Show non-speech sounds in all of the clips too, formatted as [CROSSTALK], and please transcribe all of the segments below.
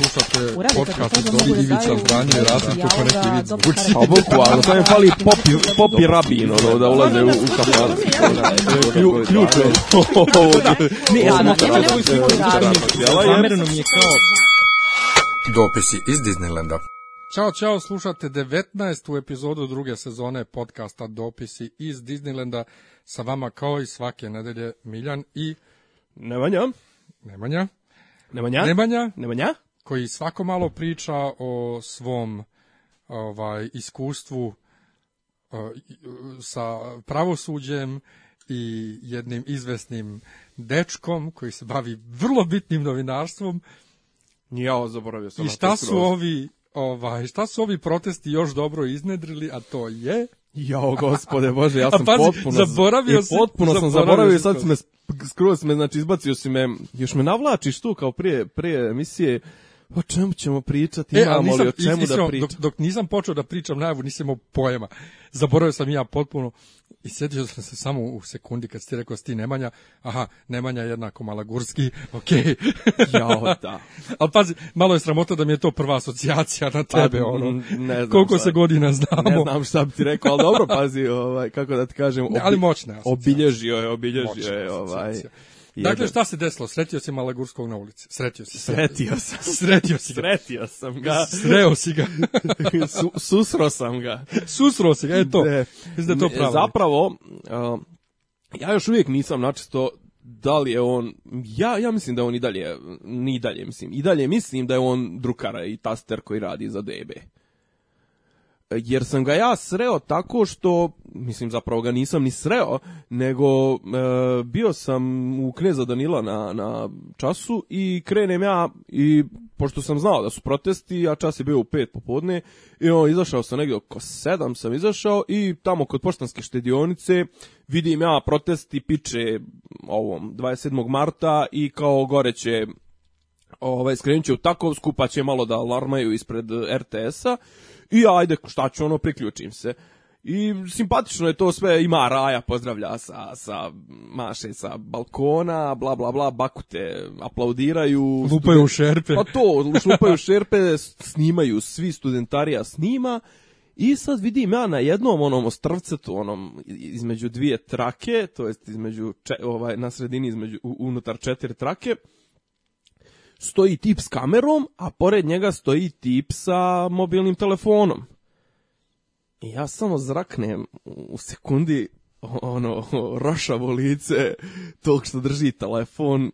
slušate podcast od Dobri da Ivica Franje, Rasim Čupanek i Ivica Vučić. A bukvalno, to je pali popi, popi rabino ono, da ulaze u, u kafan. Ključ je. Ne, ja, da, nema nema mi je kao... Dopisi iz Disneylanda. Ćao, čao, slušate 19. u epizodu druge sezone podcasta Dopisi iz Disneylanda. Sa vama kao i svake nedelje Miljan i... Nemanja. Nemanja. Nemanja? Nemanja? Nemanja? koji svako malo priča o svom ovaj iskustvu e, sa pravosuđem i jednim izvesnim dečkom koji se bavi vrlo bitnim novinarstvom. Nije ovo zaboravio sam. I šta su ovi ovaj, šta su ovi protesti još dobro iznedrili, a to je... Jao, gospode Bože, ja [LAUGHS] sam pazi, potpuno... Zaboravio si, potpuno zaboravio sam zaboravio i sad si me, skroz me, znači izbacio si me, još me navlačiš tu kao prije, prije emisije, o čemu ćemo pričati, e, imamo nisam, li o čemu da iskreno, da pričam? Dok, dok nisam počeo da pričam najavu, nisam imao pojma. Zaboravio sam ja potpuno i sjetio sam se samo u sekundi kad ste rekao sti Nemanja, aha, Nemanja jednako Malagurski, [LAUGHS] ok. Jao, da. [LAUGHS] Ali pazi, malo je sramota da mi je to prva asocijacija na pa, tebe, pa, ono. Ne znam Koliko šta, se godina znamo. Ne znam šta bi ti rekao, ali dobro, pazi, ovaj, kako da ti kažem. Obi, ne, ali moćna Obilježio je, obilježio moćna je, ovaj. Asocijacija Dakle, šta se desilo? Sretio si Malagurskog na ulici. Sretio si. Sretio sam. [LAUGHS] Sretio si ga. Sretio sam ga. Sreo si ga. [LAUGHS] Su, susro sam ga. Susro si ga, je to. Mislim da je to pravo. Zapravo, uh, ja još uvijek nisam načisto da li je on, ja, ja mislim da on i dalje, ni dalje mislim, i dalje mislim da je on drukara i taster koji radi za DB jer sam ga ja sreo tako što, mislim zapravo ga nisam ni sreo, nego e, bio sam u Kneza Danila na, na času i krenem ja i pošto sam znao da su protesti, a čas je bio u pet popodne i on izašao sam negdje oko sedam sam izašao i tamo kod poštanske štedionice vidim ja protesti piče ovom 27. marta i kao gore će ovaj, skrenut će u Takovsku, pa će malo da alarmaju ispred RTS-a i ajde, šta ću ono, priključim se. I simpatično je to sve, ima Raja, pozdravlja sa, sa Maše sa balkona, bla bla bla, bakute aplaudiraju. Lupaju šerpe. Pa to, lupaju šerpe, snimaju, svi studentarija snima. I sad vidim ja na jednom onom ostrvcetu, onom između dvije trake, to jest između, če, ovaj, na sredini između, unutar četiri trake, stoji tip s kamerom, a pored njega stoji tip sa mobilnim telefonom. I ja samo zraknem u sekundi ono rošavo lice tog što drži telefon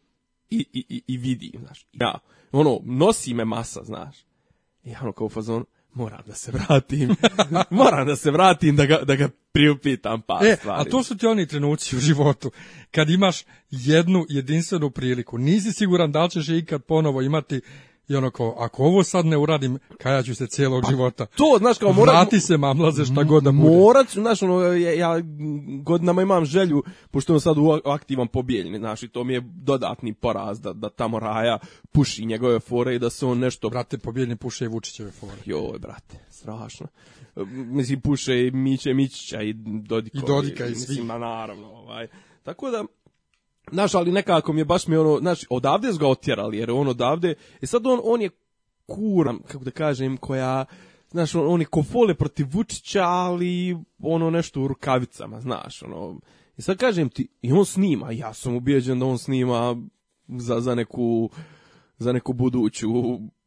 i, i, i vidi, znaš. Ja, ono, nosi me masa, znaš. I ja ono kao u fazonu, moram da se vratim, [LAUGHS] moram da se vratim da ga, da ga priupitam pa e, stvari. A to su ti oni trenuci u životu, kad imaš jednu jedinstvenu priliku, nisi siguran da li ćeš ikad ponovo imati i ono kao, ako ovo sad ne uradim, kajaću se cijelog pa, života. To, znaš, kao mora... Vrati se, mamlaze, šta mm, god da bude. Morac, znaš, ono, ja, ja godinama imam želju, pošto sam sad aktivan pobijeljni, znaš, i to mi je dodatni poraz da, da tamo Raja puši njegove fore i da se on nešto... Brate, pobijeljni puše i Vučićeve fore. Joj, brate, strašno. Mislim, puše i Miće Mićića i Dodikovi. I Dodika i svi. Mislim, da naravno, ovaj. Tako da, Znaš, ali nekako mi je baš mi ono, znaš, odavde su ga otjerali, jer on odavde, i e sad on, on je kura, kako da kažem, koja, znaš, on, on je kofole protiv Vučića, ali ono nešto u rukavicama, znaš, ono, i sad kažem ti, i on snima, ja sam ubijeđen da on snima za, za neku, za neku buduću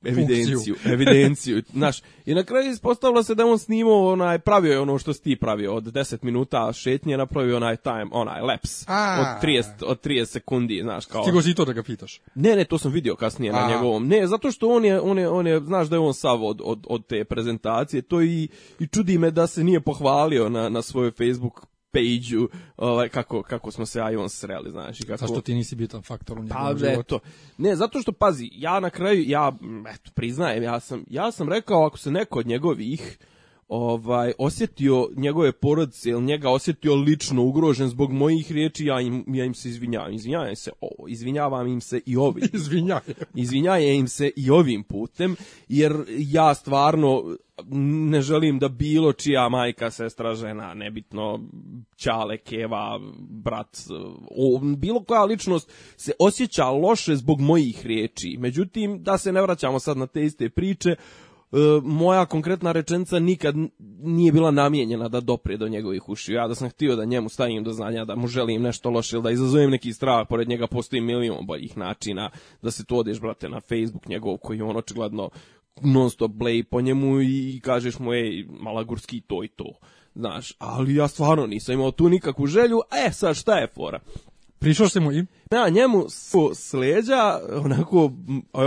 evidenciju, evidenciju, znaš. I na kraju ispostavilo se da on snimao onaj pravio je ono što si ti pravio od 10 minuta šetnje napravio onaj time, onaj laps od 30 od 30 sekundi, znaš, kao. Stigo si to da ga pitaš. Ne, ne, to sam vidio kasnije na njegovom. Ne, zato što on je on je on je znaš da je on sav od, od, od te prezentacije, to i i čudi me da se nije pohvalio na na svojoj Facebook page-u, ovaj, kako, kako smo se ja i on sreli, znaš. I kako... Zašto ti nisi bio bitan faktor u njegovom pa, životu? Ne, zato što, pazi, ja na kraju, ja, eto, priznajem, ja sam, ja sam rekao, ako se neko od njegovih ovaj osjetio njegove porodice ili njega osjetio lično ugrožen zbog mojih riječi ja im ja im se izvinjavam izvinjavam se ovo izvinjavam im se i ovim [LAUGHS] izvinjavam izvinjajem im se i ovim putem jer ja stvarno ne želim da bilo čija majka, sestra, žena, nebitno, čale, keva, brat, o, bilo koja ličnost se osjeća loše zbog mojih riječi. Međutim, da se ne vraćamo sad na te iste priče, E, moja konkretna rečenica nikad nije bila namijenjena da dopre do njegovih ušiju. Ja da sam htio da njemu stavim do znanja da mu želim nešto loše ili da izazovem neki strah, pored njega postoji milion boljih načina da se tu odeš, brate, na Facebook njegov koji on očigledno non stop blej po njemu i kažeš mu, ej, malagurski to i to. Znaš, ali ja stvarno nisam imao tu nikakvu želju, e, sad šta je fora? Prišao se mu i... Da, njemu su sleđa, onako,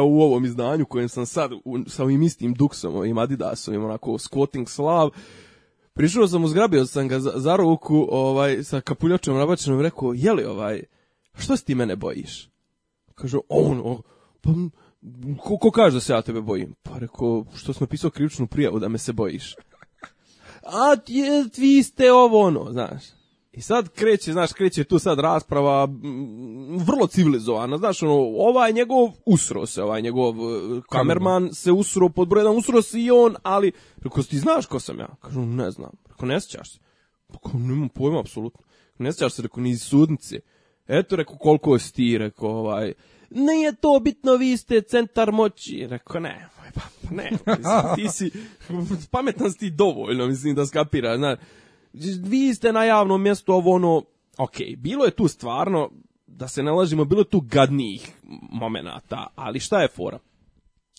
u ovom izdanju kojem sam sad, u, sa ovim istim duksom, ovim adidasovim, onako, squatting slav, prišao sam, uzgrabio sam ga za, za ruku, ovaj, sa kapuljačom rabačenom, rekao, jeli ovaj, što si ti mene bojiš? Kaže, on, oh, pa, ko, ko kaže da se ja tebe bojim? Pa rekao, što sam napisao krivičnu prijavu da me se bojiš? A, je, vi ste ovo ono, znaš. I sad kreće, znaš, kreće tu sad rasprava vrlo civilizovana, znaš, ono, ovaj njegov usro se, ovaj njegov e, kamerman se usro pod broj jedan, usro se i on, ali, rekao, ti znaš ko sam ja? Kažu, ne znam. Rekao, ne sjećaš se? Pa, nemam pojma, apsolutno. Ne sjećaš se, rekao, ni iz sudnice. Eto, reko, koliko si ti, rekao, ovaj, je to bitno, vi ste centar moći. Reko, ne, pa, pa ne, mislim, ti si, [LAUGHS] pametan si ti dovoljno, mislim, da skapira, znaš vi ste na javnom mjestu ovo ono, ok, bilo je tu stvarno, da se nalazimo, bilo je tu gadnijih momenata, ali šta je fora?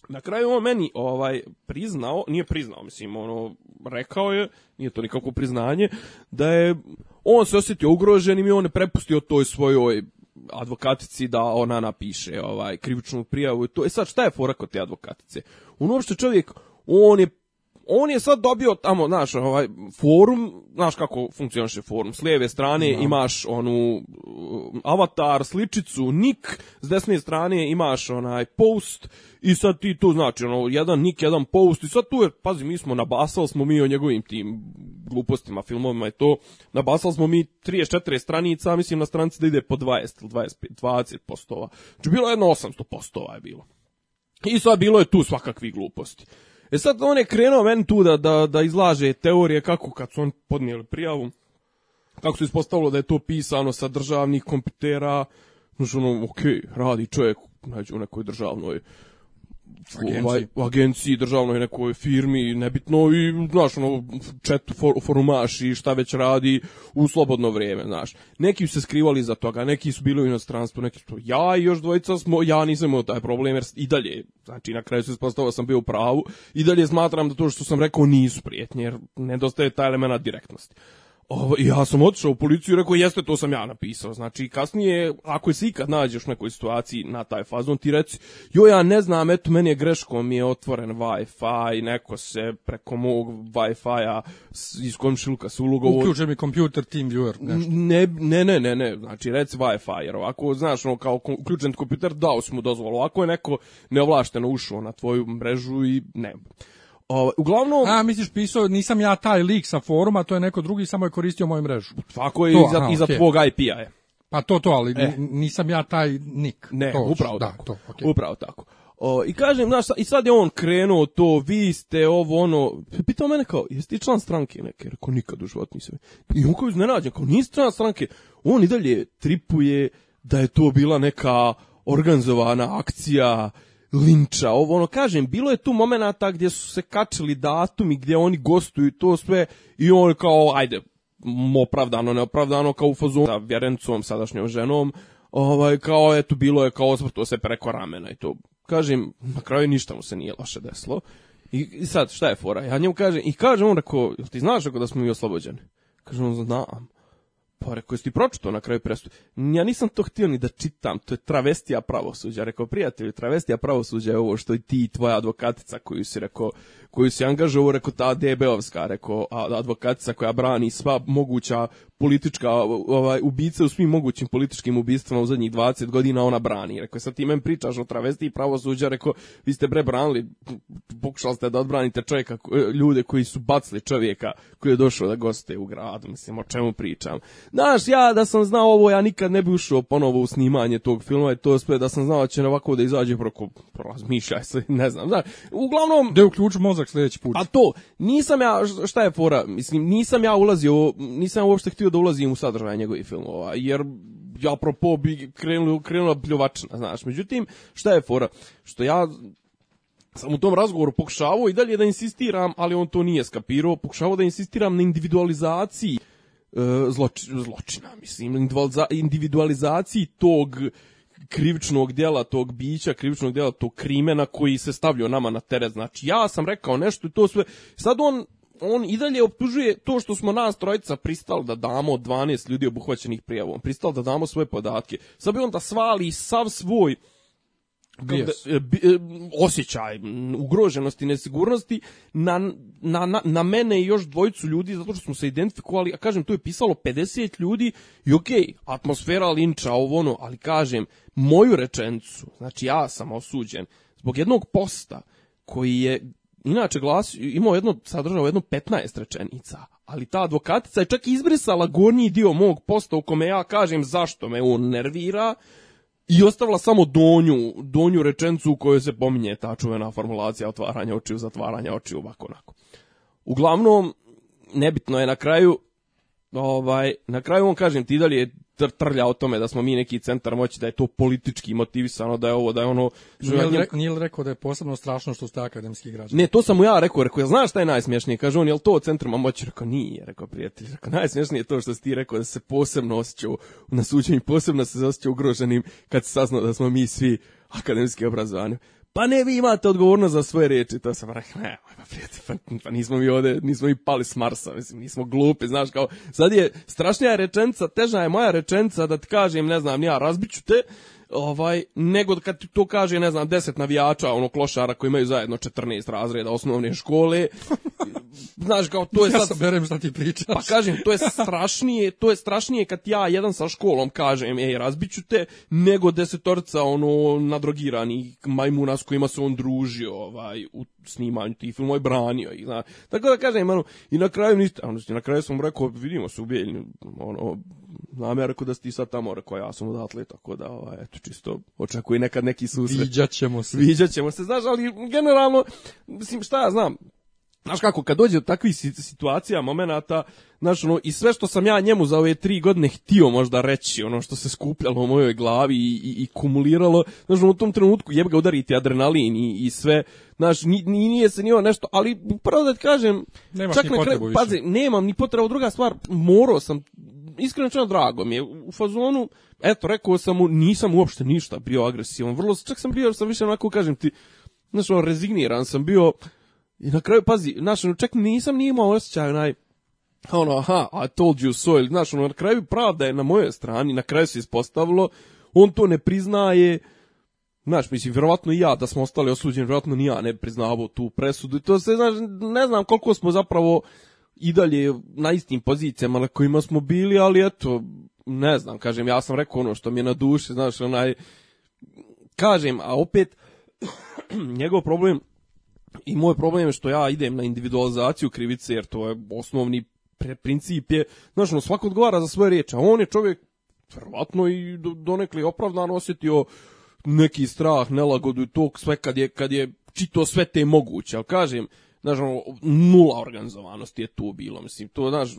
Na kraju on meni ovaj priznao, nije priznao, mislim, ono, rekao je, nije to nikakvo priznanje, da je on se osjetio ugroženim i on je prepustio toj svojoj advokatici da ona napiše ovaj krivičnu prijavu i to. E sad, šta je fora kod te advokatice? On uopšte čovjek, on je on je sad dobio tamo, znaš, ovaj, forum, znaš kako funkcioniše forum, s lijeve strane no. Da. imaš onu uh, avatar, sličicu, nik, s desne strane imaš onaj post, i sad ti tu znači, ono, jedan nik, jedan post i sad tu je, pazi, mi smo nabasali smo mi o njegovim tim glupostima, filmovima i to, nabasali smo mi 34 stranica, mislim na stranici da ide po 20 ili 25, 20 postova. Znači bilo je jedno 800 postova je bilo. I sad bilo je tu svakakvi gluposti. E sad on je krenuo meni tu da, da, da izlaže teorije kako kad su on podnijeli prijavu, kako se ispostavilo da je to pisano sa državnih kompitera, znači ono, ok, radi čovjek, nađe u nekoj državnoj agenciji. Ovaj, u agenciji državnoj nekoj firmi, nebitno i znaš ono čet for, forumaš i šta već radi u slobodno vrijeme, znaš. Neki su se skrivali za toga, neki su bili u inostranstvu, neki su to ja i još dvojica smo, ja nisam imao taj problem jer i dalje, znači na kraju se ispostavio da sam bio u pravu i dalje smatram da to što sam rekao nisu prijetnje jer nedostaje taj elemenat direktnosti. Ovo, ja sam otišao u policiju i rekao, jeste, to sam ja napisao. Znači, kasnije, ako se ikad nađeš u nekoj situaciji na taj fazon, ti reci, jo, ja ne znam, eto, meni je greškom mi je otvoren Wi-Fi, neko se preko mog Wi-Fi-a iz komšiluka se ulogovo... Uključe mi kompjuter, TeamViewer, nešto. Ne, ne, ne, ne, ne, znači, reci Wi-Fi, jer ovako, znaš, ono, kao uključen kompjuter, dao si mu dozvolu. Ako je neko neovlašteno ušao na tvoju mrežu i ne... Ovaj uglavnom A misliš pisao nisam ja taj lik sa foruma, to je neko drugi samo je koristio moju mrežu. Tako je to, iza aha, iza okay. tvog IP-a je. Pa to to, ali e. nisam ja taj nik. Ne, to, upravo da, tako. To, okay. Upravo tako. O, I kažem, znaš, i sad je on krenuo to, vi ste ovo, ono, pitao mene kao, jesi ti član stranke neke? Rekao, nikad u životu nisam. I on kao iznenađen, kao, nisi član stranke. On i dalje tripuje da je to bila neka organizovana akcija linča. Ovo, ono, kažem, bilo je tu momenata gdje su se kačili datumi, gdje oni gostuju to sve i on kao, ajde, opravdano, neopravdano, kao u fazonu sa vjerencom, sadašnjom ženom, ovaj, kao, eto, bilo je kao osvrto se preko ramena i to. Kažem, na kraju ništa mu se nije loše desilo. I, i sad, šta je fora? Ja njemu kažem, i kažem on, rekao, ti znaš ako da smo mi oslobođeni? Kažem, on, znam. Pa rekao, jesi ti pročito na kraju presudu? Ja nisam to htio ni da čitam, to je travestija pravosuđa. Rekao, prijatelju, travestija pravosuđa je ovo što i ti i tvoja advokatica koju si, rekao, koju si angažovao, rekao, ta Debeovska, rekao, advokatica koja brani sva moguća politička ovaj, ubica u svim mogućim političkim ubistvama u zadnjih 20 godina ona brani. Rekao, sad ti men pričaš o travesti i pravosuđa, rekao, vi ste bre branili, pokušali ste da odbranite čovjeka, ljude koji su bacili čovjeka koji je došao da goste u gradu, mislim, o čemu pričam. Znaš, ja da sam znao ovo, ja nikad ne bi ušao ponovo u snimanje tog filma i to sve, da sam znao da će ovako da izađe preko, razmišljaj se, ne znam, znaš, uglavnom... Da je uključ mozak sljedeći put. A to, nisam ja, šta je fora, mislim, nisam ja ulazio, nisam ja uopšte htio da ulazim u sadržaj njegovih filmova, jer ja apropo bi krenula, krenula pljuvačna, znaš. Međutim, šta je fora? Što ja sam u tom razgovoru pokušavao i dalje da insistiram, ali on to nije skapirao, pokušavao da insistiram na individualizaciji e, zločina, mislim, individualizaciji tog krivičnog dela tog bića, krivičnog dela tog krimena koji se stavljao nama na teret. Znači, ja sam rekao nešto i to sve. Sad on on i dalje optužuje to što smo nas trojica pristali da damo 12 ljudi obuhvaćenih prijavom, pristali da damo svoje podatke. Sad bi on da svali sav svoj Bijes. Da, e, e, osjećaj ugroženosti, nesigurnosti na, na, na, mene i još dvojicu ljudi zato što smo se identifikovali, a kažem tu je pisalo 50 ljudi i ok, atmosfera linča, ovo ono, ali kažem moju rečenicu, znači ja sam osuđen zbog jednog posta koji je Inače, glas imao jedno, sadržao jedno 15 rečenica, ali ta advokatica je čak izbrisala gornji dio mog posta u kome ja kažem zašto me on nervira i ostavila samo donju, donju rečencu u kojoj se pominje ta čuvena formulacija otvaranja očiju, zatvaranja očiju, ovako onako. Uglavnom, nebitno je na kraju, ovaj, na kraju on kažem ti dalje tr trlja o tome da smo mi neki centar moći, da je to politički motivisano, da je ovo, da je ono... Nije li, rekao, nije li rekao da je posebno strašno što ste akademski građani? Ne, to sam mu ja rekao, rekao, ja, znaš šta je najsmješnije? Kaže on, jel to centrima moći? Rekao, nije, rekao prijatelj. Rekao, najsmješnije je to što si ti rekao da se posebno osjećao na suđenju, posebno se osjećao ugroženim kad se saznao da smo mi svi akademski obrazovani pa ne, vi imate odgovornost za svoje riječi. To sam rekao, ne, pa, prijatelj, pa, nismo mi ovde, nismo mi pali s Marsa, mislim, nismo glupi, znaš, kao, sad je strašnija rečenca, težna je moja rečenca da ti kažem, ne znam, ja razbiću te, ovaj, nego kad ti to kaže, ne znam, 10 navijača, ono, klošara koji imaju zajedno 14 razreda osnovne škole, [LAUGHS] znaš, kao, to je sad... Ja berem šta ti pričaš. Pa kažem, to je strašnije, to je strašnije kad ja jedan sa školom kažem, ej, razbiću te, nego desetorca, ono, nadrogirani majmuna s kojima se on družio, ovaj, u snimanju tih filmova i branio ih, znaš. Tako da kažem, ono, i na kraju niste, ono, na kraju sam rekao, vidimo se u ono, na Ameriku da si ti sad tamo, rekao ja sam odatle, tako da, ovaj, eto, čisto očekuj nekad neki susret. Viđat ćemo se. Viđat ćemo se, znaš, ali generalno, mislim, šta ja znam, Znaš kako, kad dođe do takvih situacija, momenata, znaš, ono, i sve što sam ja njemu za ove tri godine htio možda reći, ono što se skupljalo u mojoj glavi i, i, i kumuliralo, znaš, ono, u tom trenutku jeb ga udariti adrenalin i, i sve, znaš, ni, ni, nije se ni nešto, ali prvo da ti kažem, Nemaš čak ni na pazi, nemam ni potrebu, druga stvar, morao sam, iskreno čeno drago mi je, u fazonu, eto, rekao sam mu, nisam uopšte ništa bio agresivan, vrlo, čak sam bio, sam više onako, kažem ti, znaš, ono, rezigniran sam bio, I na kraju, pazi, znaš, ono, čak nisam ni imao osjećaj, onaj, ono, aha, I told you so, ili, znaš, ono, na kraju pravda je na mojoj strani, na kraju se ispostavilo, on to ne priznaje, Znaš, mislim, vjerovatno i ja da smo ostali osuđeni, vjerovatno ni ja ne priznavao tu presudu. to se, znaš, ne znam koliko smo zapravo i dalje na istim pozicijama na kojima smo bili, ali eto, ne znam, kažem, ja sam rekao ono što mi je na duši, znaš, onaj, kažem, a opet, [CLEARS THROAT] njegov problem I moj problem je što ja idem na individualizaciju krivice, jer to je osnovni princip je, znaš, no, svako odgovara za svoje riječi, a on je čovjek verovatno i donekle opravdano osjetio neki strah, nelagodu i tog sve kad je, kad je čito sve te moguće, ali kažem, znaš, ono, nula organizovanosti je tu bilo, mislim, to, znaš,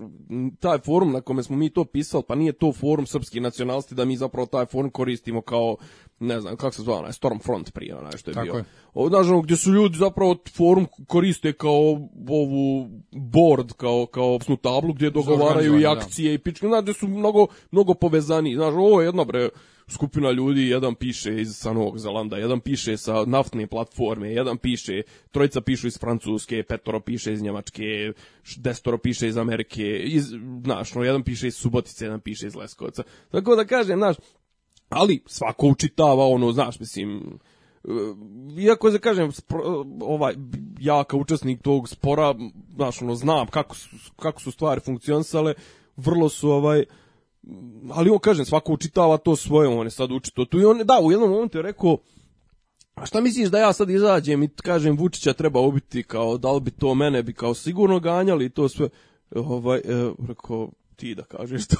taj forum na kome smo mi to pisali, pa nije to forum srpske nacionalnosti da mi zapravo taj forum koristimo kao, ne znam, kako se zove, onaj, Stormfront prije, onaj što je Tako bio. Je. O, znaš, ono, gdje su ljudi zapravo forum koriste kao ovu board, kao, kao opsnu tablu gdje dogovaraju i da. akcije da. i pičke, znaš, gdje su mnogo, mnogo povezani, znaš, ovo je jedno, bre, skupina ljudi, jedan piše iz, Sanog Novog Zelanda, jedan piše sa naftne platforme, jedan piše, trojica pišu iz Francuske, petoro piše iz Njemačke, destoro piše iz Amerike, iz, znaš, no, jedan piše iz Subotice, jedan piše iz Leskovca. Tako da kažem, znaš, ali svako učitava ono, znaš, mislim, e, iako se da kažem ovaj ja kao učesnik tog spora znaš ono znam kako su, kako su stvari funkcionisale vrlo su ovaj ali on kaže svako učitava to svoje, one sad uči to tu i on, da, u jednom momentu je rekao, a šta misliš da ja sad izađem i kažem Vučića treba ubiti kao da li bi to mene bi kao sigurno ganjali i to sve ovaj e, rekao ti da kažeš to.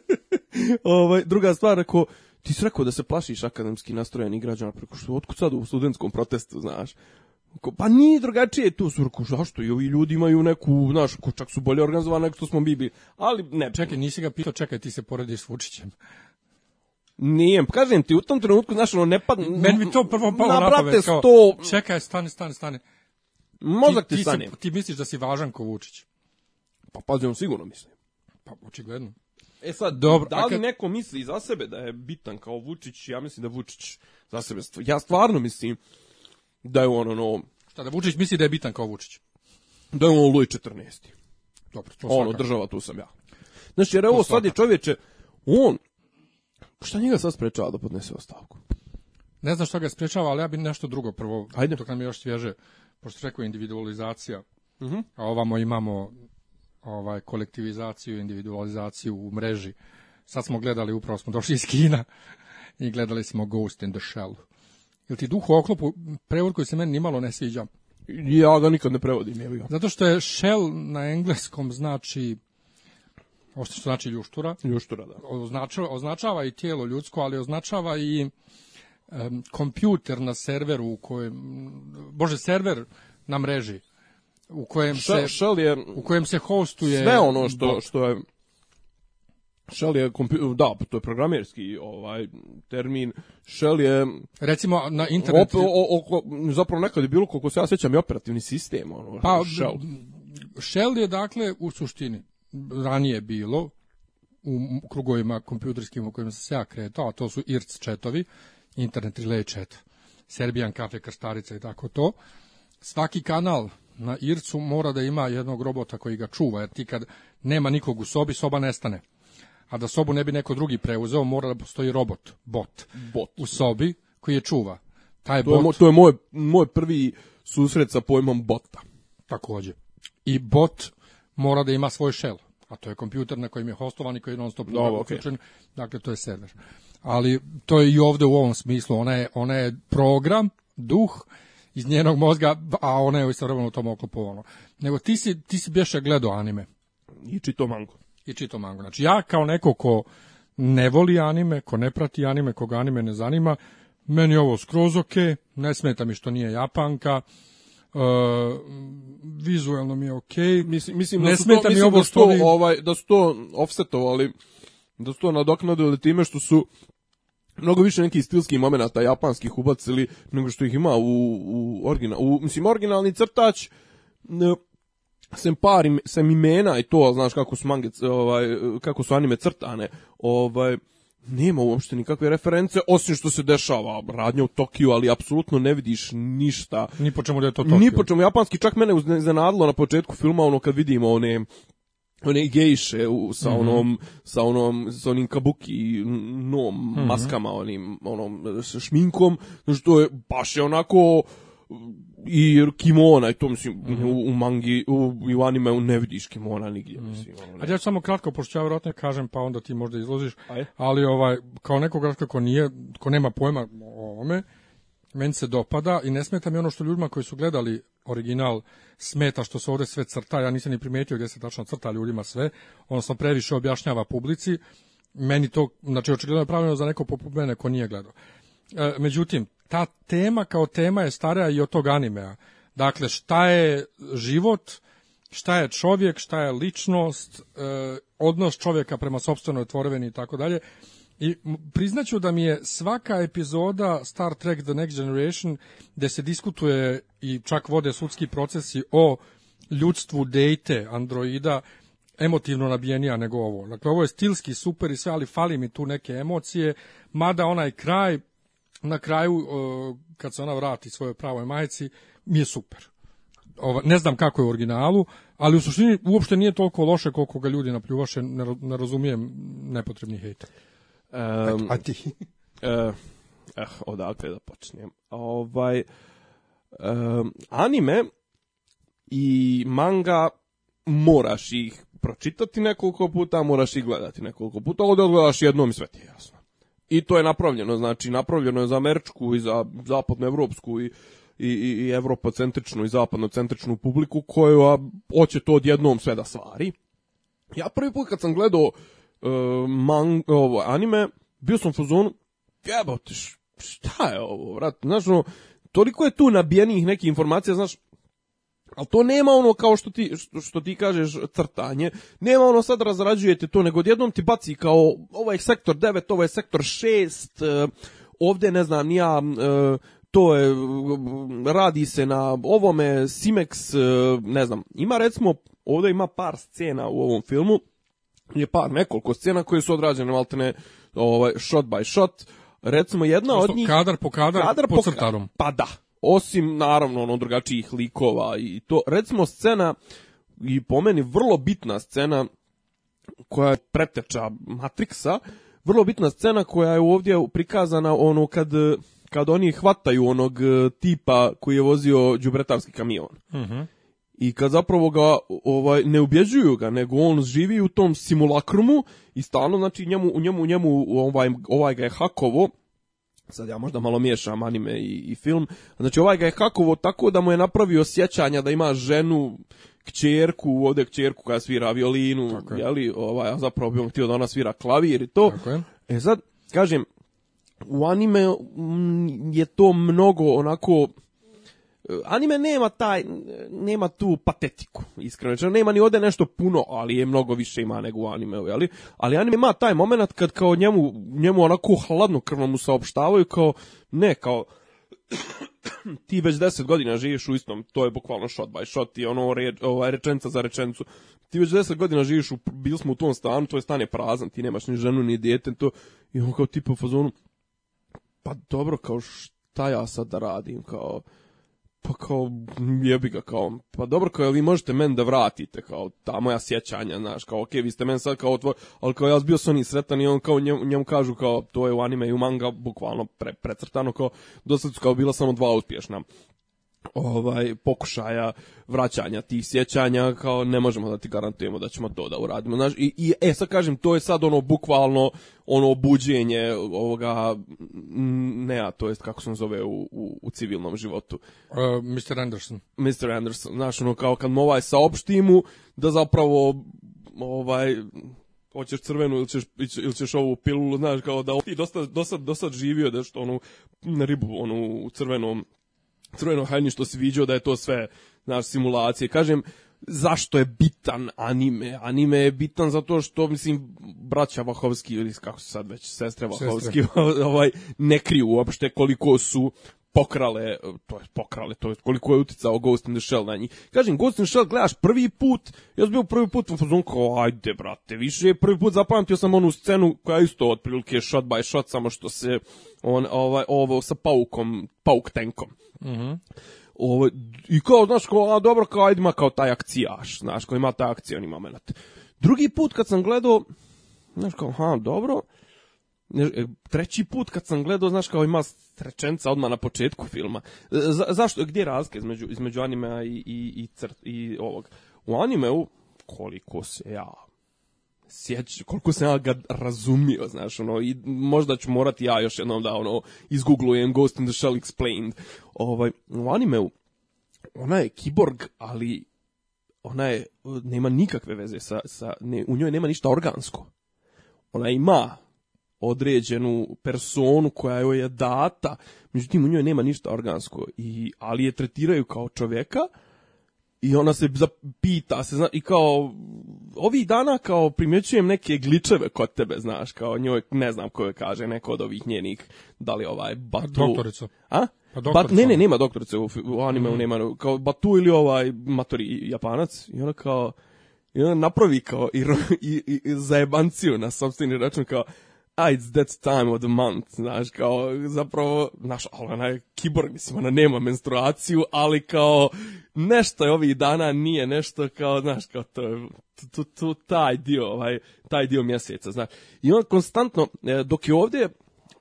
[LAUGHS] ovaj druga stvar rekao ti si rekao da se plašiš akademski nastrojeni građana preko što otkud sad u studentskom protestu znaš Pa nije drugačije tu surku, rekao, zašto i ovi ljudi imaju neku, znaš, čak su bolje organizovani nego što smo mi bili. Ali ne, čekaj, nisi ga pitao, čekaj, ti se porediš s Vučićem. Nije, kažem ti, u tom trenutku, znaš, ono, ne padne... Meni bi to prvo palo na pamet, kao, sto... čekaj, stani, stani, stani. Mozak ti, ti stani. Se, ti misliš da si važan ko Vučić? Pa pazi, on sigurno misli. Pa, očigledno. E sad, Dobro, da li kad... neko misli za sebe da je bitan kao Vučić? Ja mislim da Vučić za sebe, ja stvarno mislim da je on ono... Šta, da Vučić misli da je bitan kao Vučić? Da je on Luj 14. Dobro, to Ono, država, tu sam ja. Znači, jer ovo sad je čovječe, on, šta njega sad sprečava da podnese ostavku? Ne znam šta ga sprečava, ali ja bih nešto drugo prvo, Ajde. dok nam je još svježe, pošto rekao individualizacija, uh mhm. -huh. a ovamo imamo ovaj kolektivizaciju, individualizaciju u mreži. Sad smo gledali, upravo smo došli iz Kina i gledali smo Ghost in the Shell. Jel ti duh u oklopu prevod koji se meni nimalo ne sviđa? Ja ga nikad ne prevodim, je ga. Zato što je shell na engleskom znači ovo što znači ljuštura. Ljuštura, da. Označava, označava i tijelo ljudsko, ali označava i um, kompjuter na serveru u kojem, bože, server na mreži u kojem Shell, se Shell je u kojem se hostuje sve ono što što je Shell je da, to je programerski ovaj termin. Shell je recimo na internetu zapravo nekad je bilo koliko se ja sećam i operativni sistem ono. Pa Shell. Shell je dakle u suštini ranije bilo u krugovima kompjuterskim u kojima se ja kretao, a to su IRC četovi, Internet Relay chat, Serbian kafe krstarica i tako to. Svaki kanal na IRC-u mora da ima jednog robota koji ga čuva, jer ti kad nema nikog u sobi, soba nestane a da sobu ne bi neko drugi preuzeo, mora da postoji robot, bot, bot. u sobi koji je čuva. Taj to, bot, je, mo, to je moj, moj prvi susret sa pojmom bota. Takođe. I bot mora da ima svoj shell, a to je kompjuter na kojem je hostovan i koji je non stop Dovo, da, uključen, okay. dakle to je server. Ali to je i ovde u ovom smislu, ona je, ona je program, duh, iz njenog mozga, a ona je istovremeno u tom oklopu ono. Nego ti si, ti si bješe gledao anime. I čito mango i čitao mangu. Znači, ja kao neko ko ne voli anime, ko ne prati anime, koga anime ne zanima, meni ovo skroz ok, ne smeta mi što nije Japanka, Uh, e, vizuelno mi je okej. Okay. Mislim, mislim, ne da smeta to, mi ovo što da su to, ovaj, da su to offsetovali, da su to nadoknadili time što su mnogo više nekih stilskih momenata japanskih ubacili nego što ih ima u, u, original, u mislim, originalni crtač ne, sem par ime, sem imena i to, znaš kako su mange, ovaj, kako su anime crtane, ovaj, nema uopšte nikakve reference, osim što se dešava radnja u Tokiju, ali apsolutno ne vidiš ništa. Ni po čemu da je to Tokio. Ni po čemu, japanski, čak mene iznenadilo na početku filma, ono kad vidimo one one gejše u, sa mhm. onom mm -hmm. sa onom sa onim kabuki no mm -hmm. maskama onim onom šminkom znači to je baš je onako i kimona i to mislim mm -hmm. u, u, mangi u, i u anime ne vidiš kimona nigdje mm mislim ono, A ja samo kratko pošto ja vjerojatno kažem pa onda ti možda izložiš ali ovaj kao nekoga ko nije ko nema pojma o ovome meni se dopada i ne smeta mi ono što ljudima koji su gledali original smeta što se ovde sve crta, ja nisam ni primetio gdje se tačno crta ljudima sve, ono odnosno previše objašnjava publici, meni to, znači očigledno je pravilno za neko poput mene ko nije gledao. E, međutim, ta tema kao tema je stara i od tog animea. Dakle, šta je život, šta je čovjek, šta je ličnost, e, odnos čovjeka prema sobstvenoj tvorevini i tako dalje. I priznaću da mi je svaka epizoda Star Trek The Next Generation gde se diskutuje i čak vode sudski procesi o ljudstvu dejte androida emotivno nabijenija nego ovo. Dakle, ovo je stilski super i sve, ali fali mi tu neke emocije, mada onaj kraj na kraju, kad se ona vrati svojoj pravoj majici, mi je super. Ova, ne znam kako je u originalu, ali u suštini uopšte nije toliko loše koliko ga ljudi napljuvaše, ne, ne razumijem nepotrebni hejt. Um, ehm, a ti? uh, [LAUGHS] eh, eh odakle da počnem. Ovaj, um, anime i manga moraš ih pročitati nekoliko puta, moraš ih gledati nekoliko puta, ovdje odgledaš jednom i sve ti je jasno. I to je napravljeno, znači napravljeno je za američku i za zapadnu evropsku i i, i, i evropocentričnu i zapadnocentričnu publiku koju hoće to odjednom sve da stvari. Ja prvi put kad sam gledao uh, e, man, ovo, anime, bio sam u fazonu, jebote, šta je ovo, vrat, znaš, no, toliko je tu nabijenih nekih informacija, znaš, Ali to nema ono kao što ti, što, što ti kažeš crtanje, nema ono sad razrađujete to, nego jednom ti baci kao ovaj sektor 9, ovaj sektor 6, e, ovde ne znam, nija e, to je, radi se na ovome, Simex, e, ne znam, ima recimo, ovde ima par scena u ovom filmu, je par nekoliko scena koje su odrađene maltene ovaj, shot by shot, recimo jedna Prosto, od njih... Kadar po kadar, kadar po crtarom. Pa da, osim naravno ono drugačijih likova i to recimo scena i pomeni vrlo bitna scena koja je preteča Matrixa, vrlo bitna scena koja je ovdje prikazana ono kad kad oni hvataju onog e, tipa koji je vozio đubretarski kamion. Uh mhm. -huh. I kad zapravo ga ovaj ne ubjeđuju ga, nego on živi u tom simulakrumu i stalno znači njemu u njemu u njemu ovaj ovaj ga je hakovo sad ja možda malo miješam anime i, i film, znači ovaj ga je kakovo tako da mu je napravio sjećanja da ima ženu, kćerku, ovdje kćerku koja svira violinu, je. jeli, ovaj, a zapravo bi on htio da ona svira klavir i to. Tako E sad, kažem, u anime mm, je to mnogo onako Eh, anime nema taj nema tu patetiku iskreno znači nema ni ode nešto puno ali je mnogo više ima nego u animeu je ali anime ima taj momenat kad kao njemu njemu onako hladno krvno mu saopštavaju kao ne kao [CLEARS THROAT] ti već 10 godina živiš u istom, to je bukvalno shot by shot i ono re, ovaj, rečenca za rečencu. Ti već 10 godina živiš u, bili smo u tom stanu, tvoj stan je prazan, ti nemaš ni ženu ni dijete, to, i on kao tipa u fazonu, pa dobro, kao šta ja sad da radim, kao, pa kao, jebi ga, kao, pa dobro, kao, ali možete men da vratite, kao, ta moja sjećanja, znaš, kao, okej, okay, vi ste men sad kao otvor, ali kao, ja bio sam i sretan i on kao, njemu, njemu kažu, kao, to je u anime i u manga, bukvalno pre, precrtano, kao, do sad su kao bila samo dva uspješna ovaj pokušaja vraćanja tih sjećanja kao ne možemo da ti garantujemo da ćemo to da uradimo znaš i, i e sad kažem to je sad ono bukvalno ono obuđenje ovoga nea to jest kako se on zove u, u, u civilnom životu uh, e, Mr. Anderson Mr. Anderson znaš ono kao kad mu ovaj saopšti mu da zapravo ovaj hoćeš crvenu ili ćeš, ili ćeš ovu pilulu, znaš, kao da ti dosta, dosta, dosta živio, da što onu na ribu, onu u crvenom Trojeno Hajni što si viđao da je to sve, naš simulacije. Kažem, zašto je bitan anime? Anime je bitan zato što, mislim, braća Vahovski, ili kako su sad već, sestre Vahovski, Sestra. [LAUGHS] ovaj, ne kriju uopšte koliko su pokrale, to je pokrale, to je koliko je uticao Ghost in the Shell na njih. Kažem, Ghost in the Shell gledaš prvi put, ja sam bio prvi put u fazonu kao, ajde brate, više je prvi put zapamtio sam onu scenu koja je isto otprilike shot by shot, samo što se on, ovaj, ovo sa paukom, pauk tenkom. Mm -hmm. Ovo, I kao, znaš, kao, a dobro, kao, ajde ima kao taj akcijaš, znaš, kao ima taj akcijan moment. Drugi put kad sam gledao, znaš, kao, ha, dobro, E, treći put kad sam gledao, znaš, kao ima rečenca odmah na početku filma. E, za, zašto, gdje je razlika između, između anime i, i, i, crt, i ovog? U animeu, koliko se ja sjeć, koliko sam ja ga razumio, znaš, ono, i možda ću morati ja još jednom da, ono, izgooglujem Ghost in the Shell Explained. Ovaj, u animeu, ona je kiborg, ali ona je, nema nikakve veze sa, sa ne, u njoj nema ništa organsko. Ona ima određenu personu koja joj je data, međutim u njoj nema ništa organsko, i, ali je tretiraju kao čoveka, i ona se zapita se, zna, i kao, ovih dana kao primjećujem neke gličeve kod tebe, znaš, kao njoj, ne znam ko je kaže, neko od ovih njenih, da li ovaj Batu... Doktorica. A? Pa Bat, ne, ne, nema doktorice u, u animeu, mm. nema, kao Batu ili ovaj matori japanac, i ona kao, i ona napravi kao i, [LAUGHS] i, i zajebanciju na sobstveni račun, kao, a it's that time of the month, znaš, kao, zapravo, znaš, ali ona je kiborg, mislim, ona nema menstruaciju, ali kao, nešto je ovih dana nije nešto kao, znaš, kao to je, tu, tu, taj dio, ovaj, taj dio mjeseca, znaš. I on konstantno, e, dok je ovdje,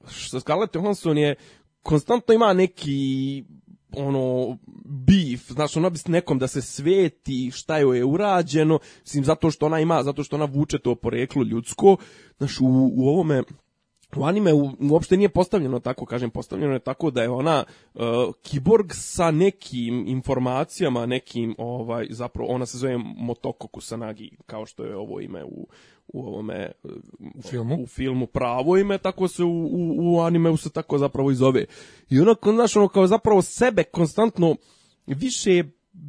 što Scarlett Johansson je, konstantno ima neki ono beef, znaš, ona bi s nekom da se sveti šta joj je urađeno, mislim, zato što ona ima, zato što ona vuče to poreklo ljudsko, znaš, u, u ovome u anime uopšte nije postavljeno tako, kažem, postavljeno je tako da je ona uh, kiborg sa nekim informacijama, nekim, ovaj, zapravo, ona se zove Motoko Kusanagi, kao što je ovo ime u, u ovome e, u filmu u filmu pravo ime tako se u, u, u animeu se tako zapravo i zove i ona znaš ono kao zapravo sebe konstantno više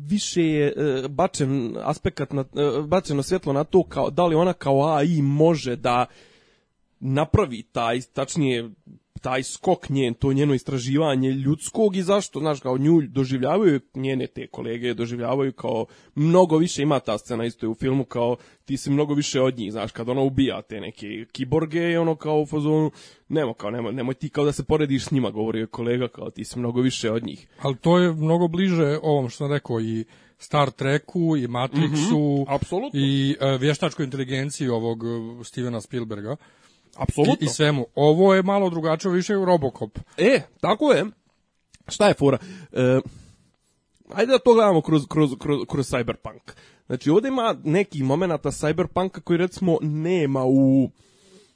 više je e, bačen aspekat na, e, bačeno svjetlo na to kao da li ona kao AI može da napravi taj, tačnije taj skok njen, to njeno istraživanje ljudskog i zašto, znaš, kao nju doživljavaju, njene te kolege doživljavaju kao mnogo više, ima ta scena isto je u filmu, kao ti si mnogo više od njih, znaš, kad ona ubija te neke kiborge i ono kao u fazonu, nemo kao, nemoj, nemoj ti kao da se porediš s njima, govori je kolega, kao ti si mnogo više od njih. Ali to je mnogo bliže ovom što sam rekao i Star Treku i Matrixu mm -hmm, i e, vještačkoj inteligenciji ovog e, Stevena Spielberga. Apsolutno. I, I svemu. Ovo je malo drugačije, više u Robocop. E, tako je. Šta je fora? E, ajde da to gledamo kroz, kroz, kroz, kroz Cyberpunk. Znači, ovde ima neki momenta Cyberpunka koji, recimo, nema u,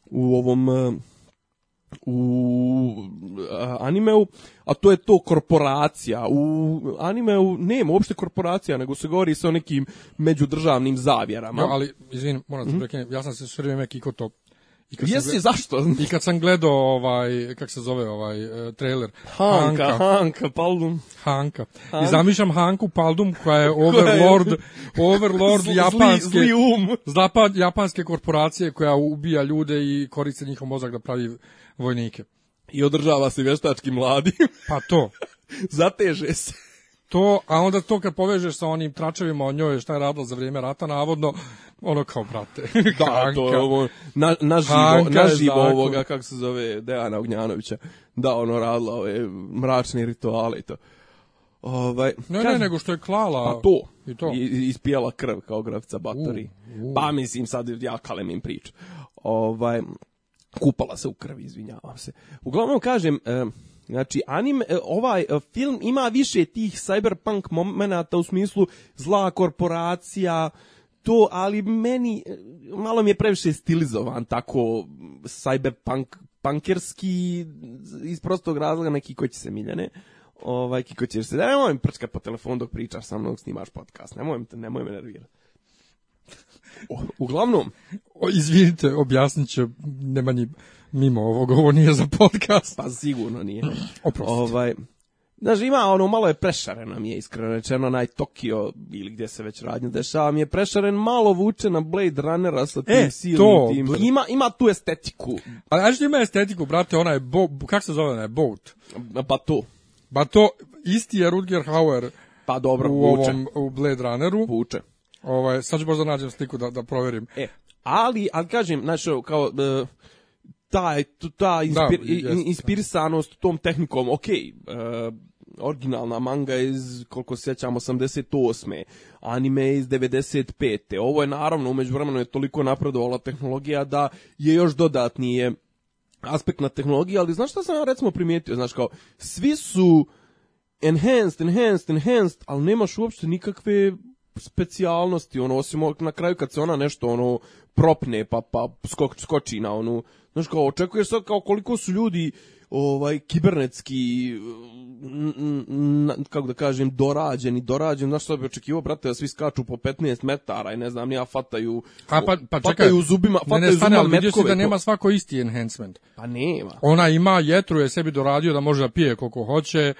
u ovom... E, u animeu, a to je to korporacija. U animeu nema uopšte korporacija, nego se govori sa nekim međudržavnim zavjerama. Ja, ali, izvin, moram da mm -hmm. prekinem, ja sam se sve neki ko to Jesi, gled... zašto? I kad sam gledao ovaj, kak se zove ovaj e, trailer. Hanka, Hanka, Hanka Paldum. Hanka. Hanka. I zamišljam Hanku Paldum koja je [LAUGHS] overlord, overlord zli, japanske, zli, um. Zlapa, japanske korporacije koja ubija ljude i koristi njihov mozak da pravi vojnike. I održava se vještački mladi. pa to. [LAUGHS] Zateže se to, a onda to kad povežeš sa onim tračevima o njoj, šta je radila za vrijeme rata, navodno, ono kao, brate, [LAUGHS] Da, to je ovo, na, na živo, na živo ovoga, kako se zove, Dejana Ognjanovića, da, ono, radila ove mračne rituale i to. Ovaj, ne, kažem, ne, nego što je klala. Pa to. I to. I, ispijala krv kao gravca batori. Uh, uh. Pa mislim, sad ja kalemim priču. Ovaj, kupala se u krvi, izvinjavam se. Uglavnom, kažem, eh, Znači, anime, e, ovaj e, film ima više tih cyberpunk momenata u smislu zla korporacija, to, ali meni, e, malo mi je previše stilizovan tako cyberpunk, punkerski, iz prostog razloga neki koji će se miljane ovaj, kiko ćeš se, da nemoj mi prčkat po telefonu dok pričaš sa mnom, snimaš podcast, nemoj, nemoj me nervirati. Uglavnom... O, izvinite, objasnit će ni mimo ovog, ovo nije za podcast. Pa sigurno nije. Oprosti. Ovaj, znaš, ima ono, malo je prešareno mi je, iskreno rečeno, naj Tokio ili gdje se već radnje dešava, mi je prešaren, malo vuče na Blade Runnera sa e, tim e, silnim to, tim. Ima, ima tu estetiku. Pa znaš ima estetiku, brate, ona je, bo, kak se zove ona je, boat? Pa to. Pa to, isti je Rutger Hauer pa dobro, u, ovom, u Blade Runneru. Vuče. Ovaj, sad ću možda nađem sliku da, da proverim. E, ali, ali kažem, znači, kao, e, ta, ta da, inspir, da, jest, inspirisanost da. tom tehnikom, ok, uh, originalna manga je iz, koliko sjećam, 88. Anime je iz 95. Ovo je naravno, umeđu vremenu je toliko napredovala tehnologija da je još dodatnije aspekt na tehnologiji, ali znaš šta sam ja recimo primijetio, znaš kao, svi su enhanced, enhanced, enhanced, ali nemaš uopšte nikakve specijalnosti, ono, osim na kraju kad se ona nešto, ono, propne pa pa skok, skoči na onu znaš kao očekuješ sad kao koliko su ljudi ovaj kibernetski kako da kažem dorađeni dorađeni znaš šta bi očekivao brate da svi skaču po 15 metara i ne znam ja fataju A pa pa čekaj, fataju zubima fataju ne, stane, zubima metkove, da nema svako isti enhancement pa nema ona ima jetru je sebi doradio da može da pije koliko hoće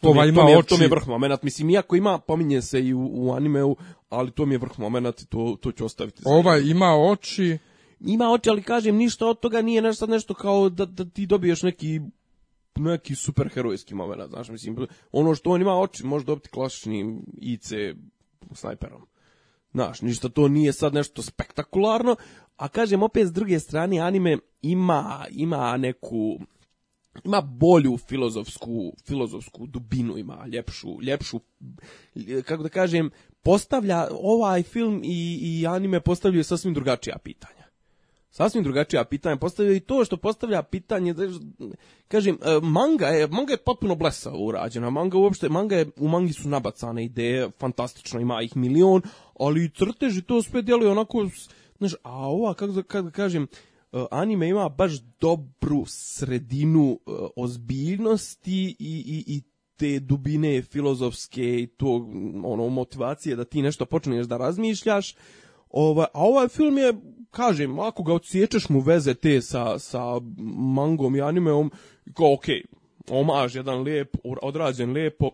To, Ova ima to, oči. to mi je vrh momenat. Mislim, iako ima, pominje se i u, u animeu, ali to mi je vrh momenat i to, to ću ostaviti. Ovaj ima oči. Ima oči, ali kažem, ništa od toga nije nešto, nešto kao da, da ti dobiješ neki neki superherojski moment, znaš, mislim, ono što on ima oči, može dobiti klasičnim IC snajperom. Znaš, ništa to nije sad nešto spektakularno, a kažem opet s druge strane anime ima ima neku ima bolju filozofsku, filozofsku dubinu, ima ljepšu, ljepšu, kako da kažem, postavlja, ovaj film i, i anime postavljaju sasvim drugačija pitanja. Sasvim drugačija pitanja postavljaju i to što postavlja pitanje, da kažem, e, manga je, manga je potpuno blesa urađena, manga uopšte, manga je, u mangi su nabacane ideje, fantastično, ima ih milion, ali crteži to sve djeluje onako, znaš, a ova, kako da, da kažem, E, anime ima baš dobru sredinu e, ozbiljnosti i, i, i te dubine filozofske i tog ono motivacije da ti nešto počneš da razmišljaš. Ovaj a ovaj film je, kažem, ako ga odsječeš mu veze te sa, sa mangom i animeom, kao ok, omaž jedan lijep, odrađen lijepo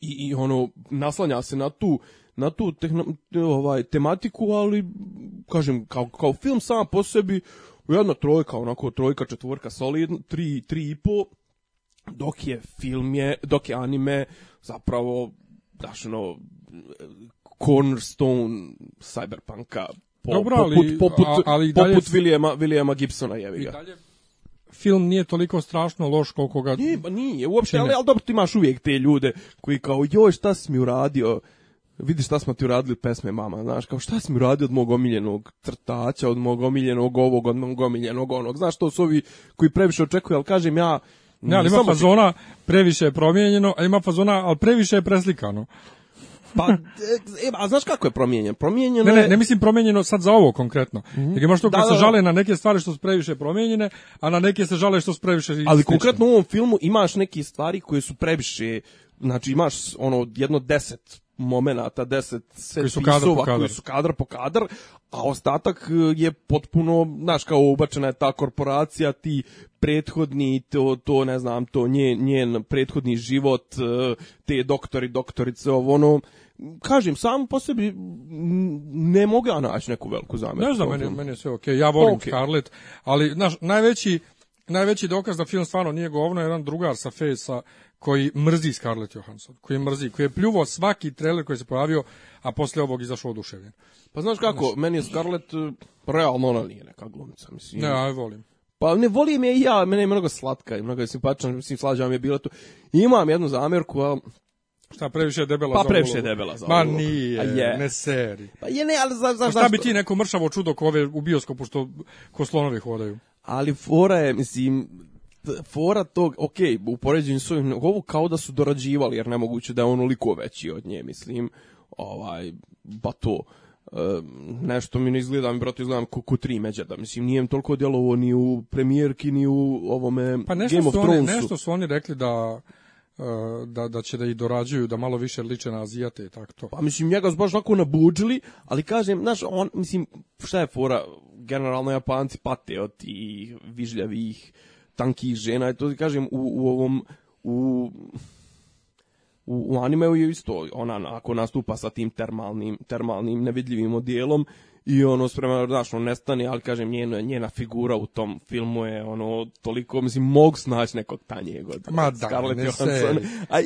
i, i ono, naslanja se na tu na tu tehno, ovaj, tematiku, ali, kažem, kao, kao film sam po sebi, jedna trojka, onako trojka, četvorka, solidno, tri, tri i po, dok je film je, dok je anime zapravo, daš, ono, cornerstone cyberpunka po, Dobro, ali, poput, poput, a, ali dalje, poput Williama, Williama Gibsona jevi ga. Dalje, film nije toliko strašno loš koliko ga... Nije, ba pa nije, uopšte, ali, ali dobro, ti imaš uvijek te ljude koji kao, joj, šta si mi uradio, vidi šta smo ti uradili pesme mama, znaš, kao šta smo mi od mog omiljenog crtaća, od mog omiljenog ovog, od mog omiljenog onog, znaš, to su ovi koji previše očekuju, ali kažem ja, ne, ali ima fazona, previše je promijenjeno, a ima fazona, ali previše je preslikano. Pa, e, a znaš kako je promijenjeno? Promijenjeno ne, ne, ne mislim promijenjeno sad za ovo konkretno. Mm -hmm. Jer imaš to da, da, da, se žale na neke stvari što su previše promijenjene, a na neke se žale što su previše Ali istične. konkretno u ovom filmu imaš neke stvari koje su previše, znači imaš ono jedno deset momenata, 10 set koji su koji su kadar po kadar, a ostatak e, je potpuno, znaš, kao ubačena je ta korporacija, ti prethodni, to, to ne znam, to njen, njen prethodni život, e, te doktori, doktorice, ovo ono, kažem, sam po sebi ne mogu ja naći neku veliku zameru. Ne znam, meni, meni je sve okej, okay. ja volim okay. Scarlett, ali, znaš, najveći, najveći dokaz da film stvarno nije govno je jedan drugar sa Fejsa, koji mrzi Scarlett Johansson, koji je mrzi, koji je pljuvao svaki trailer koji se pojavio, a posle ovog izašao oduševljen. Pa znaš kako, znaš... meni je Scarlett eh, realno ona nije neka glumica, mislim. Ne, ja je volim. Pa ne volim je i ja, mene je mnogo slatka i mnogo je simpatična, mislim slađa mi je bila tu. Imam jednu zamerku, a Šta, previše je debela pa, za Pa previše je debela za Ma nije, a je. ne seri. Pa je ne, ali za, za, pa šta zašto? bi ti neko mršavo čudo ko ove u bioskopu što ko slonovi hodaju? Ali fora je, mislim, fora tog, ok, u poređenju s ovim, ovo kao da su dorađivali, jer nemoguće da je on oliko veći od nje, mislim, ovaj, ba to, e, nešto mi ne izgleda, mi brate izgledam kuku tri međada, mislim, nije im toliko djelovo ni u premijerki, ni u ovome pa Game of Thronesu. Pa nešto su oni rekli da e, da, da će da ih dorađuju, da malo više liče na Azijate i tako to. Pa mislim, njega su baš tako nabuđili, ali kažem, znaš, on, mislim, šta je fora, generalno Japanci pate od tih vižljavih tankih žena, to da kažem, u, u ovom, u, u, u animeu je isto, ona ako nastupa sa tim termalnim, termalnim nevidljivim odijelom, i ono sprema, znaš, on nestani, ali kažem, njena, njena figura u tom filmu je ono, toliko, mislim, mogu snaći nekog tanjeg od Ma da, Scarlett Johansson. A,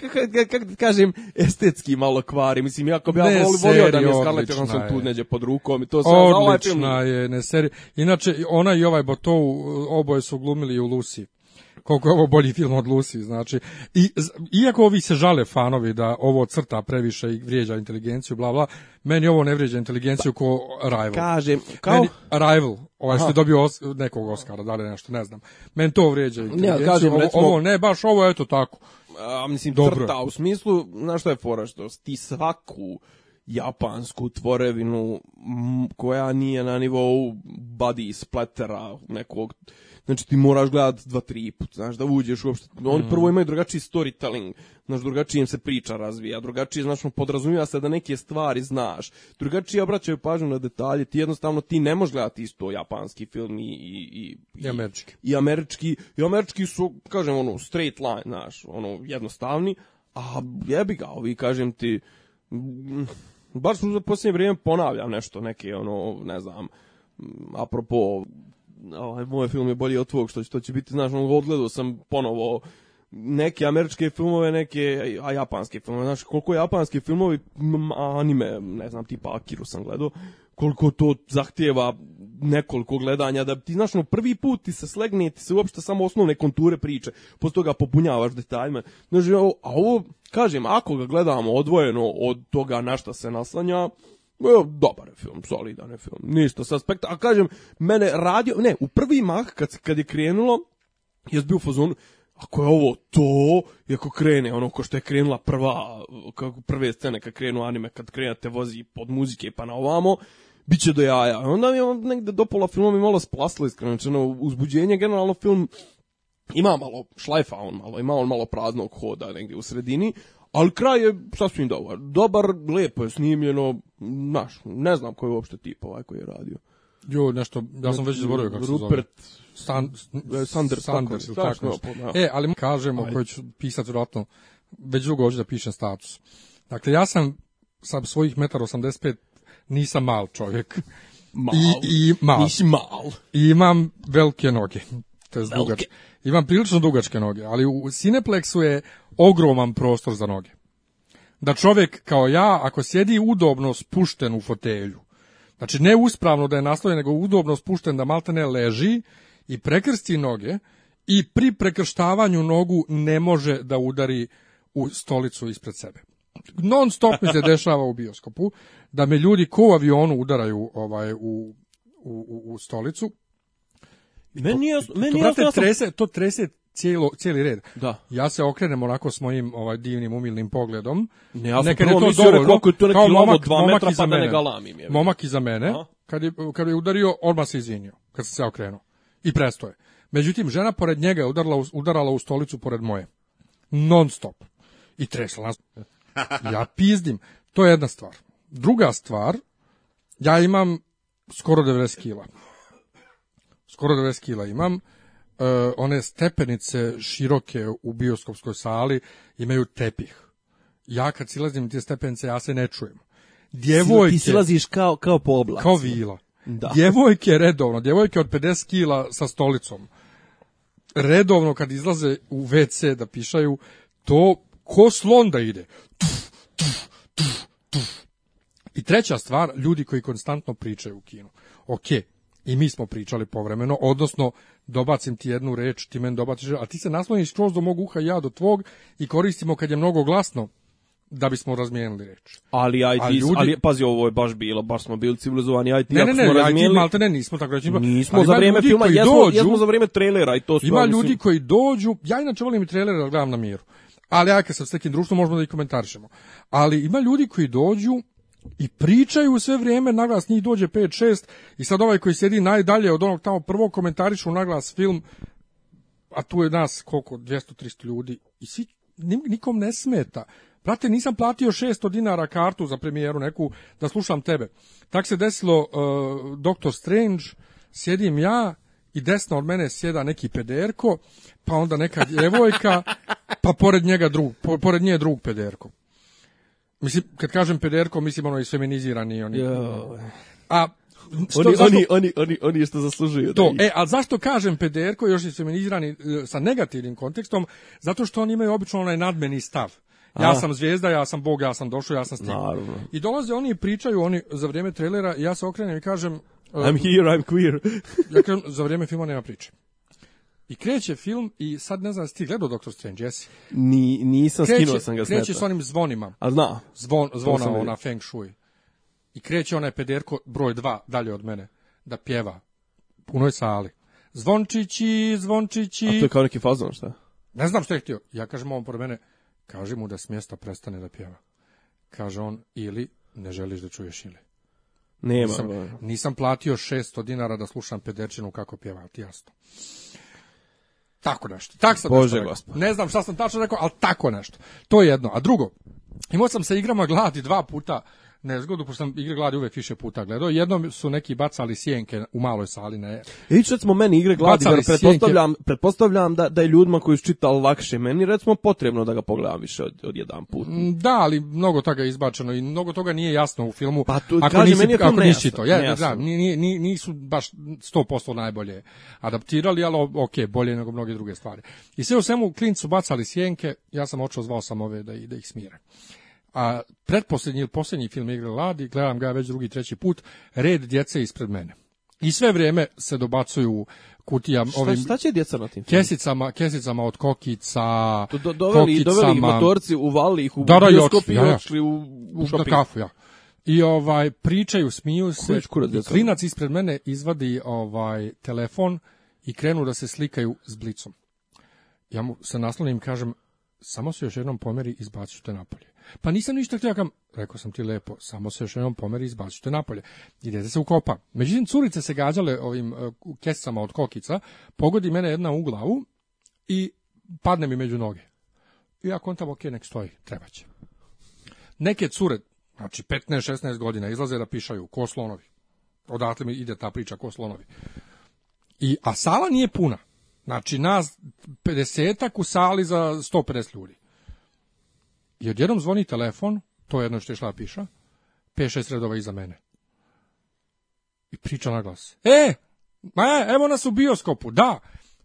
kako da kažem, estetski malo kvari, mislim, jako bi ja volio, volio da mi je Scarlett Johansson tu neđe pod rukom i to se odlična ovaj film. je, ne seri. Inače, ona i ovaj Botou oboje su glumili u Lucy koliko je ovo bolji film od Lucy, znači. I, iako ovi se žale fanovi da ovo crta previše i vrijeđa inteligenciju, bla, bla, meni ovo ne vrijeđa inteligenciju ko Rival. Kažem, kao... Meni, Rival, ovaj što dobio os, nekog Oscara, da li nešto, ne znam. Meni to vrijeđa inteligenciju. Ne, kažem, ovo, recimo... ovo ne, baš ovo, eto tako. A, mislim, Dobro. crta u smislu, znaš što je fora, što ti svaku japansku tvorevinu koja nije na nivou body splattera nekog Znači ti moraš gledati dva, tri put, znaš, da uđeš uopšte. Oni prvo mm. imaju drugačiji storytelling, znaš, drugačije im se priča razvija, drugačije, znaš, podrazumijeva se da neke stvari znaš, drugačije obraćaju pažnju na detalje, ti jednostavno ti ne možeš gledati isto japanski film i... I, i, I američki. I, I američki, i američki su, kažem, ono, straight line, znaš, ono, jednostavni, a jebi ga, ovi, kažem ti, baš za posljednje vrijeme ponavljam nešto, neke, ono, ne znam, apropo ovaj, moj film je bolji od tvog, što će, to će biti, znaš, on odgledao sam ponovo neke američke filmove, neke a japanske filmove, znaš, koliko japanski filmovi, anime, ne znam, tipa Akiru sam gledao, koliko to zahtjeva nekoliko gledanja, da ti, znaš, no, prvi put ti se slegne, ti se uopšte samo osnovne konture priče, posle toga popunjavaš detaljima, znaš, a ovo, kažem, ako ga gledamo odvojeno od toga na šta se naslanja, E, dobar je film, solidan je film, ništa sa aspekta, a kažem, mene radio, ne, u prvi mah kad, kad je krenulo, jes bio u fazonu, ako je ovo to, i ako krene ono ko što je krenula prva, kako prve scene kad krenu anime, kad krenate vozi pod muzike pa na ovamo, bit će do jaja. Onda mi je negde do pola filma mi malo splaslo iskreno, čeno, uzbuđenje, generalno film ima malo šlajfa on malo, ima on malo praznog hoda negde u sredini, ali kraj je sasvim dobar. Dobar, lepo je snimljeno, znaš, ne znam koji je uopšte tip ovaj koji je radio. Jo, nešto, ja sam već znači, zaboravio kako se zove. Rupert Stan, e, Sander, Sanders, ili tako nešto. Da. E, ali kažemo, Ajde. koji ću pisati vjerojatno, već dugo hoću da pišem status. Dakle, ja sam sa svojih 1,85 nisam mal čovjek. Mal. I, i mal. Nisi mal. I imam velike noge. To je dugačke. Imam prilično dugačke noge, ali u Cineplexu je ogroman prostor za noge da čovjek kao ja, ako sjedi udobno spušten u fotelju, znači ne uspravno da je naslojen, nego udobno spušten da maltene leži i prekrsti noge i pri prekrštavanju nogu ne može da udari u stolicu ispred sebe. Non stop mi se [LAUGHS] dešava u bioskopu da me ljudi ko u avionu udaraju ovaj, u, u, u stolicu. Meni je, to, meni to, brate, trese, to trese cijelo, cijeli red. Da. Ja se okrenem onako s mojim ovaj, divnim umilnim pogledom. Ne, ja sam prvo mislio rekao je to neki momak, dva momak metra pa da mene. da galamim. Je. Momak iza mene, kad je, kad je udario, odmah se izvinio, kad sam se okrenuo. I prestoje. Međutim, žena pored njega je udarala, udarala u stolicu pored moje. Non stop. I tresla nas. [LAUGHS] Ja pizdim. To je jedna stvar. Druga stvar, ja imam skoro 90 kila. Skoro 90 kila imam uh, one stepenice široke u bioskopskoj sali imaju tepih. Ja kad silazim te stepenice, ja se ne čujem. Djevojke... Ti silaziš kao, kao po oblaku. Kao vila. Da. Djevojke redovno, djevojke od 50 kila sa stolicom, redovno kad izlaze u WC da pišaju, to ko slon da ide. Tuf, tuf, tuf, tuf. I treća stvar, ljudi koji konstantno pričaju u kinu. Ok, i mi smo pričali povremeno, odnosno dobacim ti jednu reč, ti meni dobaciš, a ti se nasloniš kroz do mog uha ja do tvog i koristimo kad je mnogo glasno da bismo razmijenili reč. Ali IT, ali, ljudi... ali pazi ovo je baš bilo, baš smo bili civilizovani IT, ne, ne, ne, smo razmijenili. Malte ne, nismo tako reći. Nismo za vrijeme filma, jesmo, dođu, jesmo za vrijeme trailera i to su. Ima ljudi mislim... koji dođu, ja inače volim i trailere da gledam na miru. Ali ja kad sam s nekim društvom možemo da i komentarišemo. Ali ima ljudi koji dođu i pričaju sve vrijeme, naglas njih dođe 5-6 i sad ovaj koji sjedi najdalje od onog tamo prvog komentarišu naglas film, a tu je nas koliko, 200-300 ljudi i svi, nikom ne smeta. Prate, nisam platio 600 dinara kartu za premijeru neku da slušam tebe. Tak se desilo uh, Doctor Strange, sjedim ja i desno od mene sjeda neki pederko, pa onda neka djevojka, pa pored njega drug, pored nje drug pederko. Mislim, kad kažem pederko, mislim ono isfeminizirani. Oni. Jo. A što, oni, zašto, oni, oni, oni, oni što zaslužuju. To, da e, ali zašto kažem pederko, još je feminizirani e, sa negativnim kontekstom, zato što oni imaju obično onaj nadmeni stav. Ja Aha. sam zvijezda, ja sam bog, ja sam došao, ja sam stigao. I dolaze oni i pričaju, oni za vrijeme trailera, ja se okrenem i kažem... E, I'm here, I'm queer. ja kažem, za vrijeme filma nema priče. I kreće film i sad ne znam si ti gledao Doctor Strange, jesi? Ni, nisam, kreće, skinuo sam ga smeta. Kreće s onim zvonima. A zna. Zvon, zvona ona Feng Shui. I kreće onaj pederko broj 2 dalje od mene da pjeva. Puno je sali. Zvončići, zvončići. A to je kao neki fazon, šta? Ne znam što je htio. Ja kažem ovom pored mene, kaži mu da s prestane da pjeva. Kaže on, ili ne želiš da čuješ ili. Nema. Nisam, nisam platio 600 dinara da slušam pederčinu kako pjeva, ti jasno. Tako nešto. Tak sam Bože nešto rekao. Ne znam šta sam tačno rekao, ali tako nešto. To je jedno. A drugo, imao sam sa igrama gladi dva puta nezgodu, pošto sam igre gladi uvek više puta gledao. Jednom su neki bacali sjenke u maloj sali. Ne. I sad smo meni igre gladi, jer pretpostavljam, pretpostavljam da, da je ljudima koji su čitali lakše meni, recimo, potrebno da ga pogledam više od, od jedan put. Mm, da, ali mnogo toga je izbačeno i mnogo toga nije jasno u filmu. Pa tu, ako kaže, nisi, meni je ako nisi to, ja, nejasno. da, ni, ni, nisu baš 100% najbolje adaptirali, ali ok, bolje nego mnoge druge stvari. I sve u svemu, klincu bacali sjenke, ja sam očeo zvao sam ove da, da ih smire a pretposlednji ili poslednji film Igre Ladi, gledam ga već drugi, treći put, red djece ispred mene. I sve vrijeme se dobacuju kutijam šta, ovim šta će djeca na tim kesicama, kesicama od kokica, do, do, doveli, kokicama, doveli motorci, uvali ih u da, da bioskop i ja, ja. u, u Na kafu, ja. I ovaj pričaju, smiju se. Klinac ispred mene izvadi ovaj telefon i krenu da se slikaju s blicom. Ja mu se naslonim i kažem samo se još jednom pomeri izbacite napolje. Pa nisam ništa htio, kam, rekao sam ti lepo, samo se još jednom pomeri i izbacite napolje. I dete se ukopa. Međutim, curice se gađale ovim e, uh, kesama od kokica, pogodi mene jedna u glavu i padne mi među noge. I ja kontam, ok, nek stoji, treba će. Neke cure, znači 15-16 godina, izlaze da pišaju, ko slonovi. Odatle mi ide ta priča, ko slonovi. I, a sala nije puna. Znači, nas 50-ak u sali za 150 ljudi. I odjednom zvoni telefon, to je jedno što je šla piša, 5-6 redova iza mene. I priča na glas. E, ma, evo nas u bioskopu, da.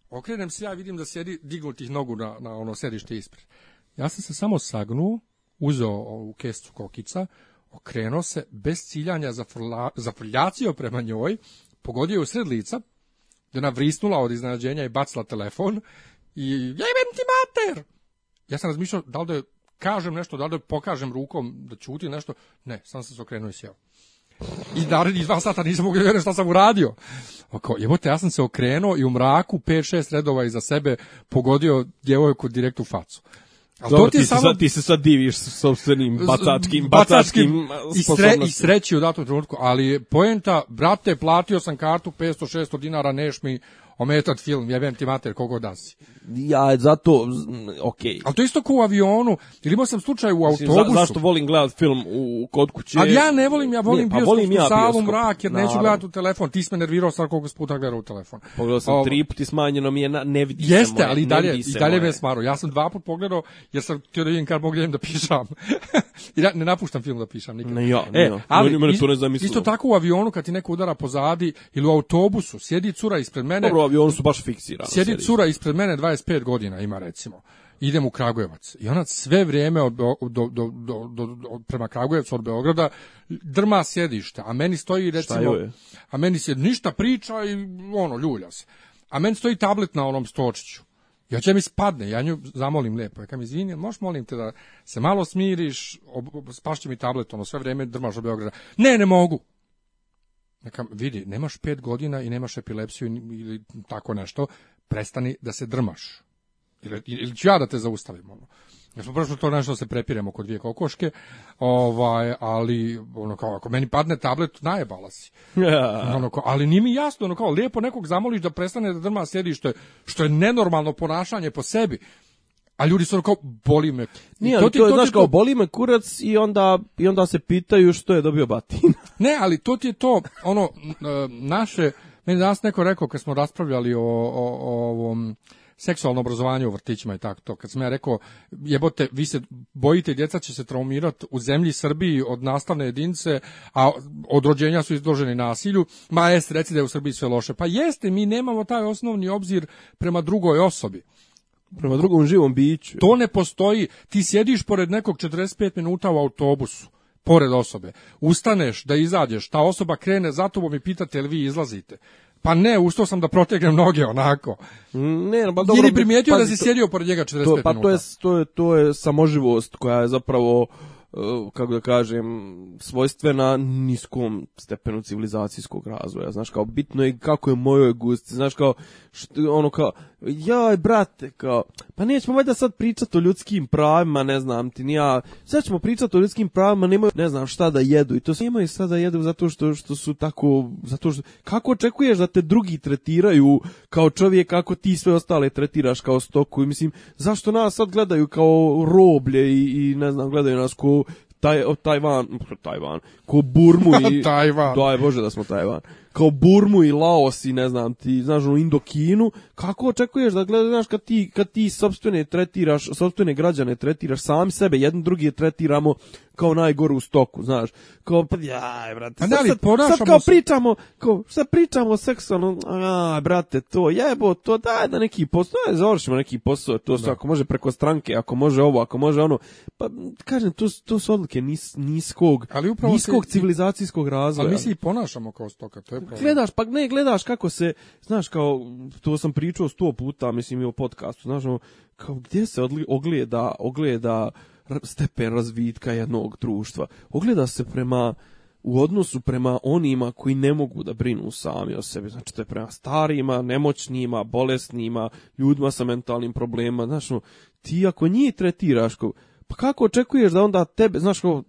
Okrenem se, ja vidim da sjedi dignutih nogu na, na ono sedište ispred. Ja sam se samo sagnuo, uzeo u kestu kokica, okrenuo se, bez ciljanja zafrla, zafrljacio prema njoj, pogodio u sred lica, da ona vrisnula od iznenađenja i bacila telefon i jebem ti mater! Ja sam razmišljao da li da je kažem nešto, da li da pokažem rukom da ćuti nešto, ne, sam se okrenuo i sjeo. I naredni dva sata nisam mogu da šta sam uradio. Oko, jebote, ja sam se okrenuo i u mraku 5-6 redova iza sebe pogodio djevojku direkt u facu. A Dobro, to ti, ti, samo... sad, ti se sad diviš sobstvenim bacačkim, bacačkim, bacačkim i, sre, i sreći u datom trenutku, ali poenta, brate, platio sam kartu 500-600 dinara, neš mi ometat film, jebem ti mater, kogo da si. Ja, zato, okej. Okay. Ali to isto kao u avionu, ili imao sam slučaj u autobusu. Za, zašto volim gledat film u, kod kuće? Ali ja ne volim, ja volim Nije, pa volim ja salu, mrak, jer Naravno. neću gledat u telefon. Ti si me nervirao sad koliko puta gledao u telefon. Pogledao sam Ovo. tri puti smanjeno mi je, na, ne vidi Jeste, moje, ali i dalje, i dalje me smaro. Ja sam dva put pogledao, jer sam htio da vidim kad mogu da, da pišam. [LAUGHS] I ne napuštam film da pišam nikad. Ne, ja, e, ne, e, ali, no, mene to ne zamislilo. Isto tako u avionu kad ti neko udara pozadi ili u autobusu, sjedi cura ispred mene, Dobro, i oni su baš fiksirani. Sjedi sedi. cura ispred mene 25 godina ima recimo. Idem u Kragujevac i ona sve vrijeme od, do, do, do, prema Kragujevcu od Beograda drma sjedište, a meni stoji recimo... A meni se ništa priča i ono, ljulja se. A meni stoji tablet na onom stočiću. Ja će mi spadne, ja nju zamolim lepo, Ja kam izvini, možeš molim te da se malo smiriš, spašće mi tablet, ono sve vrijeme drmaš od Beograda. Ne, ne mogu. Neka, vidi, nemaš pet godina i nemaš epilepsiju ili tako nešto, prestani da se drmaš. Ili, ili ću ja da te zaustavim. Ono. Ja smo prošlo to nešto da se prepiremo kod dvije kokoške, ovaj, ali ono kao, ako meni padne tablet, najebala si. [LAUGHS] Ono kao, ali nije mi jasno, ono kao, lijepo nekog zamoliš da prestane da drma sjedi, što je, što je nenormalno ponašanje po sebi. A ljudi su ono kao, boli me. Nije, to, ti, to, je, to znaš, kao, boli me kurac i onda, i onda se pitaju što je dobio batina. Ne, ali to ti je to, ono, e, naše, meni danas neko rekao kad smo raspravljali o, o, o ovom seksualno obrazovanje u vrtićima i tako to. Kad sam ja rekao, jebote, vi se bojite, djeca će se traumirati u zemlji Srbiji od nastavne jedinice, a od rođenja su izloženi nasilju. Ma jest, reci da je u Srbiji sve loše. Pa jeste, mi nemamo taj osnovni obzir prema drugoj osobi. Prema drugom živom biću. To ne postoji. Ti sjediš pored nekog 45 minuta u autobusu pored osobe. Ustaneš da izađeš, ta osoba krene za tobom i pita li vi izlazite. Pa ne, ustao sam da protegnem noge onako. Ne, pa dobro. Ili primijetio pa, da si sjedio pored njega pa 45 to, pa minuta. Pa to je, to je, to je samoživost koja je zapravo Eh, kako da kažem, svojstvena niskom stepenu civilizacijskog razvoja. Znaš, kao, bitno je kako je mojoj gusti. Znaš, kao, što, ono kao, jaj, brate, kao, pa nećemo valjda sad pričati o ljudskim pravima, ne znam ti, nija, sad ćemo pričati o ljudskim pravima, nemaju, ne znam šta da jedu. I to sve nemaju šta da jedu zato što, što su tako, zato što, kako očekuješ da te drugi tretiraju kao čovjek, kako ti sve ostale tretiraš kao stoku? I mislim, zašto nas sad gledaju kao roblje i, i ne znam, gledaju nas ko taj, Tajvan, [LAUGHS] Tajvan, ko Burmu [LAUGHS] i... Tajvan. Daj Bože da smo Tajvan. Kao Burmu i Laos i ne znam ti, znaš, ono Indokinu, kako očekuješ da gledaš, znaš, kad ti, kad ti sopstvene tretiraš, sopstvene građane tretiraš, sami sebe, jedan drugi je tretiramo, kao najgore u stoku, znaš. Kao, pa jaj, brate. Sad, sad, sad kao pričamo, kao, šta pričamo seksualno, a, brate, to jebo, to daj da neki posao, daj, da završimo neki posao, to su, da. ako može preko stranke, ako može ovo, ako može ono. Pa, kažem, to, to su odluke nis, niskog, ali niskog se, civilizacijskog razvoja. Ali mi se i ponašamo kao stoka, to je problem. Gledaš, pa ne, gledaš kako se, znaš, kao, to sam pričao 100 puta, mislim, i u podkastu, znaš, kao, gdje se ogleda, ogleda, stepen razvitka jednog društva. Ogleda se prema u odnosu prema onima koji ne mogu da brinu sami o sebi, znači to je prema starima, nemoćnima, bolesnima, ljudima sa mentalnim problemima, znači ti ako njih tretiraš, pa kako očekuješ da onda tebe, znaš, kao,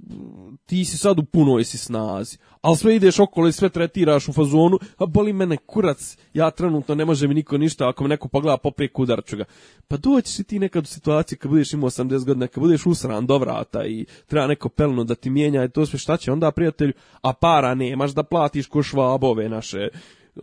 ti si sad u punoj si snazi, ali sve ideš okolo i sve tretiraš u fazonu, a boli mene kurac, ja trenutno ne može mi niko ništa, ako me neko pogleda poprije kudar ću ga. Pa doćiš ti nekad u situaciju kad budeš imao 80 godina, kad budeš usran do vrata i treba neko pelno da ti mijenja i to sve šta će onda prijatelju, a para nemaš da platiš ko švabove naše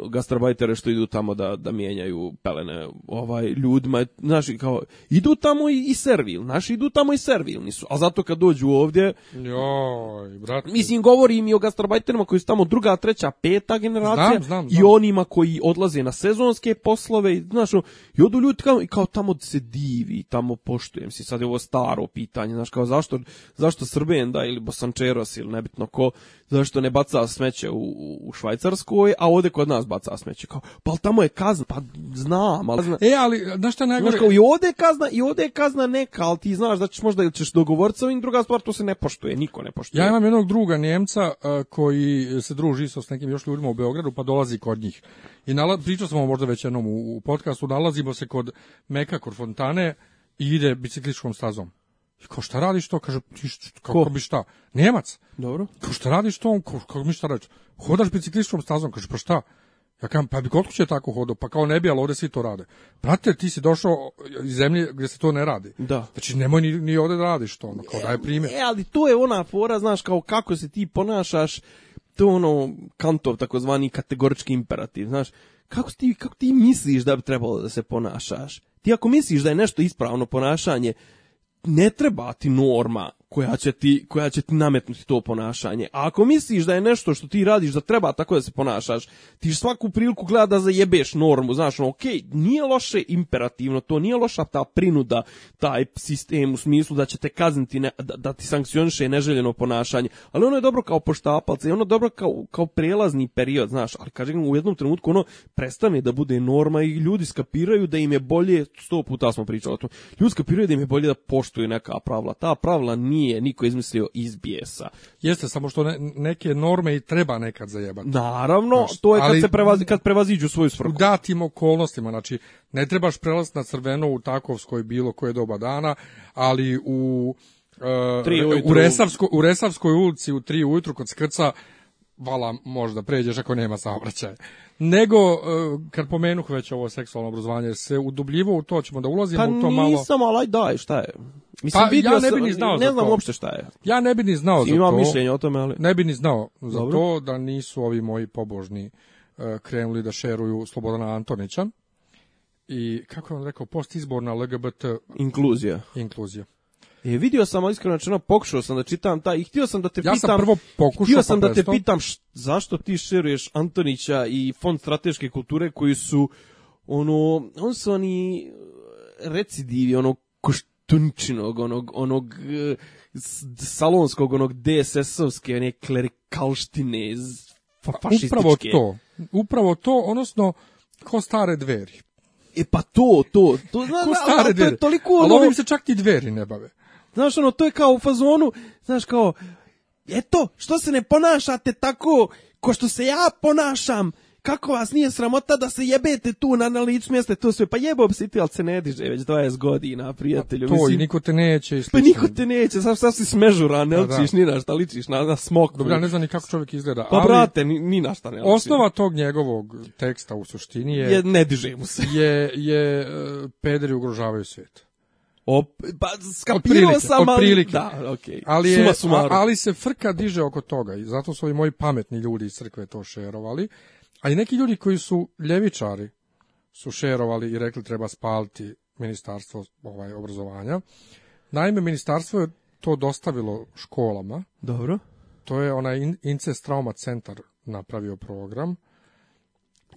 gastrobajtere što idu tamo da, da mijenjaju pelene ovaj, ljudima, znaš, kao, idu tamo i, i servil, naši idu tamo i servilni su, a zato kad dođu ovdje, Joj, brate. mislim, govori mi o gastrobajterima koji su tamo druga, treća, peta generacija znam, znam, znam. i onima koji odlaze na sezonske poslove, i, znaš, i odu ljudi kao, i kao tamo se divi, tamo poštujem se sad je ovo staro pitanje, znaš, kao zašto, zašto da ili Bosančeros ili nebitno ko, zašto ne baca smeće u, u Švajcarskoj, a ovde kod nas razbaca smeće. Kao, pa ali tamo je kazna, pa znam, ali... Zna. E, ali, znaš šta najgore... Kao, I ovde je kazna, i ovde je kazna neka, ali ti znaš da znači, ćeš možda ili ćeš dogovoriti sa ovim druga stvar, to se ne poštuje, niko ne poštuje. Ja imam jednog druga Njemca uh, koji se druži isto s nekim još ljudima u Beogradu, pa dolazi kod njih. I nala, pričao sam možda već jednom u, u podcastu, nalazimo se kod Meka, kod Fontane i ide bicikličkom stazom. I Kao šta radiš to? Kaže, kako Ko? bi šta? Nemac. Dobro. Kao šta radiš to? Kako, kako mi šta radiš? Hodaš biciklističkom stazom? Kaže, pa šta? Ja kažem, pa bi kod kuće tako hodao, pa kao ne bi, ali ovde svi to rade. Brate, ti si došao iz zemlje gde se to ne radi. Da. Znači, nemoj ni, ni ovde da radiš to, ono, kao daje primjer. E, ali to je ona fora, znaš, kao kako se ti ponašaš, to ono, kantov takozvani kategorički imperativ, znaš, kako ti, kako ti misliš da bi trebalo da se ponašaš? Ti ako misliš da je nešto ispravno ponašanje, ne treba ti norma koja će ti, koja će ti nametnuti to ponašanje. A ako misliš da je nešto što ti radiš da treba tako da se ponašaš, ti svaku priliku gleda da zajebeš normu, znaš, no, ok, nije loše imperativno, to nije loša ta prinuda, taj sistem u smislu da će te kazniti, ne, da, da, ti sankcioniše neželjeno ponašanje, ali ono je dobro kao poštapalce, ono je dobro kao, kao prelazni period, znaš, ali kažem u jednom trenutku ono prestane da bude norma i ljudi skapiraju da im je bolje, sto puta smo pričali o tom, ljudi skapiraju da im je bolje da poštuju neka pravila, ta pravila nije nije niko izmislio iz bijesa. Jeste, samo što ne, neke norme i treba nekad zajebati. Naravno, znači, to je kad, ali, se prevazi, kad prevaziđu svoju svrhu. U datim okolnostima, znači ne trebaš prelaziti na crveno u Takovskoj bilo koje doba dana, ali u... Uh, u, Resavsko, u Resavskoj ulici u tri ujutru kod Skrca vala možda pređeš ako nema saobraćaja. Nego, e, kad pomenuh već ovo seksualno obrazovanje, se udubljivo u to ćemo da ulazimo pa u to malo... Pa nisam, ali daj, šta je? Mislim, pa, ja ne bi ni znao ne znam uopšte šta je. Ja ne bi ni znao Imam za to. mišljenje o tome, ali... Ne bi ni znao za Dobro. to da nisu ovi moji pobožni e, krenuli da šeruju Slobodana Antonića. I, kako je on rekao, postizborna LGBT... Inkluzija. Inkluzija. E, vidio sam, iskreno rečeno, pokušao sam da čitam taj i htio sam da te ja pitam... Ja sam prvo pokušao... Htio sam pa da te pitam š, zašto ti šeruješ Antonića i Fond strateške kulture koji su, ono, on su oni uh, recidivi, ono, koštunčinog, onog, onog uh, salonskog, onog DSS-ovske, one klerikalštine, fa pa fašističke. Upravo to, upravo to, odnosno, ko stare dveri. E pa to, to, to, zna, stare to je toliko... Ali ovim se čak ti dveri ne bave. Znaš, ono, to je kao u fazonu, znaš, kao, eto, što se ne ponašate tako ko što se ja ponašam, kako vas nije sramota da se jebete tu na, na licu mjesta, to sve, pa jebom si ti, ali se ne diže već 20 godina, prijatelju. Pa to mislim, i niko te neće. I pa niko te neće, sad, sad si smežura, ne da, ličiš da. ni na šta, ličiš na, na smok. Dobro, ja ne znam ni kako čovjek izgleda. Pa ali, brate, ni, ni na šta ne liči. Osnova tog njegovog teksta u suštini je... je ne diže mu se. Je, je e, pederi ugrožavaju svijet. Op, pa skapirao sam, ali, da, okay. ali, je, Suma ali se frka diže oko toga i zato su i moji pametni ljudi iz crkve to šerovali, a i neki ljudi koji su ljevičari su šerovali i rekli treba spaliti ministarstvo ovaj, obrazovanja. Naime, ministarstvo je to dostavilo školama. Dobro. To je onaj Incest Trauma Centar napravio program.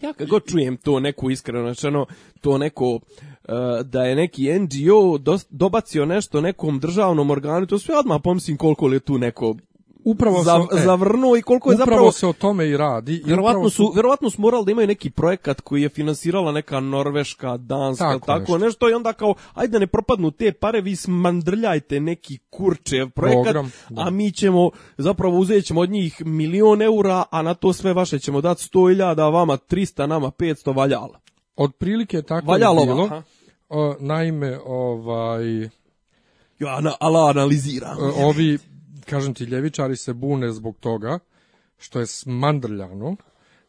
Ja kako čujem to neku iskreno, to neko Eh, da je neki NGO dobacio nešto nekom državnom organu, to sve ja odmah pomislim koliko li tu neko upravo za, e, zavrnuo i koliko je zapravo se o tome i radi I verovatno su, su verovatno su morali da imaju neki projekat koji je finansirala neka norveška danska tako, tako nešto. nešto. i onda kao ajde da ne propadnu te pare vi smandrljajte neki kurčev projekat Program, a da. mi ćemo zapravo uzećemo od njih milion eura a na to sve vaše ćemo dati 100.000 vama 300 nama 500 valjala otprilike tako valjalo je bilo aha. O, naime, ovaj... Jo, ana, ala analizira. E, ovi, kažem ti, ljevičari se bune zbog toga što je smandrljano,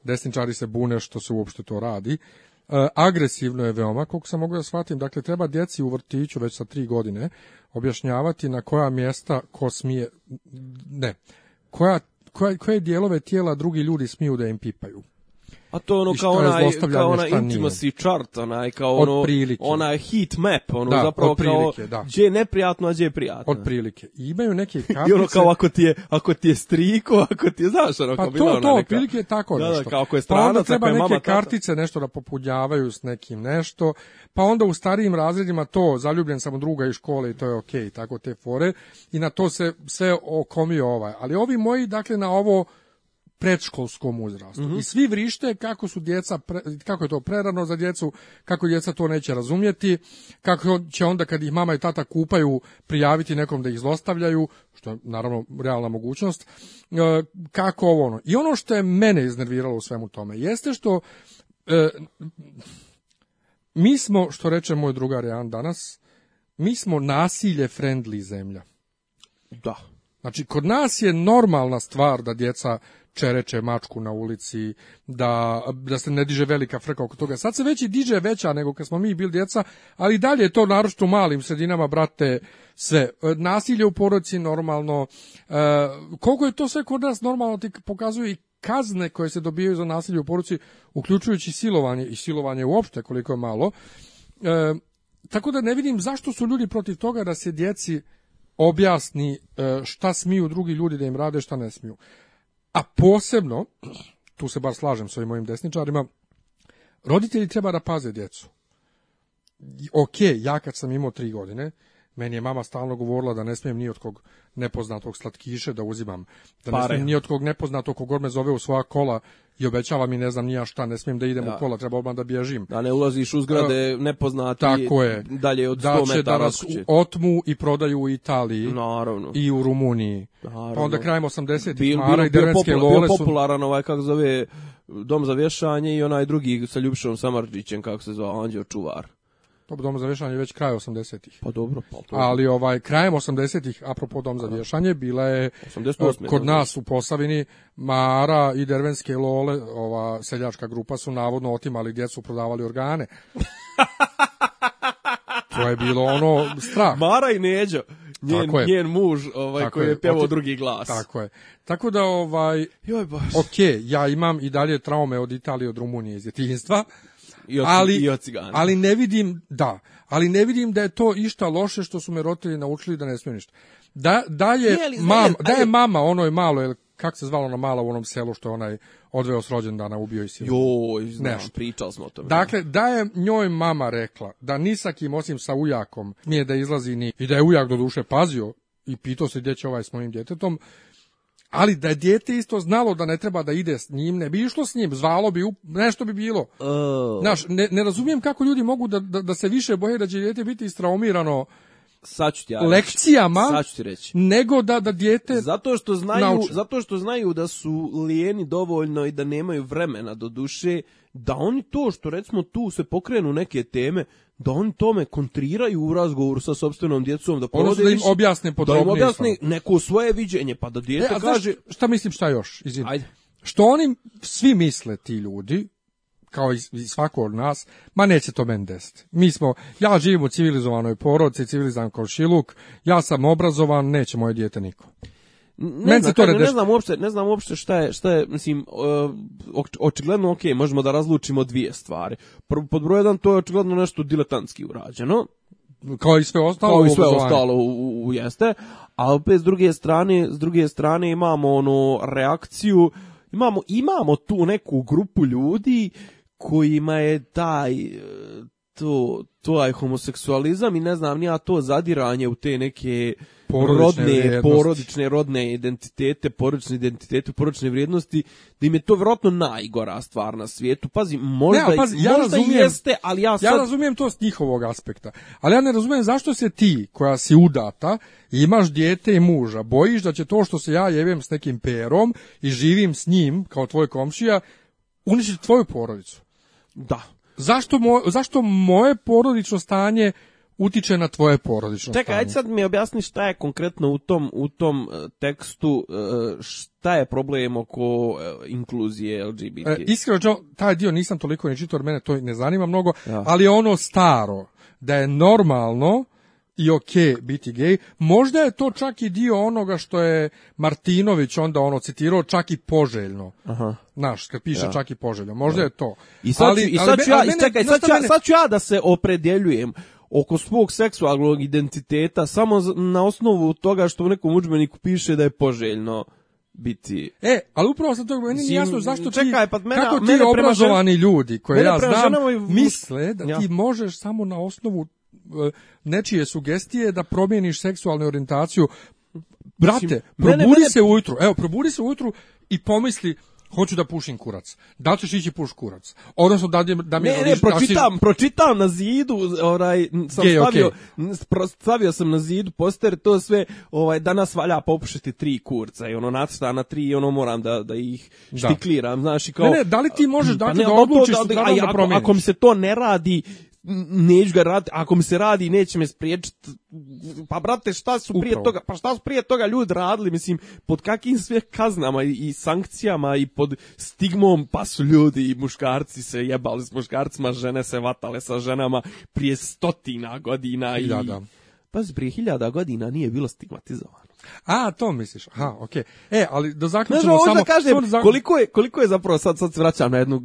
desničari se bune što se uopšte to radi, e, agresivno je veoma, koliko sam mogu da shvatim, dakle treba djeci u vrtiću već sa tri godine objašnjavati na koja mjesta ko smije, ne, koja, koja, koje dijelove tijela drugi ljudi smiju da im pipaju. A to je ono kao onaj, kao onaj intimacy nije. chart, onaj, kao ono, Otprilike. onaj heat map, ono da, zapravo prilike, kao, da. gdje je neprijatno, a gdje je prijatno. Od prilike. I imaju neke kapice. [LAUGHS] I ono kao ako ti je, ako ti je striko, [LAUGHS] ako ti je, znaš, ono, pa kao to, bilo ono to, neka... prilike je tako da, da nešto. Da, kao ako je stranac, pa onda treba neke mama, kartice nešto da popunjavaju s nekim nešto, pa onda u starijim razredima to, zaljubljen sam u druga iz škole i to je okej, okay, tako te fore, i na to se sve okomio ovaj. Ali ovi moji, dakle, na ovo, predškolskom uzrastu. Mm -hmm. I svi vrište kako su djeca pre, kako je to prerano za djecu, kako djeca to neće razumjeti, kako će onda kad ih mama i tata kupaju prijaviti nekom da ih zlostavljaju, što je naravno realna mogućnost, e, kako ovo ono. I ono što je mene iznerviralo u svemu tome jeste što e, mi smo, što reče moj drugar Jan danas, mi smo nasilje friendly zemlja. Da. Znači, kod nas je normalna stvar da djeca čereče mačku na ulici, da, da se ne diže velika frka oko toga. Sad se već i diže veća nego kad smo mi bili djeca, ali dalje je to naročito u malim sredinama, brate, sve. E, nasilje u poroci normalno, e, koliko je to sve kod nas normalno ti pokazuje i kazne koje se dobijaju za nasilje u poruci, uključujući silovanje i silovanje uopšte koliko je malo. E, tako da ne vidim zašto su ljudi protiv toga da se djeci objasni e, šta smiju drugi ljudi da im rade, šta ne smiju. A posebno, tu se bar slažem s ovim mojim desničarima, roditelji treba da paze djecu. Ok, ja kad sam imao tri godine, Meni je mama stalno govorila da ne smijem ni od kog nepoznatog slatkiše da uzimam, da Pare. ne smijem ni od kog nepoznatog kogor me zove u svoja kola i obećava mi ne znam ni ja šta, ne smijem da idem da. u kola, treba odmah da bježim. Da ne ulaziš u zgrade nepoznati Tako je. dalje od 100 da metara. Da će da nas otmu i prodaju u Italiji Naravno. i u Rumuniji. Naravno. Pa onda krajem 80-ih Mara i Devenske Lole su... popularan ovaj, kako zove, dom za vješanje i onaj drugi sa Ljubšom Samarđićem, kako se zove, Anđeo Čuvar. Dobro, pa dom za vješanje je već kraj 80-ih. Pa dobro, pa to... Ali ovaj, krajem 80-ih, apropo dom za vješanje, bila je 88. Eh, kod nas u Posavini Mara i Dervenske Lole, ova seljačka grupa su navodno otimali djecu, prodavali organe. [LAUGHS] to je bilo ono strah. Mara i Neđo. Njen, je. njen muž ovaj, tako koji je pjevao Oti... drugi glas. Tako je. Tako da, ovaj, Joj baš. ok, ja imam i dalje traume od Italije, od Rumunije iz djetinjstva, I od, ali, i od cigana. Ali ne vidim, da, ali ne vidim da je to išta loše što su me roditelji naučili da ne smije ništa. Da, da je, mam, da je mama onoj malo, kak se zvala ona mala u onom selu što onaj odveo s rođendana, ubio i silo. Joj, znam, Nešto. smo o tome. Dakle, da je njoj mama rekla da ni sa kim osim sa ujakom nije da izlazi ni, i da je ujak do duše pazio i pitao se gdje će ovaj s mojim djetetom, ali da je dijete isto znalo da ne treba da ide s njim, ne bi išlo s njim, zvalo bi, nešto bi bilo. Uh. Znaš, ne, ne razumijem kako ljudi mogu da, da, da se više boje da će dijete biti istraumirano sad ću ti ja reći, lekcijama sad ću ti reći. nego da da dijete zato što znaju nauči. zato što znaju da su lijeni dovoljno i da nemaju vremena do duše da oni to što recimo tu se pokrenu neke teme da oni tome kontriraju u razgovoru sa sobstvenom djecom da ponode da, da im objasne podrobnije da im objasne neko svoje viđenje pa da e, dijete e, kaže šta mislim šta još izvini što oni svi misle ti ljudi kao i svako od nas, ma neće to meni desiti. Mi smo, ja živim u civilizovanoj porodci, civilizovan košiluk, ja sam obrazovan, neće moje dijete niko. Ne, zna, to ne, znam uopšte, ne znam uopšte šta je, šta je mislim, e, očigledno, ok, možemo da razlučimo dvije stvari. Pod broj jedan, to je očigledno nešto diletantski urađeno, kao i sve ostalo kao i sve ostalo u, u, jeste a opet s druge strane s druge strane imamo onu reakciju imamo imamo tu neku grupu ljudi kojima je taj e, to, to je homoseksualizam i ne znam nija to zadiranje u te neke porodične rodne, vrijednosti. porodične, rodne identitete, porodične identitete, porodične vrijednosti, da im je to vjerojatno najgora stvar na svijetu. Pazi, možda, ne, pazi, ja možda razumijem, jeste, ali ja sad... Ja razumijem to s njihovog aspekta, ali ja ne razumijem zašto se ti, koja si udata, imaš dijete i muža, bojiš da će to što se ja jevem s nekim perom i živim s njim, kao tvoj komšija, uništiti tvoju porodicu. Da. Zašto, mo, zašto moje porodično stanje utiče na tvoje porodično Čekaj, stanje? Čekaj, sad mi objasni šta je konkretno u tom, u tom e, tekstu, e, šta je problem oko e, inkluzije LGBT? E, iskreno, taj dio nisam toliko ne čitao, mene to ne zanima mnogo, ja. Da. ali ono staro, da je normalno i ok biti gej. Možda je to čak i dio onoga što je Martinović onda ono citirao čak i poželjno. Aha. Naš, kad piše ja. Da. čak i poželjno. Možda ja. Da. je to. I sad ali, i sad ću ja, mene, čekaj, sad ću, mene... sad ću ja da se opredeljujem oko svog seksualnog identiteta samo na osnovu toga što u nekom udžbeniku piše da je poželjno biti. E, ali upravo sam toga, meni nije jasno zašto ti, čekaj, pa mena, kako ti obrazovani žen... ljudi koje ja znam, i... misle da ja. ti možeš samo na osnovu E, nečije sugestije da promijeniš seksualnu orijentaciju. Brate, Mislim, probudi mene, mene... se ujutru. Evo, probudi se ujutru i pomisli hoću da pušim kurac. Da li ćeš ići puš kurac? Odnosno da, da mi... Ne, ne, pročitam, si... pročitam na zidu, oraj, sam Gej, stavio, okay. stavio sam na zidu poster, to sve, ovaj, danas valja popušiti tri kurca i ono nacrta na tri i ono moram da, da ih štikliram, da. znaš, i kao... Ne, ne, da li ti možeš pa, ne, da odlučiš da, da, da, da, da, ako mi se to ne radi, neću ga raditi, ako mi se radi neće me spriječiti, pa brate šta su Upravo. prije toga, pa šta su prije toga ljudi radili, mislim, pod kakim sve kaznama i, i, sankcijama i pod stigmom, pa su ljudi i muškarci se jebali s muškarcima, žene se vatale sa ženama prije stotina godina Hiljada. i... Pazi, prije hiljada godina nije bilo stigmatizovano. A, to misliš. Aha, okej. Okay. E, ali da zaključimo samo... Da kažem, koliko, je, koliko je zapravo, sad, sad se vraćam na jednu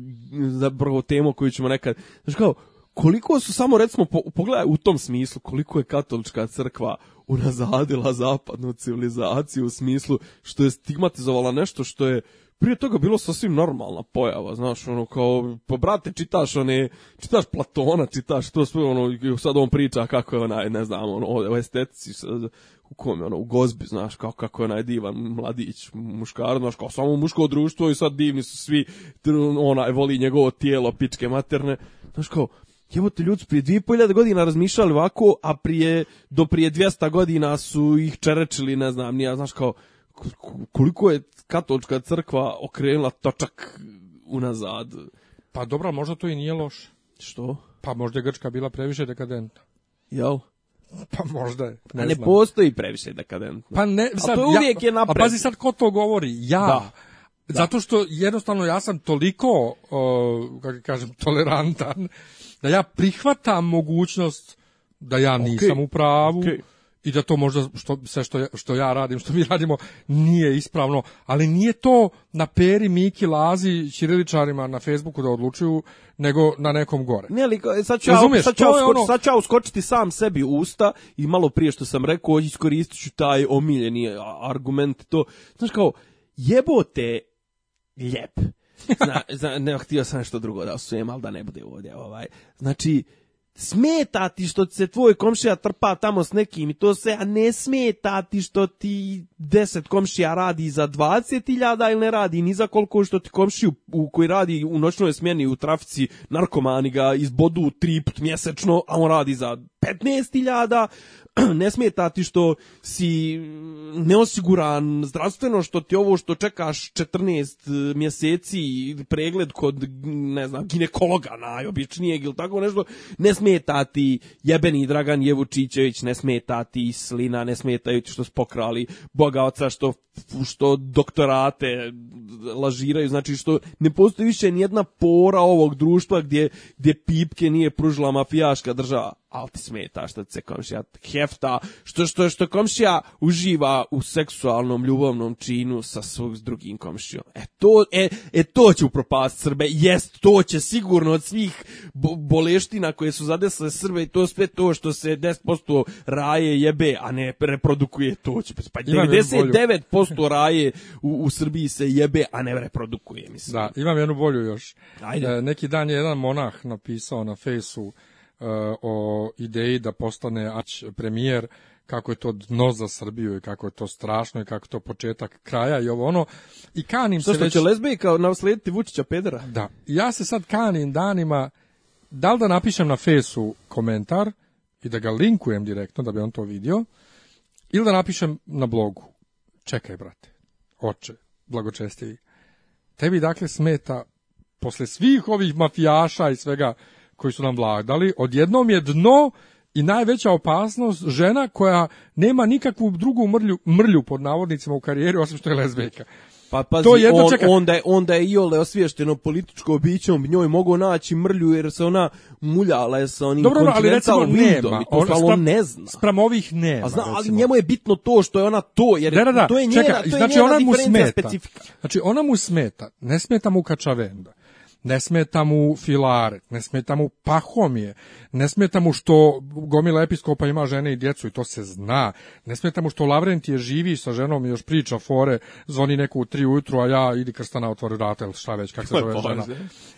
zapravo temu koju ćemo nekad... Znaš kao, koliko su samo recimo po, pogledaj u tom smislu koliko je katolička crkva unazadila zapadnu civilizaciju u smislu što je stigmatizovala nešto što je prije toga bilo sasvim normalna pojava, znaš, ono kao, pa brate, čitaš one, čitaš Platona, čitaš to sve, ono, sad on priča kako je onaj, ne znam, ono, o estetici, u kom ono, u gozbi, znaš, kao kako je onaj divan mladić, muškar, znaš, kao samo muško društvo i sad divni su svi, onaj, voli njegovo tijelo, pičke materne, znaš, kao, jebote ljudi, prije 2.500 godina razmišljali ovako, a prije, do prije 200 godina su ih čerečili, ne znam, ni ja znaš kao, koliko je katolička crkva okrenula točak unazad. Pa dobro, možda to i nije loše. Što? Pa možda je Grčka bila previše dekadentna. Jel? Pa možda je. Ne a ne postoji previše dekadentna. Pa ne, sad, a to uvijek ja, je napred. A pazi sad ko to govori, ja. Da. Zato što jednostavno ja sam toliko, uh, kako kažem, tolerantan da ja prihvatam mogućnost da ja nisam okay. u pravu okay. i da to možda što, sve što što ja radim, što mi radimo, nije ispravno, ali nije to na peri Miki Lazi Čiriličarima na Facebooku da odlučuju, nego na nekom gore. Ne, ali e, sad ću, Razumiješ, sad ću, uskoč, ono... sad ću uskočiti sam sebi u usta i malo prije što sam rekao, iskoristit ću taj omiljeni argument, to, znaš kao, jebote ljep zna, zna, ne, htio sam nešto drugo da osujem, ali da ne bude ovdje. Ovaj. Znači, smeta ti što se tvoj komšija trpa tamo s nekim i to se a ne smeta ti što ti deset komšija radi za 20.000 ili ne radi ni za koliko što ti komšiju u koji radi u noćnoj smjeni u trafici narkomani ga izbodu tri put mjesečno a on radi za 15.000 [CLEARS THROAT] ne smeta ti što si neosiguran zdravstveno, što ti ovo što čekaš 14 e, mjeseci pregled kod, ne znam, ginekologa najobičnijeg ili tako nešto, ne smeta ti jebeni Dragan Jevučićević, ne smeta ti Slina, ne smetaju ti što spokrali Boga oca, što, što doktorate lažiraju, znači što ne postoji više nijedna pora ovog društva gdje, gdje pipke nije pružila mafijaška država ali ti smeta što se komšija hefta, što, što, što komšija uživa u seksualnom ljubavnom činu sa svog s drugim komšijom. E to, e, e to će upropast Srbe, jest, to će sigurno od svih boleština koje su zadesle Srbe i to sve to što se 10% raje jebe, a ne reprodukuje, to će, pa 99% raje u, u Srbiji se jebe, a ne reprodukuje, mislim. Da, imam jednu bolju još. Ajde. E, neki dan je jedan monah napisao na fejsu, E, o ideji da postane premijer, kako je to dno za Srbiju i kako je to strašno i kako je to početak kraja i ovo ono. I kanim što se što već... će lezbijka naslediti Vučića pedera. Da. Ja se sad kanim danima da li da napišem na fesu komentar i da ga linkujem direktno da bi on to vidio ili da napišem na blogu. Čekaj, brate. Oče, blagočestivi. Tebi dakle smeta posle svih ovih mafijaša i svega koji su nam vladali, odjednom je dno i najveća opasnost žena koja nema nikakvu drugu mrlju, mrlju pod navodnicima u karijeri osim što je lezbijka. Pa pazi, to jedno, on, čeka... onda, je, onda je Iole osviješteno političko običom njoj mogu naći mrlju jer se ona muljala je sa onim Dobro, no, ali recimo nema. On, spram, on ne zna. Spram ovih nema. A zna, recimo. ali njemu je bitno to što je ona to, jer da, da, da. to je njena, čeka, to je znači njena ona mu smeta. Specifika. Znači ona mu smeta, ne smeta mu kačavenda ne smeta mu filaret, ne smeta mu pahomije, ne smeta mu što gomila episkopa ima žene i djecu i to se zna, ne smeta mu što Lavrentije živi sa ženom i još priča fore, zvoni neku u tri ujutru, a ja idi krstana otvori vrata ili šta već, kako se zove žena.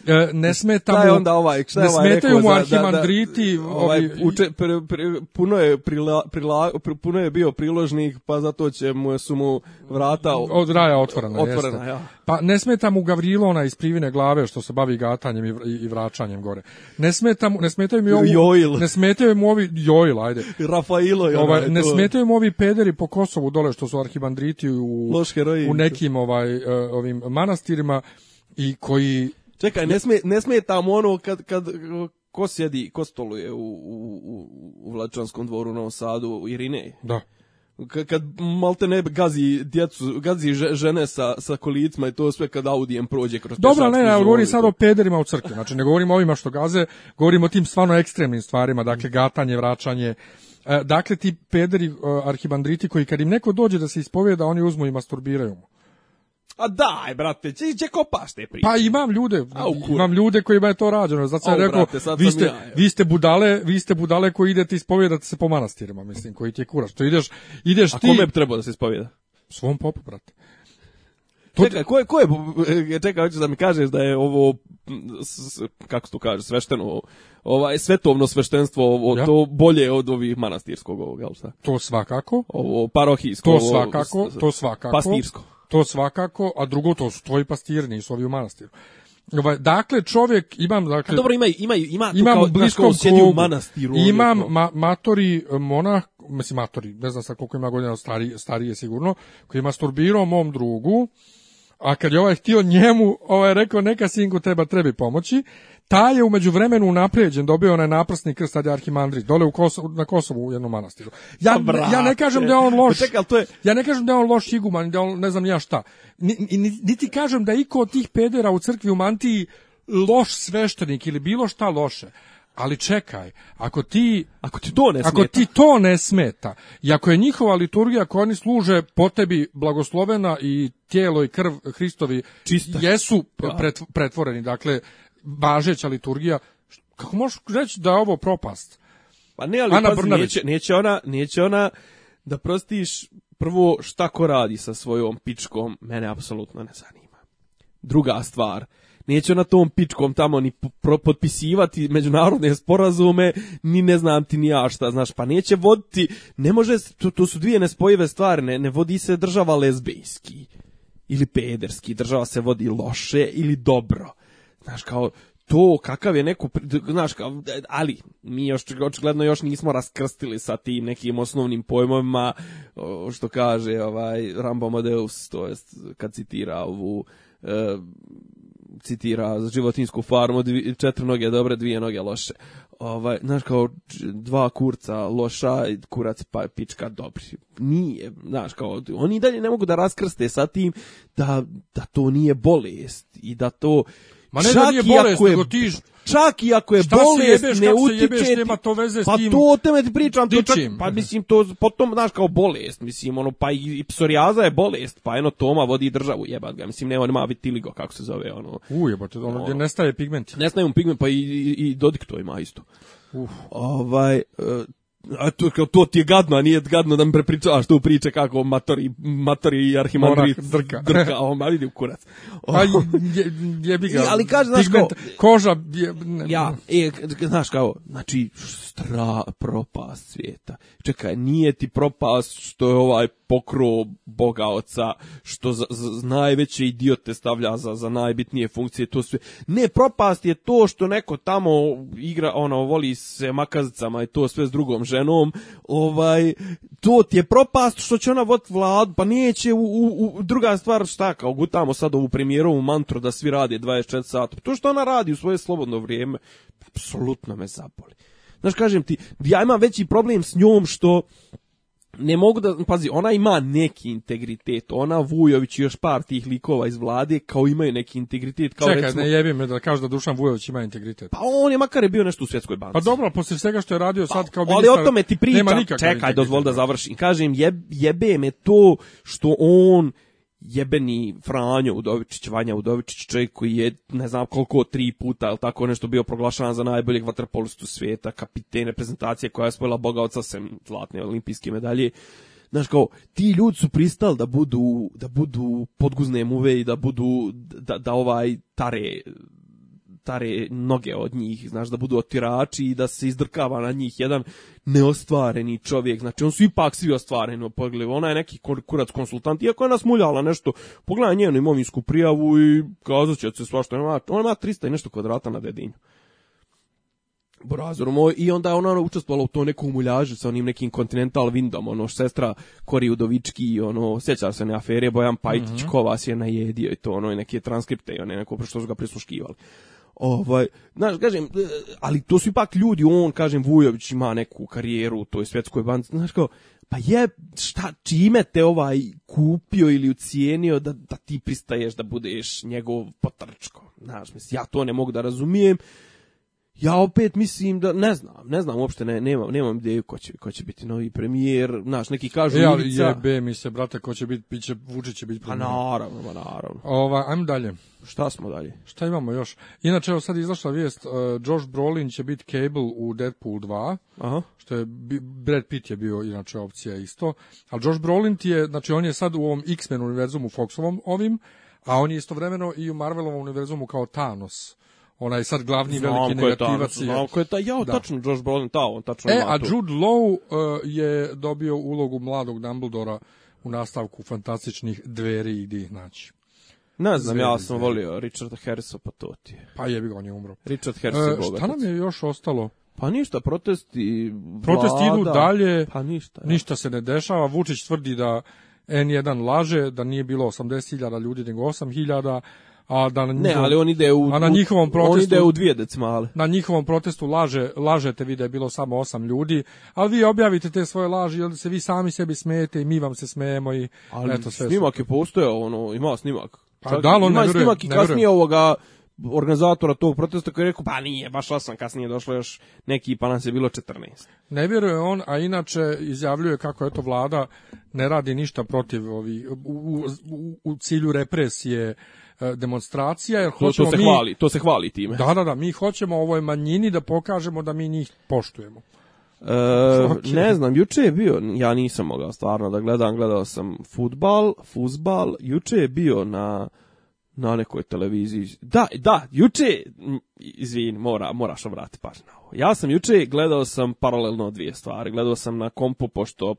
E, ne smeta mu, onda ovaj, šta ovaj ne smetaju mu arhimandriti. Da, da, da, ovaj, uče, pre, pre, puno, je prila, prila, puno je bio priložnik, pa zato će mu, su mu vrata od raja otvorena. otvorena ja. Pa ne smeta mu Gavrilo ona iz privine glave što se bavi gatanjem i, i vraćanjem gore. Ne smeta mu, ne smetaju mi ovi Joil. Ne smetaju mu ovi Joil, ajde. Rafailo je ovaj, da, ne smetaju mu ovi pederi po Kosovu dole što su arhibandriti u u nekim ovaj e, ovim manastirima i koji Čekaj, ne sme ne smeta mu ono kad kad ko sjedi, ko stoluje u, u, u, u Vlačanskom dvoru u Novom Sadu, u Irineji. Da kad malte ne gazi djecu, gazi žene sa, sa kolicima i to sve kad Audijem prođe kroz Dobro, ne, ali govorim sad o pederima u crkvi, znači ne govorimo o ovima što gaze, govorimo o tim stvarno ekstremnim stvarima, dakle gatanje, vraćanje, e, dakle ti pederi e, arhibandriti koji kad im neko dođe da se ispoveda, oni uzmu i masturbiraju mu. A daj, brate, će, će kopaš te priče. Pa imam ljude, Au, imam ljude koji je to rađeno. Zato sam rekao, vi, ste, ja, vi, ste budale, vi ste budale koji idete ispovjedati se po manastirima, mislim, koji ti je kurac. To ideš, ideš A ti... A kome treba da se ispovjeda? Svom popu, brate. To čekaj, ko je, ko je, e, čekaj, hoćeš da mi kažeš da je ovo, kako se to kaže, svešteno, ovaj, svetovno sveštenstvo, ovo, ja? to bolje od ovih manastirskog ovog, jel šta? To svakako. Ovo, parohijsko. To svakako, ovo, to svakako. Pastirsko. To svakako, a drugo, to su tvoji pastiri, nisu ovi u manastiru. Ovaj, dakle, čovjek, imam... Dakle, a dobro, ima, ima, ima imam kao, bliskom u manastiru. Imam ma, matori monah, mislim matori, ne znam sa koliko ima godina, stari, stari je sigurno, koji je masturbirao mom drugu, a kad je ovaj htio njemu, ovaj je rekao neka sinku treba trebi pomoći, taj je umeđu vremenu unaprijeđen, dobio onaj naprasni krst, sad je Arhimandrit, dole u Kosovu, na Kosovu u jednom manastiru. Ja, ja ne kažem da je on loš, Čekaj, to je... ja ne kažem da je on loš iguman, da on ne znam ja šta. Niti ni, ni, ni kažem da iko od tih pedera u crkvi u Mantiji loš sveštenik ili bilo šta loše ali čekaj, ako ti ako ti to ne smeta, ako ti to ne smeta i ako je njihova liturgija koju oni služe po tebi blagoslovena i tijelo i krv Hristovi Čista. jesu da. pretvoreni, dakle važeća liturgija, kako možeš reći da je ovo propast? Pa ne, ali Ana pazi, neće, neće, ona, neće ona da prostiš prvo šta ko radi sa svojom pičkom, mene apsolutno ne zanima. Druga stvar, neće na tom pičkom tamo ni potpisivati međunarodne sporazume, ni ne znam ti ni ja šta, znaš, pa neće voditi, ne može, to, to su dvije nespojive stvari, ne, ne vodi se država lezbijski ili pederski, država se vodi loše ili dobro. Znaš, kao, to kakav je neko znaš kao, ali mi još očigledno još nismo raskrstili sa tim nekim osnovnim pojmovima što kaže ovaj Rambo Amadeus to jest kad citira ovu eh, citira za životinsku farmu, dvi, četiri noge dobre, dvije noge loše. Ovaj, znaš, kao dva kurca loša, i kurac pa pička dobri. Nije, znaš, kao, oni dalje ne mogu da raskrste sa tim da, da to nije bolest i da to... Ma ne čak da nije bolest, ako je, ti čak i ako je šta bolest jebeš, ne utiče nema to veze s pa tim to o tome ti pričam to čak, pa mislim to potom znaš kao bolest mislim ono pa i, i psorijaza je bolest pa eno toma vodi državu jebat ga mislim ne on ima vitiligo kako se zove ono u jebote ono, ono gdje nestaje pigment nestaje mu pigment pa i, i, i Dodik to ima isto Uf. ovaj e, a to, kao, to ti je gadno, a nije gadno da mi prepričavaš tu priče kako matori, matori i arhimandrit drka. drka, O, ma vidi u kurac. Oh. [LAUGHS] A je, jebi ga. ali kaže, znaš, kao, koža, je, ne, ja, e, znaš kao, znači, stra, propast svijeta. Čekaj, nije ti propast što je ovaj pokro boga oca što za, za najveće idiote stavlja za, za najbitnije funkcije to sve ne propast je to što neko tamo igra ono voli se makazicama i to sve s drugom ženom ovaj to ti je propast što će ona vod vlad pa neće u, u, u, druga stvar šta kao gutamo sad ovu premijerovu mantru da svi rade 24 sata to što ona radi u svoje slobodno vrijeme apsolutno me zaboli Znaš, kažem ti, ja imam veći problem s njom što ne mogu da, pazi, ona ima neki integritet, ona Vujović i još par tih likova iz vlade kao imaju neki integritet. Kao Čekaj, recimo, ne jebi me da kažu da Dušan Vujović ima integritet. Pa on je makar je bio nešto u svjetskoj banci. Pa dobro, posle svega što je radio pa, sad kao ministar, Ali o tome ti pričam, čekaj, dozvol da završim. Kažem, jeb, jebe me to što on jebeni Franjo Udovičić, Vanja Udovičić, čovjek koji je, ne znam koliko, tri puta, ili tako nešto, bio proglašavan za najboljeg vaterpolistu svijeta, kapitene prezentacije koja je spojila boga oca sem zlatne olimpijske medalje. Znaš, kao, ti ljudi su pristali da budu, da budu podguzne muve i da budu, da, da ovaj tare tare noge od njih, znaš, da budu otirači i da se izdrkava na njih jedan neostvareni čovjek. Znači, on su ipak svi ostvareni, pogledaj, ona je neki kurac konsultant, iako je nas muljala nešto, pogledaj njenu imovinsku prijavu i kazat će se svašta, ona ima, ona ima 300 i nešto kvadrata na dedinju. Brazor moj, i onda ona učestvovala u to nekom muljažu sa onim nekim Continental Windom, ono, sestra Kori Udovički, ono, sjeća se na afere, Bojan Pajtić, mm -hmm. ko vas je najedio i to, ono, i neke transkripte, i one, neko, što su ga prisluškivali. Ovaj, znaš, kažem, e, ali to su ipak ljudi, on, kažem, Vujović ima neku karijeru u toj svetskoj banci, znaš, kao, pa je, šta, čime te ovaj kupio ili ucijenio da, da ti pristaješ da budeš njegov potrčko, znaš, mislim, ja to ne mogu da razumijem, Ja opet mislim da ne znam, ne znam uopšte ne nemam nemam ideju ko će ko će biti novi premijer, znaš, neki kažu ja, Ivica. jebe mi se brate ko će biti biće Vučić će biti premijer. A naravno, ma naravno. Ova, ajmo dalje. Šta smo dalje? Šta imamo još? Inače, evo sad izašla vijest, uh, Josh Brolin će biti Cable u Deadpool 2, Aha. što je, Brad Pitt je bio inače opcija isto, ali Josh Brolin ti je, znači on je sad u ovom X-Men univerzumu Foxovom ovim, a on je istovremeno i u Marvelovom univerzumu kao Thanos onaj sad glavni znam veliki negativac je. Znam ko je ta, jao, da. tačno, Josh Brolin, ta, on tačno E, a Jude Law uh, je dobio ulogu mladog Dumbledora u nastavku fantastičnih dveri i gdje ih naći. Ne znam, Zvijedi, ja sam volio Richarda Harrisa, pa to ti je. Pa jebi ga, on je umro. Richard Harris e, Šta bogatac. nam je još ostalo? Pa ništa, protesti, Protesti idu dalje, pa ništa, ja. ništa se ne dešava. Vučić tvrdi da N1 laže, da nije bilo 80.000 ljudi, nego 8.000 a da na njihovom, ne, ali on ide u, a na njihovom protestu, on ide u dvije decimale. Na njihovom protestu laže, lažete vi da je bilo samo osam ljudi, a vi objavite te svoje laži, jer se vi sami sebi smijete i mi vam se smijemo i ali eto sve. snimak je postojao, ono, ima snimak. Pa Čak, da, on ima ne vjerujem, snimak i kasnije ne ovoga organizatora tog protesta koji je rekao pa nije, baš osam kasnije došlo još neki pa nas je bilo 14. Ne vjeruje on, a inače izjavljuje kako eto vlada ne radi ništa protiv ovi, u, u, u cilju represije E, demonstracija jer to, hoćemo to se mi, hvali, to se hvali time. Da, da, da, mi hoćemo ovoj manjini da pokažemo da mi njih poštujemo. E, okay. ne znam, juče je bio, ja nisam mogao stvarno da gledam, gledao sam futbal, fuzbal, juče je bio na na nekoj televiziji. Da, da, juče, izvin, mora, moraš obratiti pažnju na ovo. Ja sam juče gledao sam paralelno dvije stvari. Gledao sam na kompu, pošto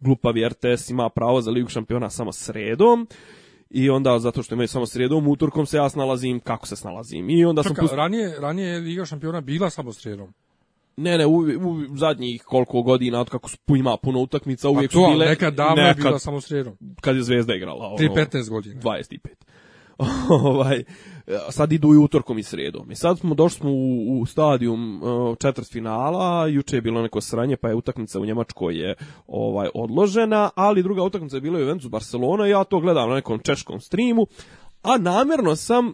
glupa RTS ima pravo za ligu šampiona samo sredom i onda zato što imaju samo srijedom, utorkom se ja snalazim kako se snalazim. I onda Čekaj, sam pust... ranije, ranije je Liga šampiona bila samo srijedom. Ne, ne, u, u zadnjih koliko godina, od kako su ima puno utakmica, uvijek pa to, su bile... nekad davno nekad, je bila samo srijedom. Kad je Zvezda igrala. Ono, 3-15 godina. 25. [LAUGHS] ovaj, E, sad idu i utorkom i sredom. I sad smo došli smo u, u stadijum uh, e, četvrt finala, juče je bilo neko sranje, pa je utakmica u Njemačkoj je ovaj odložena, ali druga utakmica je bila u Juventus Barcelona, ja to gledam na nekom češkom streamu, a namjerno sam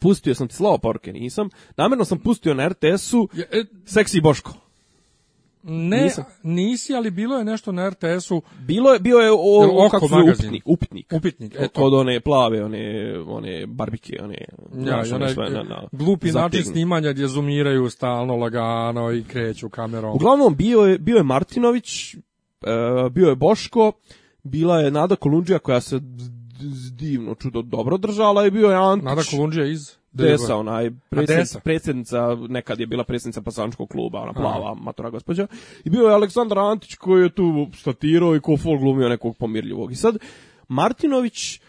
pustio sam ti slao poruke, nisam, namjerno sam pustio na RTS-u ja, e... Seksi Boško. Ne, Nisam. nisi, ali bilo je nešto na RTS-u. Bilo je, bio je o, Jel, oko kako upitnik, upitnik. Upitnik, eto. Od one plave, one, one barbike, one... Ja, znaš, one, na, na, glupi zategnu. način snimanja gdje zoomiraju stalno, lagano i kreću kamerom. Uglavnom, bio je, bio je Martinović, e, bio je Boško, bila je Nada Kolundžija koja se divno, čudo dobro držala i bio je Antić. Nada Kolundžija iz... Da, da, da. Desa, onaj predsjednica, predsjednica, nekad je bila predsjednica pasaničkog kluba, ona plava Aha. matura gospođa. I bio je Aleksandar Antić koji je tu statirao i ko fol glumio nekog pomirljivog. I sad, Martinović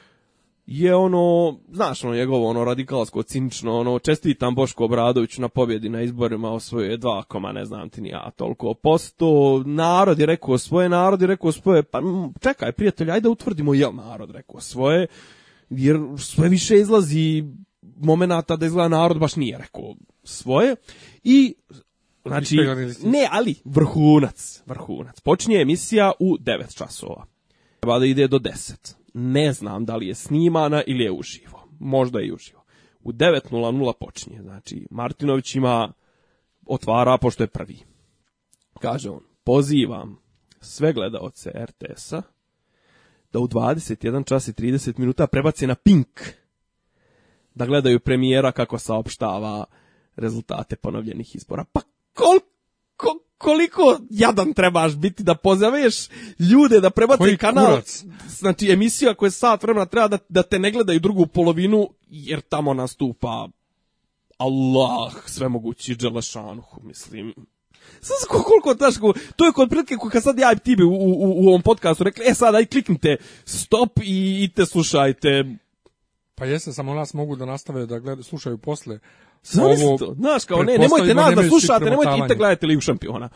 je ono, znaš ono njegovo ono radikalsko, cinično, ono čestitam Boško Obradović na pobjedi na izborima osvojio je dva koma, ne znam ti ni ja toliko posto, narod je rekao svoje, narod je rekao svoje, pa čekaj prijatelj, ajde utvrdimo jel narod rekao svoje jer sve više izlazi momenata da izgleda narod baš nije rekao svoje i znači ne ali vrhunac vrhunac počinje emisija u 9 časova treba da ide do 10 ne znam da li je snimana ili je uživo možda je uživo u 9.00 počinje znači Martinović ima otvara pošto je prvi kaže on pozivam sve gledaoce RTS-a da u 21 čas i 30 minuta prebaci na Pink da gledaju premijera kako saopštava rezultate ponovljenih izbora. Pa koliko, koliko jadan trebaš biti da pozoveš ljude da prebate kanal. Kurac? Znači, emisija koja je sat vremena treba da, da te ne gledaju drugu polovinu, jer tamo nastupa Allah svemogući Đelešanuhu, mislim. Znaš koliko taško, to je kod prilike kad sad ja i ti u, u, u ovom podcastu rekli, e sad aj kliknite stop i, i te slušajte Pa jeste, samo nas mogu da nastave da gledaju, slušaju posle. Znaš to, znaš kao, ne, nemojte da nas da slušate, nemojte i te gledate Ligu šampiona.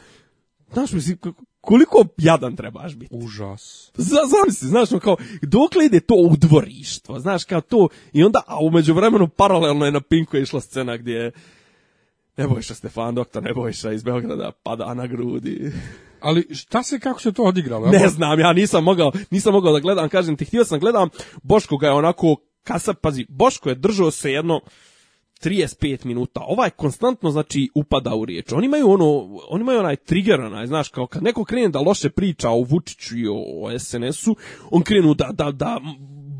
Znaš, mislim, koliko jadan trebaš biti. Užas. Za, zamisli, znaš, kao, dokle ide to u udvorištvo, znaš, kao to, i onda, a umeđu vremenu, paralelno je na Pinku išla scena gdje je Nebojša Stefan, doktor Nebojša iz Beograda, da pada na grudi. Ali šta se, kako se to odigralo? Ne znam, ja nisam mogao, nisam mogao da gledam, kažem ti, htio sam da gledam, Boško ga je onako kasa, pazi, Boško je držao se jedno 35 minuta. Ova je konstantno znači upada u riječ. Oni imaju ono, oni imaju onaj trigger, onaj, znaš, kao kad neko krene da loše priča o Vučiću i o, SNS-u, on krenu da, da, da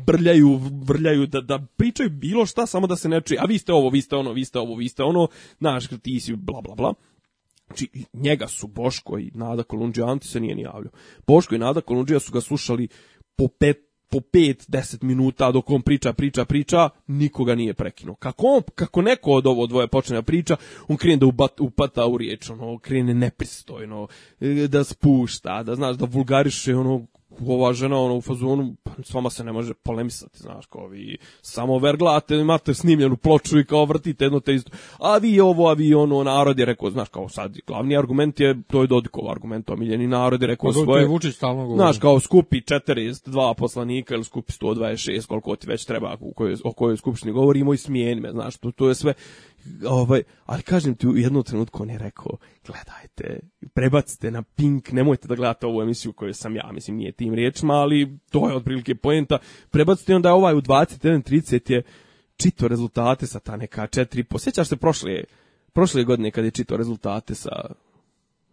brljaju, vrljaju, da, da pričaju bilo šta, samo da se ne čuje, a vi ste ovo, vi ste ono, vi ste ovo, vi ste ono, znaš, ti si bla, bla, bla. Znači, njega su Boško i Nada Kolundžija, Anti se nije ni javljao. Boško i Nada Kolundžija su ga slušali po pet, po 5-10 minuta dok on priča, priča, priča, nikoga nije prekinuo. Kako, on, kako neko od ovo dvoje počne da priča, on krene da upata u riječ, ono, krene nepristojno, e, da spušta, da znaš, da vulgariše ono ova žena ono u fazonu pa s vama se ne može polemisati znaš kao vi samo verglate imate snimljenu ploču i kao vrtite jedno te isto a vi ovo a vi ono narod je rekao znaš kao sad glavni argument je to je Dodikov argument omiljeni narod je rekao pa, svoje Vučić stalno govori znaš kao skupi 42 poslanika ili skupi 126 koliko ti već treba u kojoj, o kojoj skupštini govorimo i smijenime znaš to, to je sve Ovaj, ali kažem ti u jednom trenutku on je rekao, gledajte, prebacite na Pink, nemojte da gledate ovu emisiju koju sam ja, mislim nije tim riječima, ali to je otprilike poenta. Prebacite onda ovaj u 21.30 je čito rezultate sa ta neka 4. Posjećaš se prošle, prošle godine kad je čito rezultate sa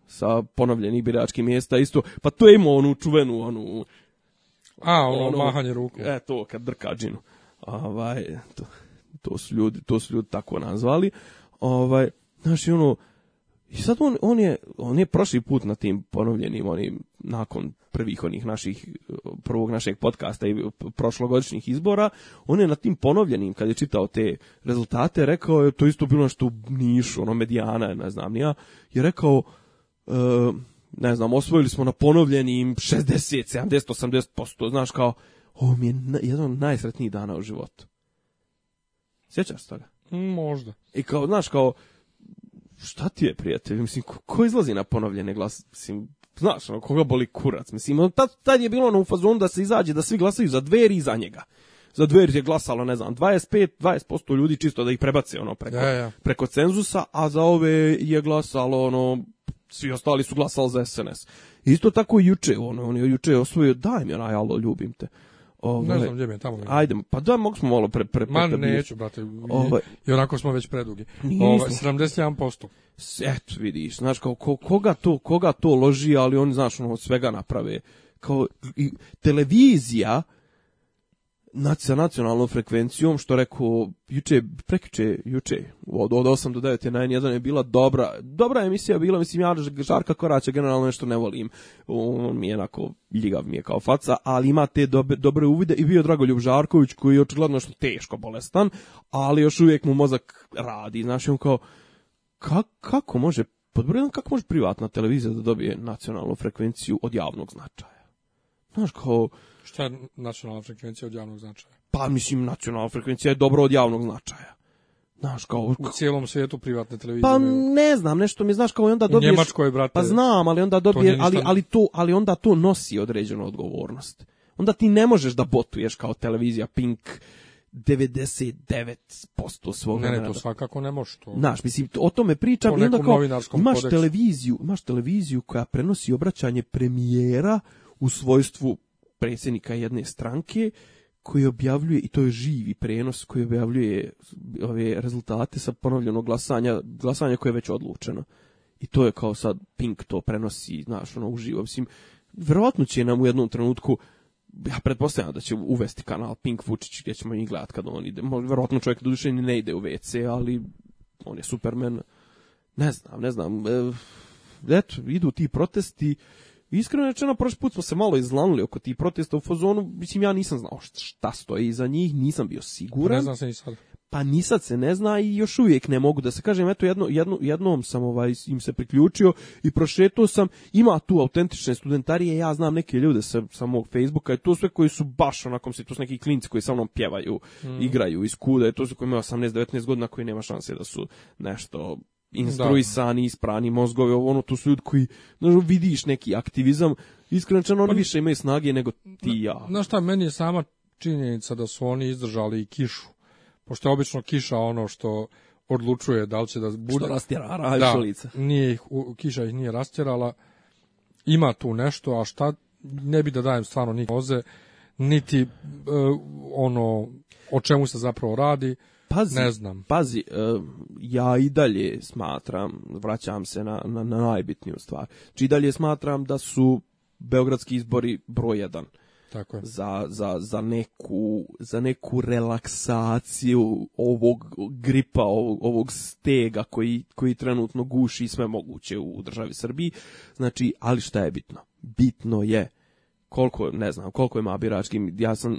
sa ponovljenih biračkih mjesta isto, pa to je imao onu čuvenu onu A, ono, ono mahanje ruku. E, to, kad drka džinu. Ovaj, to to su ljudi, to su ljudi tako nazvali. Ovaj, znači ono, i sad on, on, je, on je prošli put na tim ponovljenim, onim, nakon prvih onih naših, prvog našeg podcasta i prošlogodišnjih izbora, on je na tim ponovljenim, kad je čitao te rezultate, rekao je, to isto bilo nešto u Nišu, ono, Medijana, ne znam, nija, je rekao, e, ne znam, osvojili smo na ponovljenim 60, 70, 80%, znaš, kao, ovo mi je jedan od najsretnijih dana u životu. Sjećaš se toga? Mm, možda. I kao, znaš, kao, šta ti je, prijatelj? Mislim, ko, ko izlazi na ponovljene glas? Mislim, znaš, ono, koga boli kurac? Mislim, tad, tad je bilo ono u fazonu da se izađe, da svi glasaju za dveri i za njega. Za dveri je glasalo, ne znam, 25, 20% ljudi čisto da ih prebace, ono, preko, ja, ja. preko cenzusa, a za ove je glasalo, ono, svi ostali su glasali za SNS. Isto tako i juče, ono, on je juče osvojio, daj mi onaj, alo, ljubim te. Ovaj, ne znam gdje mi je tamo. Ajde, pa da, mogu smo malo pre... pre, pre Ma neću, brate, ovaj, i onako smo već predugi. Ovaj, 71%. Eto, vidiš, znaš, kao, ko, koga, to, koga to loži, ali oni, znaš, ono, od svega naprave. Kao, i, televizija sa nacionalnom frekvencijom, što rekao, juče, prekiče, juče, od, od 8 do 9 je na 1 je bila dobra, dobra emisija bila, mislim, ja Žarka Koraća generalno nešto ne volim, on mi je onako, ljigav mi je kao faca, ali ima te dobe, dobre uvide i bio Dragoljub Žarković koji je očigledno što teško bolestan, ali još uvijek mu mozak radi, znaš, on kao, ka, kako može, pod kako može privatna televizija da dobije nacionalnu frekvenciju od javnog značaja? Znaš, kao... Šta je nacionalna frekvencija od javnog značaja? Pa, mislim, nacionalna frekvencija je dobro od javnog značaja. Znaš, kao, U cijelom svijetu privatne televizije. Pa ne znam, nešto mi znaš kao i onda dobiješ... U Njemačkoj, brate. Pa znam, ali onda dobiješ, ali, ali, to, ali onda to nosi određenu odgovornost. Onda ti ne možeš da botuješ kao televizija Pink 99% svog Ne, ne, to svakako ne može to. Znaš, mislim, o tome pričam to i onda kao, imaš kodeksu. televiziju, imaš televiziju koja prenosi obraćanje premijera u svojstvu predsjednika jedne stranke koji objavljuje, i to je živi prenos, koji objavljuje ove rezultate sa ponovljenog glasanja, glasanja koje je već odlučeno. I to je kao sad Pink to prenosi, znaš, ono, uživo. Mislim, verovatno će nam u jednom trenutku ja pretpostavljam da će uvesti kanal Pink Vučić gdje ćemo i gledati kad on ide. Verovatno čovjek duše ni ne ide u WC, ali on je Superman. Ne znam, ne znam. E, eto, idu ti protesti. Iskreno rečeno, prošli put smo se malo izlanuli oko tih protesta u fazonu, mislim, ja nisam znao šta stoji iza njih, nisam bio siguran. Pa ne znam se ni sad. Pa ni sad se ne zna i još uvijek ne mogu da se kažem, eto jedno, jedno, jednom sam ovaj, im se priključio i prošetao sam, ima tu autentične studentarije, ja znam neke ljude sa, sa mog Facebooka i to sve koji su baš onakom se, to su neki klinci koji sa mnom pjevaju, mm. igraju iz kuda, i to su koji imaju 18-19 godina koji nema šanse da su nešto instruisani, da. isprani mozgovi, ono, tu su ljudi koji, znaš, vidiš neki aktivizam, iskreno iskrenčan, oni pa, više imaju snage nego ti ja. Znaš šta, meni je sama činjenica da su oni izdržali i kišu, pošto je obično kiša ono što odlučuje da li će da bude... Što rastjera rajšalica. Da, nije ih, kiša ih nije rastjerala, ima tu nešto, a šta, ne bi da dajem stvarno ni oze, niti e, ono o čemu se zapravo radi. Pazi, ne znam. Pazi, e, ja i dalje smatram, vraćam se na, na, na najbitniju stvar, či znači, i dalje smatram da su beogradski izbori broj jedan. Tako je. Za, za, za, neku, za neku relaksaciju ovog gripa, ovog, ovog stega koji, koji trenutno guši sve moguće u državi Srbiji. Znači, ali šta je bitno? Bitno je koliko, ne znam, koliko ima birački, ja sam,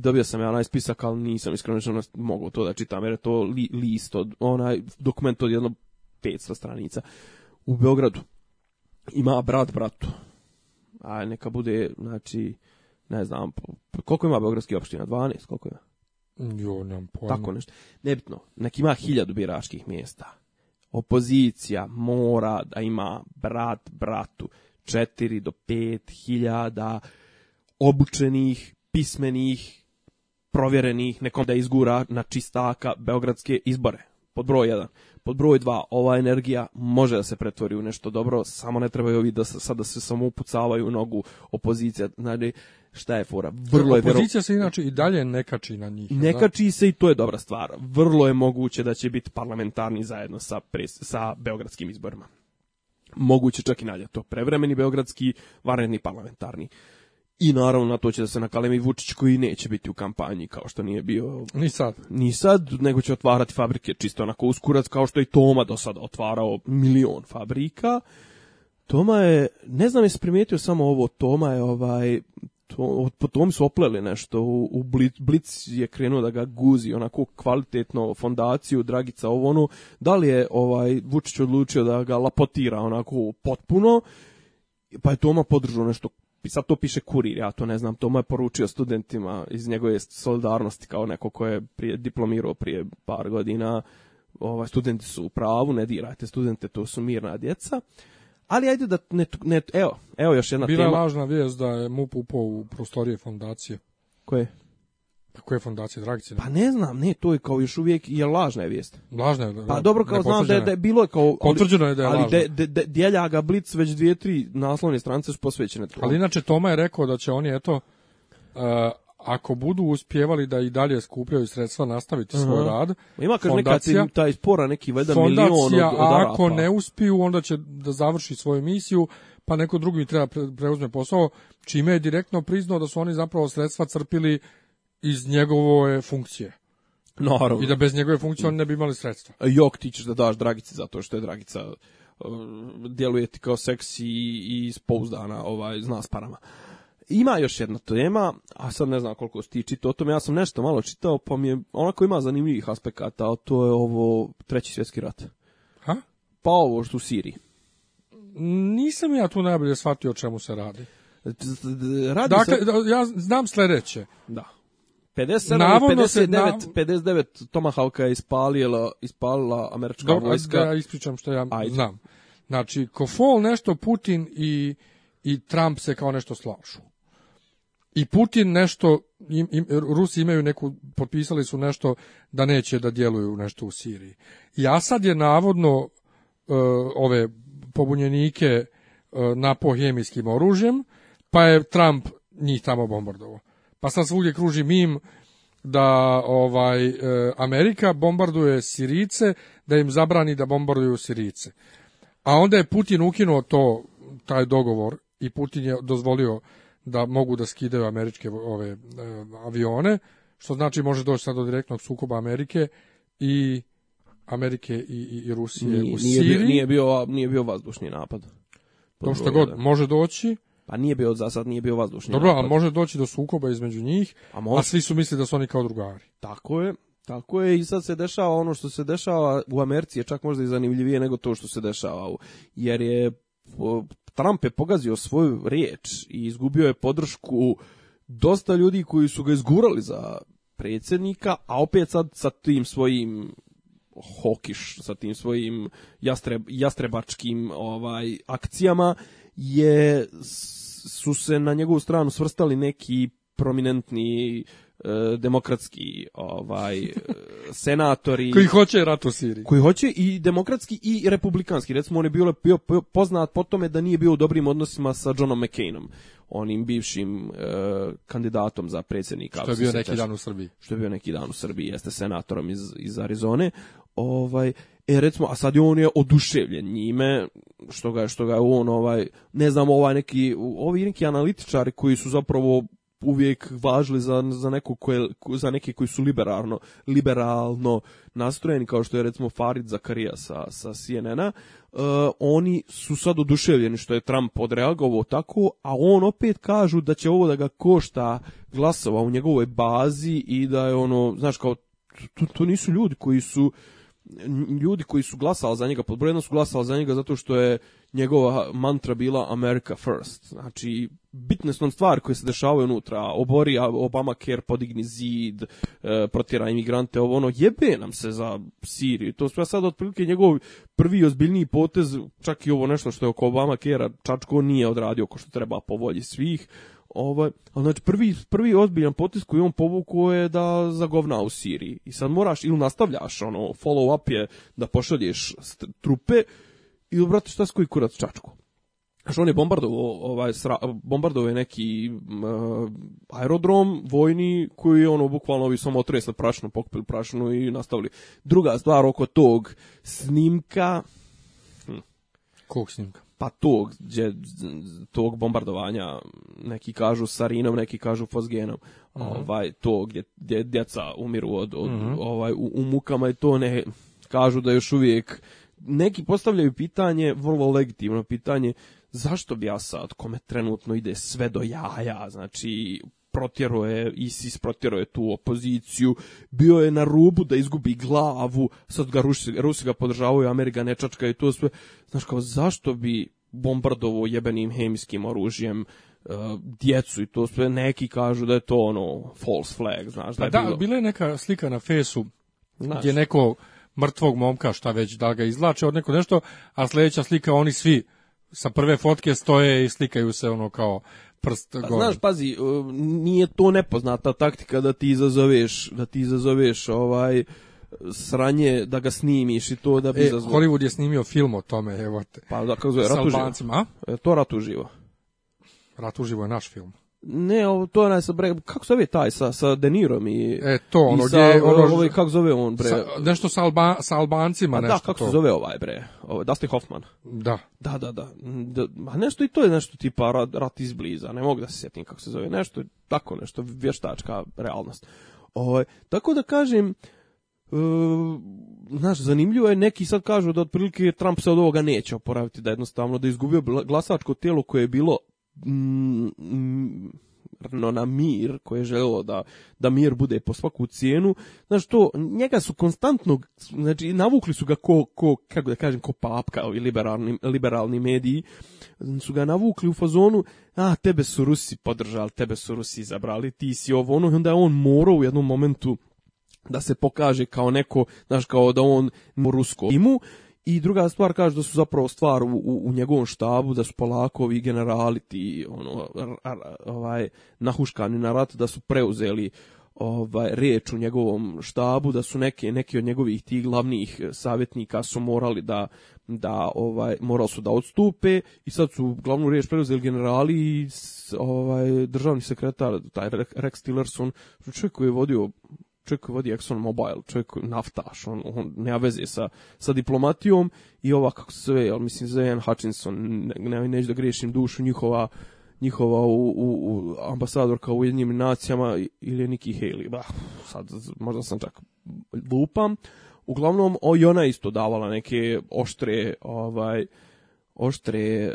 dobio sam ja onaj spisak, ali nisam iskreno što mogu to da čitam, jer je to li, list, od, onaj dokument od jedno 500 stranica. U Beogradu ima brat bratu, a neka bude, znači, ne znam, koliko ima Beogradski opština, 12, koliko ima? Jo, nemam pojma. Tako nešto. Nebitno, neki ima hiljadu biračkih mjesta. Opozicija mora da ima brat bratu. 4 do 5 hiljada obučenih, pismenih, provjerenih, nekom da izgura na čistaka beogradske izbore. Pod broj 1. Pod broj 2, ova energija može da se pretvori u nešto dobro, samo ne trebaju ovi da sada da se samo upucavaju u nogu opozicija. Znači, šta je fora? Vrlo je opozicija se inače i dalje nekači na njih. Ne da? kači se i to je dobra stvar. Vrlo je moguće da će biti parlamentarni zajedno sa, pres, sa beogradskim izborima moguće čak i nalje to prevremeni beogradski, vanredni parlamentarni. I naravno na to će da se nakalemi Vučić koji neće biti u kampanji kao što nije bio ni sad. Ni sad, nego će otvarati fabrike čisto onako uskurac kao što je Toma do sada otvarao milion fabrika. Toma je, ne znam jesi primijetio samo ovo, Toma je ovaj to, po tom su opleli nešto, u, u Blic, Blic je krenuo da ga guzi, onako kvalitetno fondaciju, Dragica, ovo ono, da li je ovaj, Vučić odlučio da ga lapotira onako potpuno, pa je Toma podržao nešto sad to piše kurir, ja to ne znam, Toma je poručio studentima iz njegove solidarnosti kao neko ko je prije, diplomirao prije par godina, ovaj, studenti su u pravu, ne dirajte studente, to su mirna djeca. Ali ajde da ne, ne evo, evo još jedna Bila tema. Bila je lažna vijest da je MUP upao u prostorije fondacije. Koje? Pa koje fondacije Dragice? Pa ne znam, ne, to je kao još uvijek je lažna je vijest. Lažna je. pa da, dobro, kao znam da je, da je bilo je kao potvrđeno je da je ali lažna. Ali de, de, djelja ga Blic već dvije tri naslovne strance su posvećene tome. Ali inače Toma je rekao da će oni eto uh, ako budu uspjevali da i dalje skupljaju sredstva nastaviti Aha. svoj rad. Ima kaže neka taj spora neki valjda milion od, od a ako ne uspiju onda će da završi svoju misiju pa neko drugi treba preuzme posao čime je direktno priznao da su oni zapravo sredstva crpili iz njegove funkcije. Naravno. I da bez njegove funkcije oni ne bi imali sredstva. Jok ti ćeš da daš Dragici zato što je Dragica um, djeluje ti kao seksi i, i spouzdana ovaj, zna s parama. Ima još jedna tema, a sad ne znam koliko ste čitao o tom, ja sam nešto malo čitao, pa mi je onako ima zanimljivih aspekata, a to je ovo treći svjetski rat. Ha? Pa ovo što u Siriji. Nisam ja tu najbolje shvatio o čemu se radi. radi dakle, se... Da, ja znam sledeće. Da. 57 Navodno 59, se, nav... 59 Tomahawka je ispalila, ispalila američka Dobro, vojska. Da, ispričam što ja Ajde. znam. Znači, Kofol nešto, Putin i, i Trump se kao nešto slažu i Putin nešto im, im, Rusi imaju neku potpisali su nešto da neće da djeluju nešto u Siriji. I Asad je navodno uh, ove pobunjenike uh, e, napao hemijskim oružjem, pa je Trump njih tamo bombardovao. Pa sad svugdje kruži mim da ovaj e, Amerika bombarduje Sirice, da im zabrani da bombarduju Sirice. A onda je Putin ukinuo to taj dogovor i Putin je dozvolio da mogu da skidaju američke ove e, avione, što znači može doći sad do direktnog sukoba Amerike i Amerike i, i, i Rusije nije, u Siriji. Nije bio, nije bio, nije bio vazdušni napad. To što god može doći. Pa nije bio, za sad nije bio vazdušni Dobro, napad. a može doći do sukoba između njih, a, može... a svi su mislili da su oni kao drugari. Tako je, tako je i sad se dešava ono što se dešava u Americi je čak možda i zanimljivije nego to što se dešava, jer je Trump je pogazio svoju riječ i izgubio je podršku dosta ljudi koji su ga izgurali za predsjednika, a opet sad sa tim svojim hokiš, sa tim svojim jastreb, jastrebačkim ovaj akcijama je su se na njegovu stranu svrstali neki prominentni e, demokratski ovaj e, senatori koji hoće rat u Siriji koji hoće i demokratski i republikanski recimo on je bio, bio poznat po tome da nije bio u dobrim odnosima sa Johnom McCainom onim bivšim e, kandidatom za predsjednika što je bio neki dan u Srbiji što je bio neki dan u Srbiji jeste senatorom iz iz Arizone ovaj E recimo, a sad je on je oduševljen njime, što ga, što ga on ovaj, ne znam, ovaj neki, ovi neki analitičari koji su zapravo uvijek važili za, za, neko koje, za neke koji su liberalno, liberalno nastrojeni, kao što je recimo Farid Zakarija sa, sa CNN-a, uh, e, oni su sad oduševljeni što je Trump odreagovao tako, a on opet kažu da će ovo da ga košta glasova u njegovoj bazi i da je ono, znaš kao, to, to nisu ljudi koji su ljudi koji su glasali za njega, pod su glasali za njega zato što je njegova mantra bila America first. Znači, bitne su nam stvari koje se dešavaju unutra. Obori Obamacare, podigni zid, e, protjera imigrante, ovo ono, jebe nam se za Siriju. To su ja sad otprilike njegov prvi ozbiljniji potez, čak i ovo nešto što je oko Obamacare-a Čačko nije odradio oko što treba po volji svih. Ovaj, ali znači prvi, prvi ozbiljan potis koji on povukao je da zagovna u Siriji. I sad moraš ili nastavljaš, ono, follow up je da pošalješ trupe, i brate šta s koji kurac čačku. Znaš, on je bombardovao, ovaj, bombardovao je neki uh, aerodrom vojni koji je ono bukvalno ovi samo otresli prašno, pokupili prašno i nastavili. Druga stvar oko tog snimka... Hm. Kog snimka? Pa tog, gdje, tog bombardovanja, neki kažu sarinom, neki kažu fosgenom. Mm -hmm. ovaj, to gdje, gdje djeca umiru od, od mm -hmm. ovaj, u, u mukama i to ne kažu da još uvijek neki postavljaju pitanje, vrlo legitimno pitanje, zašto bi ja kome trenutno ide sve do jaja, znači protjeruje je, ISIS protjero tu opoziciju, bio je na rubu da izgubi glavu, sad ga Rusi, Rusi ga podržavaju, Amerika nečačka i to sve. Znaš kao, zašto bi bombardovo jebenim hemijskim oružjem eh, djecu i to sve, neki kažu da je to ono false flag, znaš. Da, pa je da bilo... bila je neka slika na fesu znaš. gdje neko mrtvog momka, šta već, da ga izlače od neko nešto, a sledeća slika oni svi sa prve fotke stoje i slikaju se ono kao prst pa, gore. Znaš, pazi, e, nije to nepoznata taktika da ti izazoveš, da ti izazoveš ovaj sranje da ga snimiš i to da bi e, izazvao. Hollywood je snimio film o tome, evo te. Pa da kako zove, Rat uživo. E, to Rat uživo. Rat uživo je naš film. Ne, ovo, to je onaj sa bre, kako zove taj sa sa Denirom i E to, ono i sa, gdje ono ovaj, ovaj kako zove on bre? Sa, nešto sa, Alba, sa Albancima da, nešto. Da, kako to. se zove ovaj bre? Ovaj Dustin Hoffman. Da. Da, da, da. da ma nešto i to je nešto tipa rat, rat izbliza, ne mogu da se sjetim kako se zove, nešto tako nešto vještačka realnost. Ovaj tako da kažem E, znaš, zanimljivo je, neki sad kažu da otprilike Trump se od ovoga neće oporaviti, da jednostavno da izgubio glasačko telo koje je bilo Mm, mm, no na mir, koje je želelo da, da mir bude po svaku cijenu. Znaš to, njega su konstantno, znači navukli su ga ko, ko kako da kažem, ko papka, ili liberalni, liberalni mediji, su ga navukli u fazonu, a tebe su Rusi podržali, tebe su Rusi izabrali, ti si ovo, ono, i onda je on morao u jednom momentu da se pokaže kao neko, znaš, kao da on rusko imu, I druga stvar kaže da su zapravo stvar u, u, njegovom štabu, da su polakovi generali ti ono, ovaj, nahuškani na rat, da su preuzeli ovaj riječ u njegovom štabu da su neke neki od njegovih tih glavnih savjetnika su morali da da ovaj morali su da odstupe i sad su glavnu riječ preuzeli generali i ovaj državni sekretar taj Rex Tillerson čovjek koji je vodio čovjek koji vodi Exxon Mobile, čovjek koji naftaš, on, on nema veze sa, sa diplomatijom i ova, kako se zove, ali mislim, Zajan Hutchinson, ne, ne, neću da grešim dušu, njihova njihova u, u, u ambasadorka u jednim nacijama ili Nikki Haley. Bah, sad možda sam čak lupam. Uglavnom, o, i ona isto davala neke oštre, ovaj, oštre,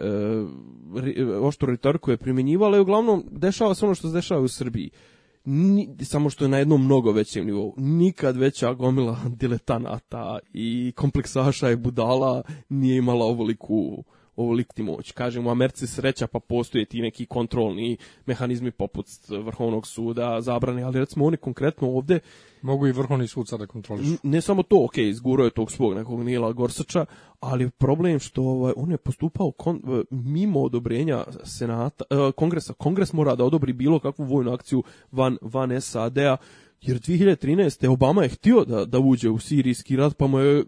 uh, oštru retorku je primjenjivala i uglavnom dešava se ono što se dešava u Srbiji ni, samo što je na jednom mnogo većem nivou. Nikad veća gomila [LAUGHS] diletanata i kompleksaša i budala nije imala ovoliku ovolik ti moć. Kažem, u Americi sreća pa postoje ti neki kontrolni mehanizmi poput e, Vrhovnog suda, zabrane, ali recimo oni konkretno ovde... Mogu i Vrhovni sud sada kontrolišu. Ne samo to, ok, izguro je tog svog nekog Nila Gorsača, ali problem što ovaj, on je postupao kon, e, mimo odobrenja senata, eh, kongresa. Kongres mora da odobri bilo kakvu vojnu akciju van, van SAD-a, jer 2013. Obama je htio da, da uđe u sirijski rat, pa mu je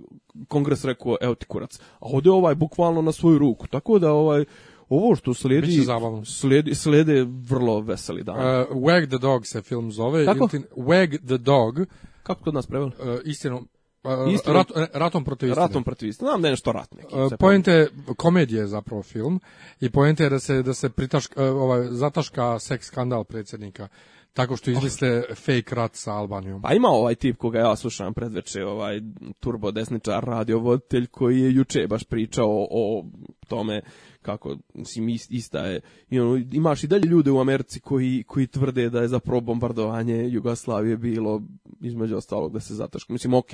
kongres rekao, evo ti kurac. A ovdje ovaj bukvalno na svoju ruku. Tako da ovaj, ovo što slijedi, slijedi, slijede vrlo veseli dan. Uh, e, Wag the Dog se film zove. Kako? Iltin, Wag the Dog. Kako kod nas preveli? E, uh, e, istino, Uh, rat, ratom protiv istine. Ratom protiv istine. Znam da je nešto rat neki. Uh, je, komedija je zapravo film i poente je da se da se pritaš, uh, ovaj zataška seks skandal predsjednika tako što izliste oh. fake rat sa Albanijom. Pa ima ovaj tip koga ja slušam predveče, ovaj turbo desničar radiovoditelj koji je juče baš pričao o, o tome kako mislim ista je i ono, imaš i dalje ljude u Americi koji koji tvrde da je zapravo bombardovanje Jugoslavije bilo između ostalog da se zataška mislim ok,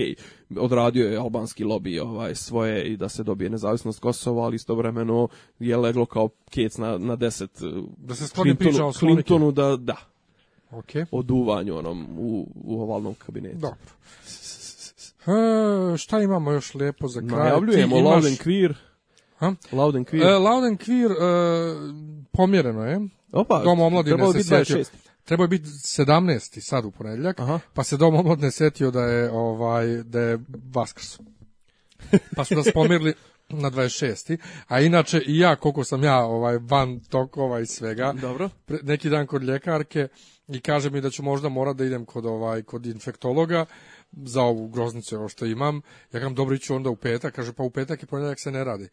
odradio je albanski lobby ovaj svoje i da se dobije nezavisnost Kosova ali istovremeno je leglo kao kec na na 10 da se skloni Clintonu, priča o Clintonu da da okay. o onom, u, u ovalnom kabinetu. Dobro. E, šta imamo još lepo za kraj? Najavljujemo imaš... Louden Queer. Ha? Louden Queer. E, Louden Queer e, pomjereno je. Opa, Dom omladine se sjetio. Trebao je biti 17. sad u ponedjeljak, Aha. pa se Dom omladine setio da je, ovaj, da je Vaskrs. Pa su nas pomirili na 26. A inače i ja, koliko sam ja ovaj, van tokova i svega, Dobro. Pre, neki dan kod ljekarke, i kaže mi da ću možda mora da idem kod ovaj kod infektologa za ovu groznicu ovo što imam. Ja kažem dobro iću onda u petak, kaže pa u petak i ponedeljak se ne radi.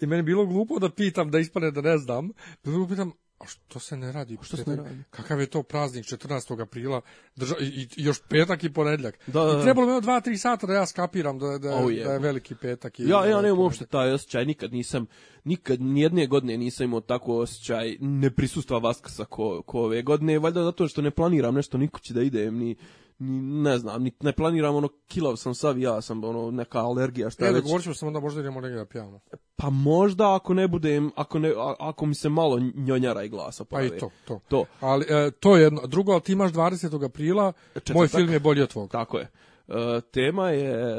I meni bilo glupo da pitam, da ispane da ne znam. Da pitam, A što se ne radi? što se ne radi? Kakav je to praznik 14. aprila drža, i, i još petak i ponedljak. Da, da, da. I da. trebalo me dva, tri sata da ja skapiram da, da, oh, da je veliki petak. I ja, ja nemam uopšte taj osjećaj, nikad nisam, nikad nijedne godine nisam imao tako osjećaj ne prisustva Vaskrsa ko, ko ove godine, valjda zato što ne planiram nešto, niko će da idem, ni ni, ne znam, ni, ne planiram, ono, kilav sam sav ja sam, ono, neka alergija, šta e, da već. govorit ćemo se onda možda idemo negdje da pijamo. Pa možda ako ne budem, ako, ne, a, ako mi se malo njonjara i glasa pojavi. Pa i to, to. to. Ali, e, to je jedno. Drugo, ali ti imaš 20. aprila, Četak, moj film je bolji od tvog. Tako je. E, tema je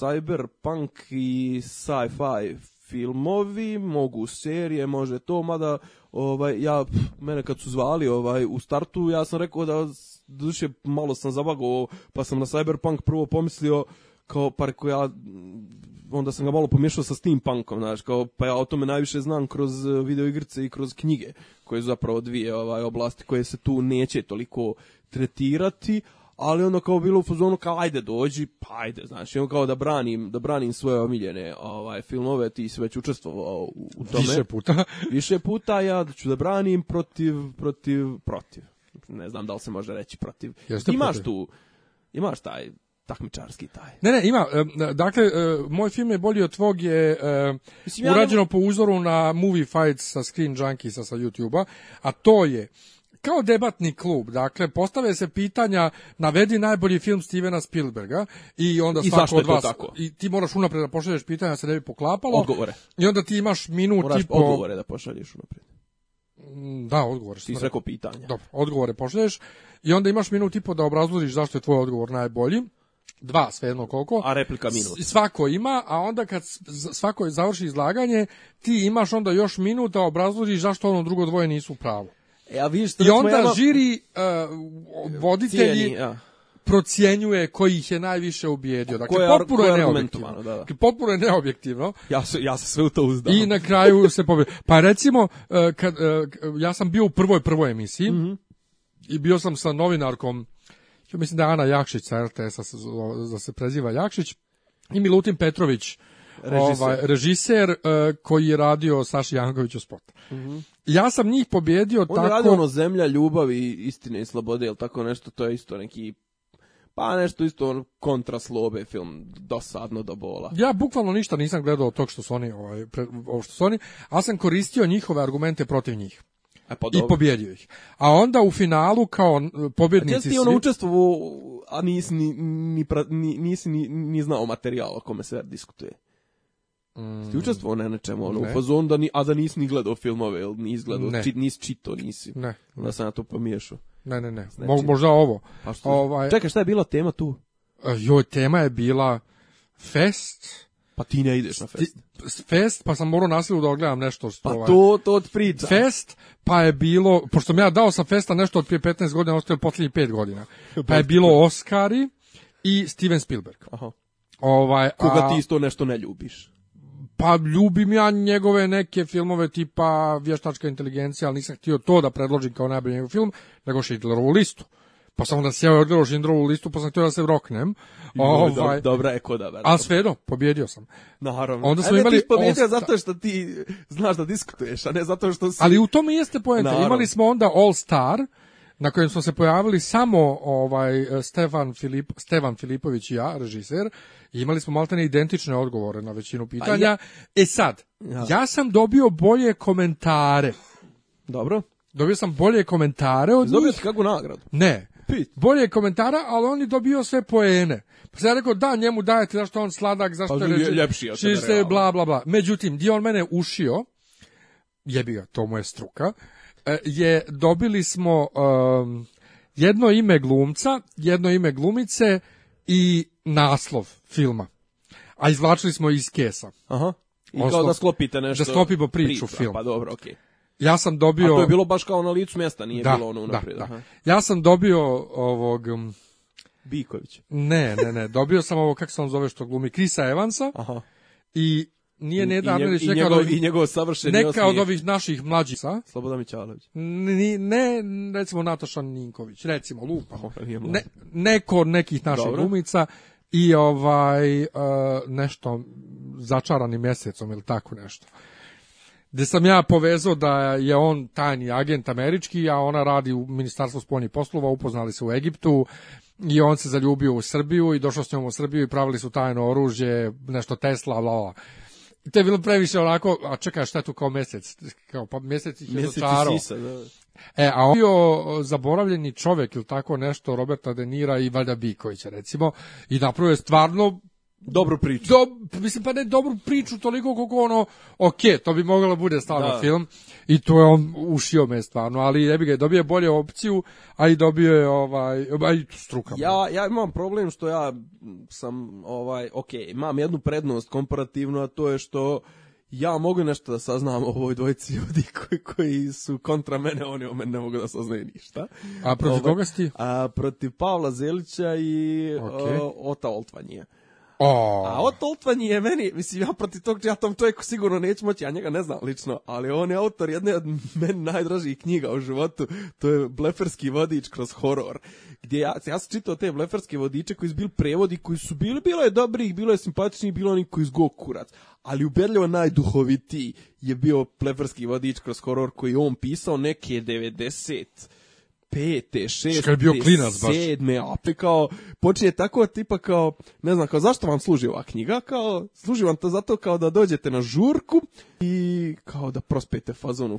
cyberpunk i sci-fi filmovi, mogu serije, može to, mada ovaj ja pff, mene kad su zvali ovaj u startu ja sam rekao da duše malo sam zabago, pa sam na Cyberpunk prvo pomislio kao par ja onda sam ga malo pomiješao sa steampunkom, znaš, kao, pa ja o tome najviše znam kroz e, video igrice i kroz knjige, koje su zapravo dvije ovaj, oblasti koje se tu neće toliko tretirati, ali ono kao bilo u fazonu kao ajde dođi, pa ajde, znaš, imam kao da branim, da branim svoje omiljene ovaj, filmove, ti si već učestvovao u, u tome. Više puta. više puta ja ću da branim protiv, protiv, protiv ne znam da li se može reći protiv. Jeste imaš protiv. tu, imaš taj takmičarski taj. Ne, ne, ima. E, dakle, e, moj film je bolji od tvog je e, Mislim, urađeno ja ne... po uzoru na Movie Fights sa Screen Junkiesa sa YouTube-a, a to je kao debatni klub, dakle, postave se pitanja, navedi najbolji film Stevena Spielberga i onda I svako od vas... Tako? I ti moraš unapred da pošalješ pitanja, da se ne bi poklapalo. Odgovore. I onda ti imaš minut Moraš i odgovore da pošalješ unapred. Mm, da, odgovor. Ti rekao pitanja. Dobro, odgovore pošalješ i onda imaš minut i po da obrazložiš zašto je tvoj odgovor najbolji. Dva, svejedno koliko. A replika minut. Svako ima, a onda kad svako završi izlaganje, ti imaš onda još minut da obrazložiš zašto ono drugo dvoje nisu pravo. E, a vidiš, I onda žiri uh, voditelji... Cijeni, ja procjenjuje koji ih je najviše ubijedio. Dakle, je, potpuno je, je neobjektivno. Da, da. Dakle, potpuno je neobjektivno. Ja se, ja se sve u to uzdam. I na [LAUGHS] kraju se pobjedio. Pa recimo, e, kad, e, ja sam bio u prvoj prvoj emisiji mm -hmm. i bio sam sa novinarkom, ja mislim da je Ana Jakšić sa RTS-a, da se preziva Jakšić, i Milutin Petrović, režiser, ovaj, režiser e, koji je radio Saši Jankoviću spot. Mm -hmm. Ja sam njih pobjedio On tako... On je radio ono Zemlja, ljubav i istine i slobode, jel tako nešto, to je isto neki Pa nešto isto on kontra slobe film, dosadno do bola. Ja bukvalno ništa nisam gledao od tog što su oni, ovaj, pre, ovo što su oni, ali sam koristio njihove argumente protiv njih. E, pa I pobjedio ih. A onda u finalu kao pobjednici... A ti svi... ono učestvovo, a nisi ni, ni, ni, nisi ni, ni znao materijal o kome se diskutuje. Mm. Ti učestvovao na čemu, ono, ne. u fazonu, da ni, a da nisi ni gledao filmove, ili nisi gledao, ne. Čit, nisi čito, nisi. Ne. Onda sam ja to pomiješao. Ne, ne, ne. Znači, možda ovo. Pa što... ovaj... Čekaj, šta je bila tema tu? E, jo, tema je bila fest. Pa ti ne ideš na fest. Fest, pa sam morao nasilu da odgledam nešto. Što, pa ovaj- to, to od priča. Fest, pa je bilo, pošto mi ja dao sa festa nešto od prije 15 godina, ostavio posljednjih 5 godina. [LAUGHS] Pa je bilo Oscari i Steven Spielberg. Aha. Ovaj, a... Koga ti isto nešto ne ljubiš. Pa ljubim ja njegove neke filmove tipa Vještačka inteligencija, ali nisam htio to da predložim kao najbolji njegov film, nego Schindlerovu listu. Pa sam onda sjeo i odgledao Schindlerovu listu, pa sam htio da se roknem. Ovaj, dobra je koda. A svedo, pobjedio sam. Naravno. Onda smo e, imali... Ne, ti pobjedio osta... zato što ti znaš da diskutuješ, a ne zato što si... Ali u tome jeste poenta. Imali smo onda All Star, na kojem smo se pojavili samo ovaj Stefan Filip Stevan Filipović i ja, režiser, imali smo maltene identične odgovore na većinu pa pitanja. Pa ja, e sad, ja. ja sam dobio bolje komentare. Dobro. Dobio sam bolje komentare od Dobio si kakvu nagradu? Ne. Pit. Bolje komentara, ali on je dobio sve poene. Pa sam ja rekao, da, njemu dajete, zašto on sladak, zašto pa, je ljepši od čiste, bla, bla, bla. Međutim, di on mene ušio, jebi ga, to mu je struka, E, je dobili smo um, jedno ime glumca, jedno ime glumice i naslov filma. A izvlačili smo iz kesa. Aha. I kao da sklopite nešto. Da sklopimo priču priča, film. Pa dobro, okej. Okay. Ja sam dobio... A to je bilo baš kao na licu mjesta, nije da, bilo ono da, unaprijed. Da, da. Ja sam dobio ovog... Um, Biković. Ne, ne, ne. Dobio sam ovo, kako se on zove što glumi, Krisa Evansa. Aha. I Nije Neda Arnerić, neka, njegov, od, da- i njegov savršeni neka osmijeh. od ovih naših mlađih, sa? Slobodan Mićalović. Ni ne, recimo Nataša Ninković, recimo, lupa. Pa ne, neko od nekih naših Dobro. glumica i ovaj uh, nešto začarani mesecom ili tako nešto. Gde sam ja povezao da je on tajni agent američki, a ona radi u Ministarstvu spoljnih poslova, upoznali se u Egiptu i on se zaljubio u Srbiju i došao s njom u Srbiju i pravili su tajno oružje, nešto Tesla, bla, bla to je bilo previše onako, a čekaj, šta tu kao mesec? Kao, pa mesec ih je mesec dočarao. Sisa, da. E, a on bio zaboravljeni čovek ili tako nešto Roberta Denira i Valda Bikovića recimo i napravo je stvarno dobru priču. Do, mislim pa ne dobru priču toliko koliko ono, ok, to bi moglo da bude stvarno da. film i to je on ušio me stvarno, ali ne bi ga dobio bolje opciju, a i dobio je ovaj, aj struka. Ja, ja imam problem što ja sam, ovaj, ok, imam jednu prednost komparativno, a to je što ja mogu nešto da saznam o ovoj dvojici ljudi [LAUGHS] koji, koji su kontra mene, oni o mene ne mogu da saznaju ništa. A protiv ovaj, koga si ti? A, protiv Pavla Zelića i okay. o, Ota Oltvanije. Oh. A Ot Altman je meni, mislim, ja proti tog, ja tom čovjeku sigurno neću moći, ja njega ne znam lično, ali on je autor jedne od meni najdražih knjiga u životu, to je Bleferski vodič kroz horor, gdje ja, ja sam čitao te Bleferske vodiče koji su bili prevodi, koji su bili, bilo je dobrih, bilo je simpatičnih, bilo oni koji zgo kurac, ali ubedljivo najduhovitiji je bio Bleferski vodič kroz horor koji je on pisao neke 90 pete, šeste, Kad bio klinac, baš. sedme, a kao, počinje tako tipa kao, ne znam, kao zašto vam služi ova knjiga, kao, služi vam to zato kao da dođete na žurku i kao da prospete fazon, e,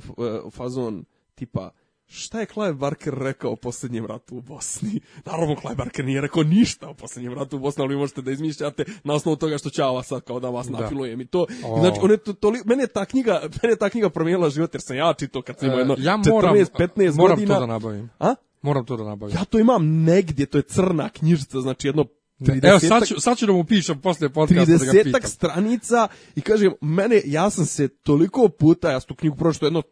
fazon tipa, šta je Clive Barker rekao o poslednjem ratu u Bosni? Naravno, Clive Barker nije rekao ništa o poslednjem ratu u Bosni, ali možete da izmišljate na osnovu toga što ćava sad kao da vas da. nafilujem i to. Oh. Znači, on je to, toli, mene, je ta knjiga, mene je ta knjiga promijenila život jer sam ja čito kad sam imao e, jedno e, ja 14-15 godina. Moram to da nabavim. A? Moram to da nabavim. Ja to imam negdje, to je crna knjižica, znači jedno Evo, sad ću, sad ću da mu pišem posle podcasta da ga pitam. stranica i kažem, mene, ja sam se toliko puta, ja sam tu knjigu pročito jedno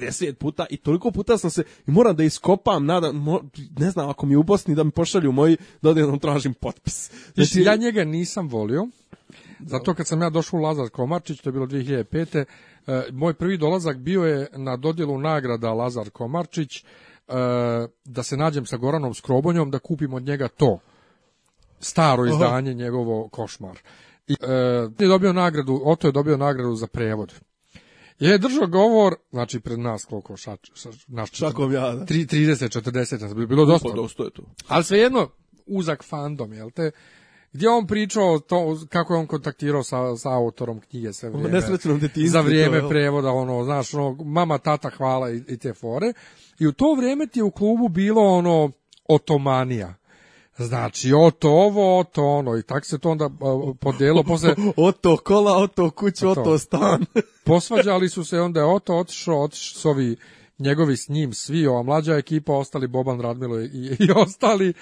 50 puta i toliko puta sam se, i moram da iskopam, nadam, ne znam, ako mi je u Bosni da mi pošalju moji, da odjednom tražim potpis. Znači, ja njega nisam volio, zato kad sam ja došao u Lazar Komarčić, to je bilo 2005. E, moj prvi dolazak bio je na dodjelu nagrada Lazar Komarčić, e, da se nađem sa Goranom Skrobonjom, da kupim od njega to staro izdanje Aha. njegovo košmar. I e, je dobio nagradu, Oto je dobio nagradu za prevod. Je držao govor, znači pred nas koliko šač, šač naš Šakom ja, da. 3, 30, 40, nas bilo dosta. dosta je to. Ali svejedno, uzak fandom, jel te? Gdje on pričao to, kako je on kontaktirao sa, sa autorom knjige sve vrijeme. Za vrijeme to, prevoda, ono, znaš, ono, mama, tata, hvala i, i te fore. I u to vrijeme ti je u klubu bilo ono, otomanija Znači, oto ovo, oto ono, i tak se to onda podijelo. Posle... [LAUGHS] Oto kola, oto to kuću, o to stan. [LAUGHS] Posvađali su se, onda oto otišao, otišao s ovi njegovi s njim svi, ova mlađa ekipa, ostali Boban Radmilo i, i ostali.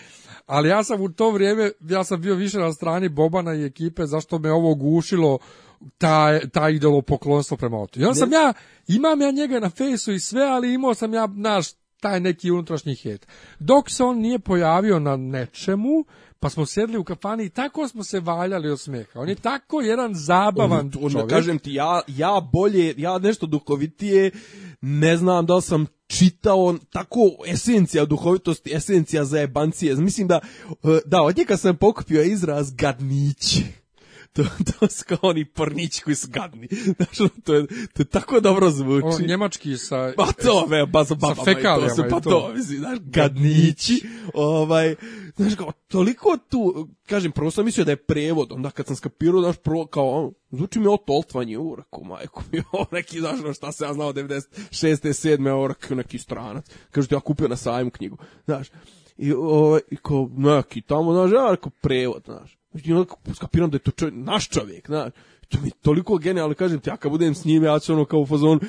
Ali ja sam u to vrijeme, ja sam bio više na strani Bobana i ekipe, zašto me ovo gušilo ta, ta idolo poklonstvo prema otu. I onda sam ja, imam ja njega na fejsu i sve, ali imao sam ja, naš, taj neki unutrašnji hit. Dok se on nije pojavio na nečemu, pa smo sedli u kafani i tako smo se valjali od smeha. On je tako jedan zabavan on, on, čovjek. Kažem ti, ja, ja bolje, ja nešto duhovitije, ne znam da sam čitao tako esencija duhovitosti, esencija za jebancije. Mislim da, e, da, od njega sam pokupio izraz gadnići to, to su kao oni pornići koji su gadni. Znaš, to je, to je tako dobro zvuči. O, njemački sa... Pa to, ve, ba, sa, sa fekalijama. To, pa to, to mislim, znaš, gadnići. Ovaj, znaš, kao, toliko tu, kažem, prvo sam mislio da je prevod, onda kad sam skapirao, znaš, prvo, kao, ono, zvuči mi otoltvanje uraku, majko mi, ovo neki, znaš, no, šta se ja znao, 96. 7. urak, neki stranac. Kažu ti, ja kupio na sajmu knjigu, znaš. I, ovaj, kao, neki, tamo, znaš, ja, prevod, znaš Znači, onda skapiram da je to čovjek, naš čovjek, znaš to mi toliko genijalno, kažem ti, ja kad budem s njim, ja ću ono kao u fazonu,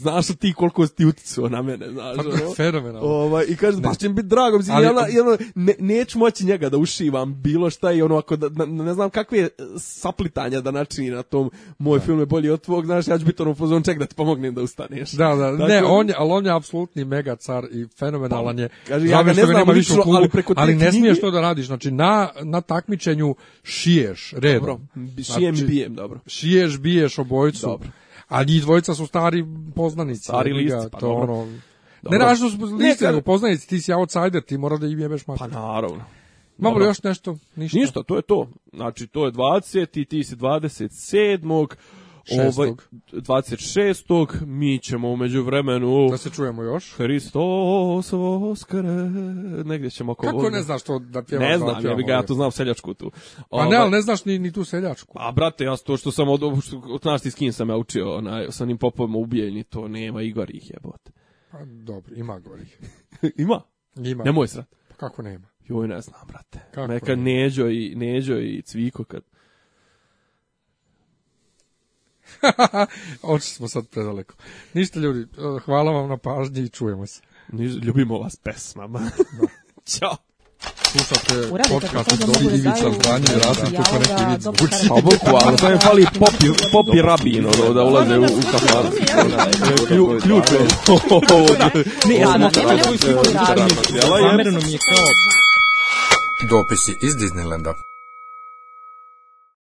znaš ti koliko ti uticao na mene, znaš. Tako je fenomenalno. Ovaj, I kažem, baš će mi biti drago, mislim, Ali, ja, ja, ne, neću moći njega da ušivam bilo šta i ono, ako da, da ne znam kakve je saplitanja da načini na tom, moj da. film je bolji od tvog, znaš, ja ću biti ono u fazonu, ček da ti pomognem da ustaneš. Da, da, dakle, ne, da- on je, ali on je apsolutni mega car i fenomenalan pa, je. Kaže, ja ga ne znam lično, klubu, ali preko Ali ne knjige... smiješ to da radiš, znači na, na takmičenju šiješ redom. Dobro, šijem znači, i bijem, dobro dobro. Šiješ, biješ obojicu. Dobro. A njih dvojica su stari poznanici. Stari list, pa to dobro. Ono, dobro. Ne ražno su listi, nego poznanici, ti si outsider, ti mora da im jebeš mater. Pa naravno. Malo još nešto? Ništa. Ništa, to je to. Znači, to je 20, i ti si 27. Ovaj, 26. mi ćemo umeđu vremenu... Da se čujemo još. Hristos Voskre, negdje ćemo oko... Kako ne znaš to da pjevaš? Ne da znam, ja bi ga, ja to znam seljačku tu. Pa ne, ovaj, ali ne znaš ni, ni tu seljačku. A brate, ja to što sam od, od nas iz Kin sam ja učio, na, sa njim popovima ubijeljni, to nema Igor ih jebote. Pa dobro, ima gorih. [LAUGHS] ima? Ima. Nemoj srat. Pa kako nema? Joj, ne znam, brate. Kako Neka Neđo i, Neđo i Cviko kad [LAUGHS] Oči smo sad predaleko. Ništa ljudi, e, hvala vam na pažnji i čujemo se. Ljubimo vas pesmama. da. [LAUGHS] Ćao. Slušate podcast od da Dobri Ivica Zdanje, Rasim Čupanek i Vic Vučić. Pa boku, ali sam je fali pop i, pop i rabin, ono, da ulaze da u, u kafan. Ključ je. Ne, ja sam otvara svoj slučaj. Namerno mi je kao... Dopisi iz Disneylanda.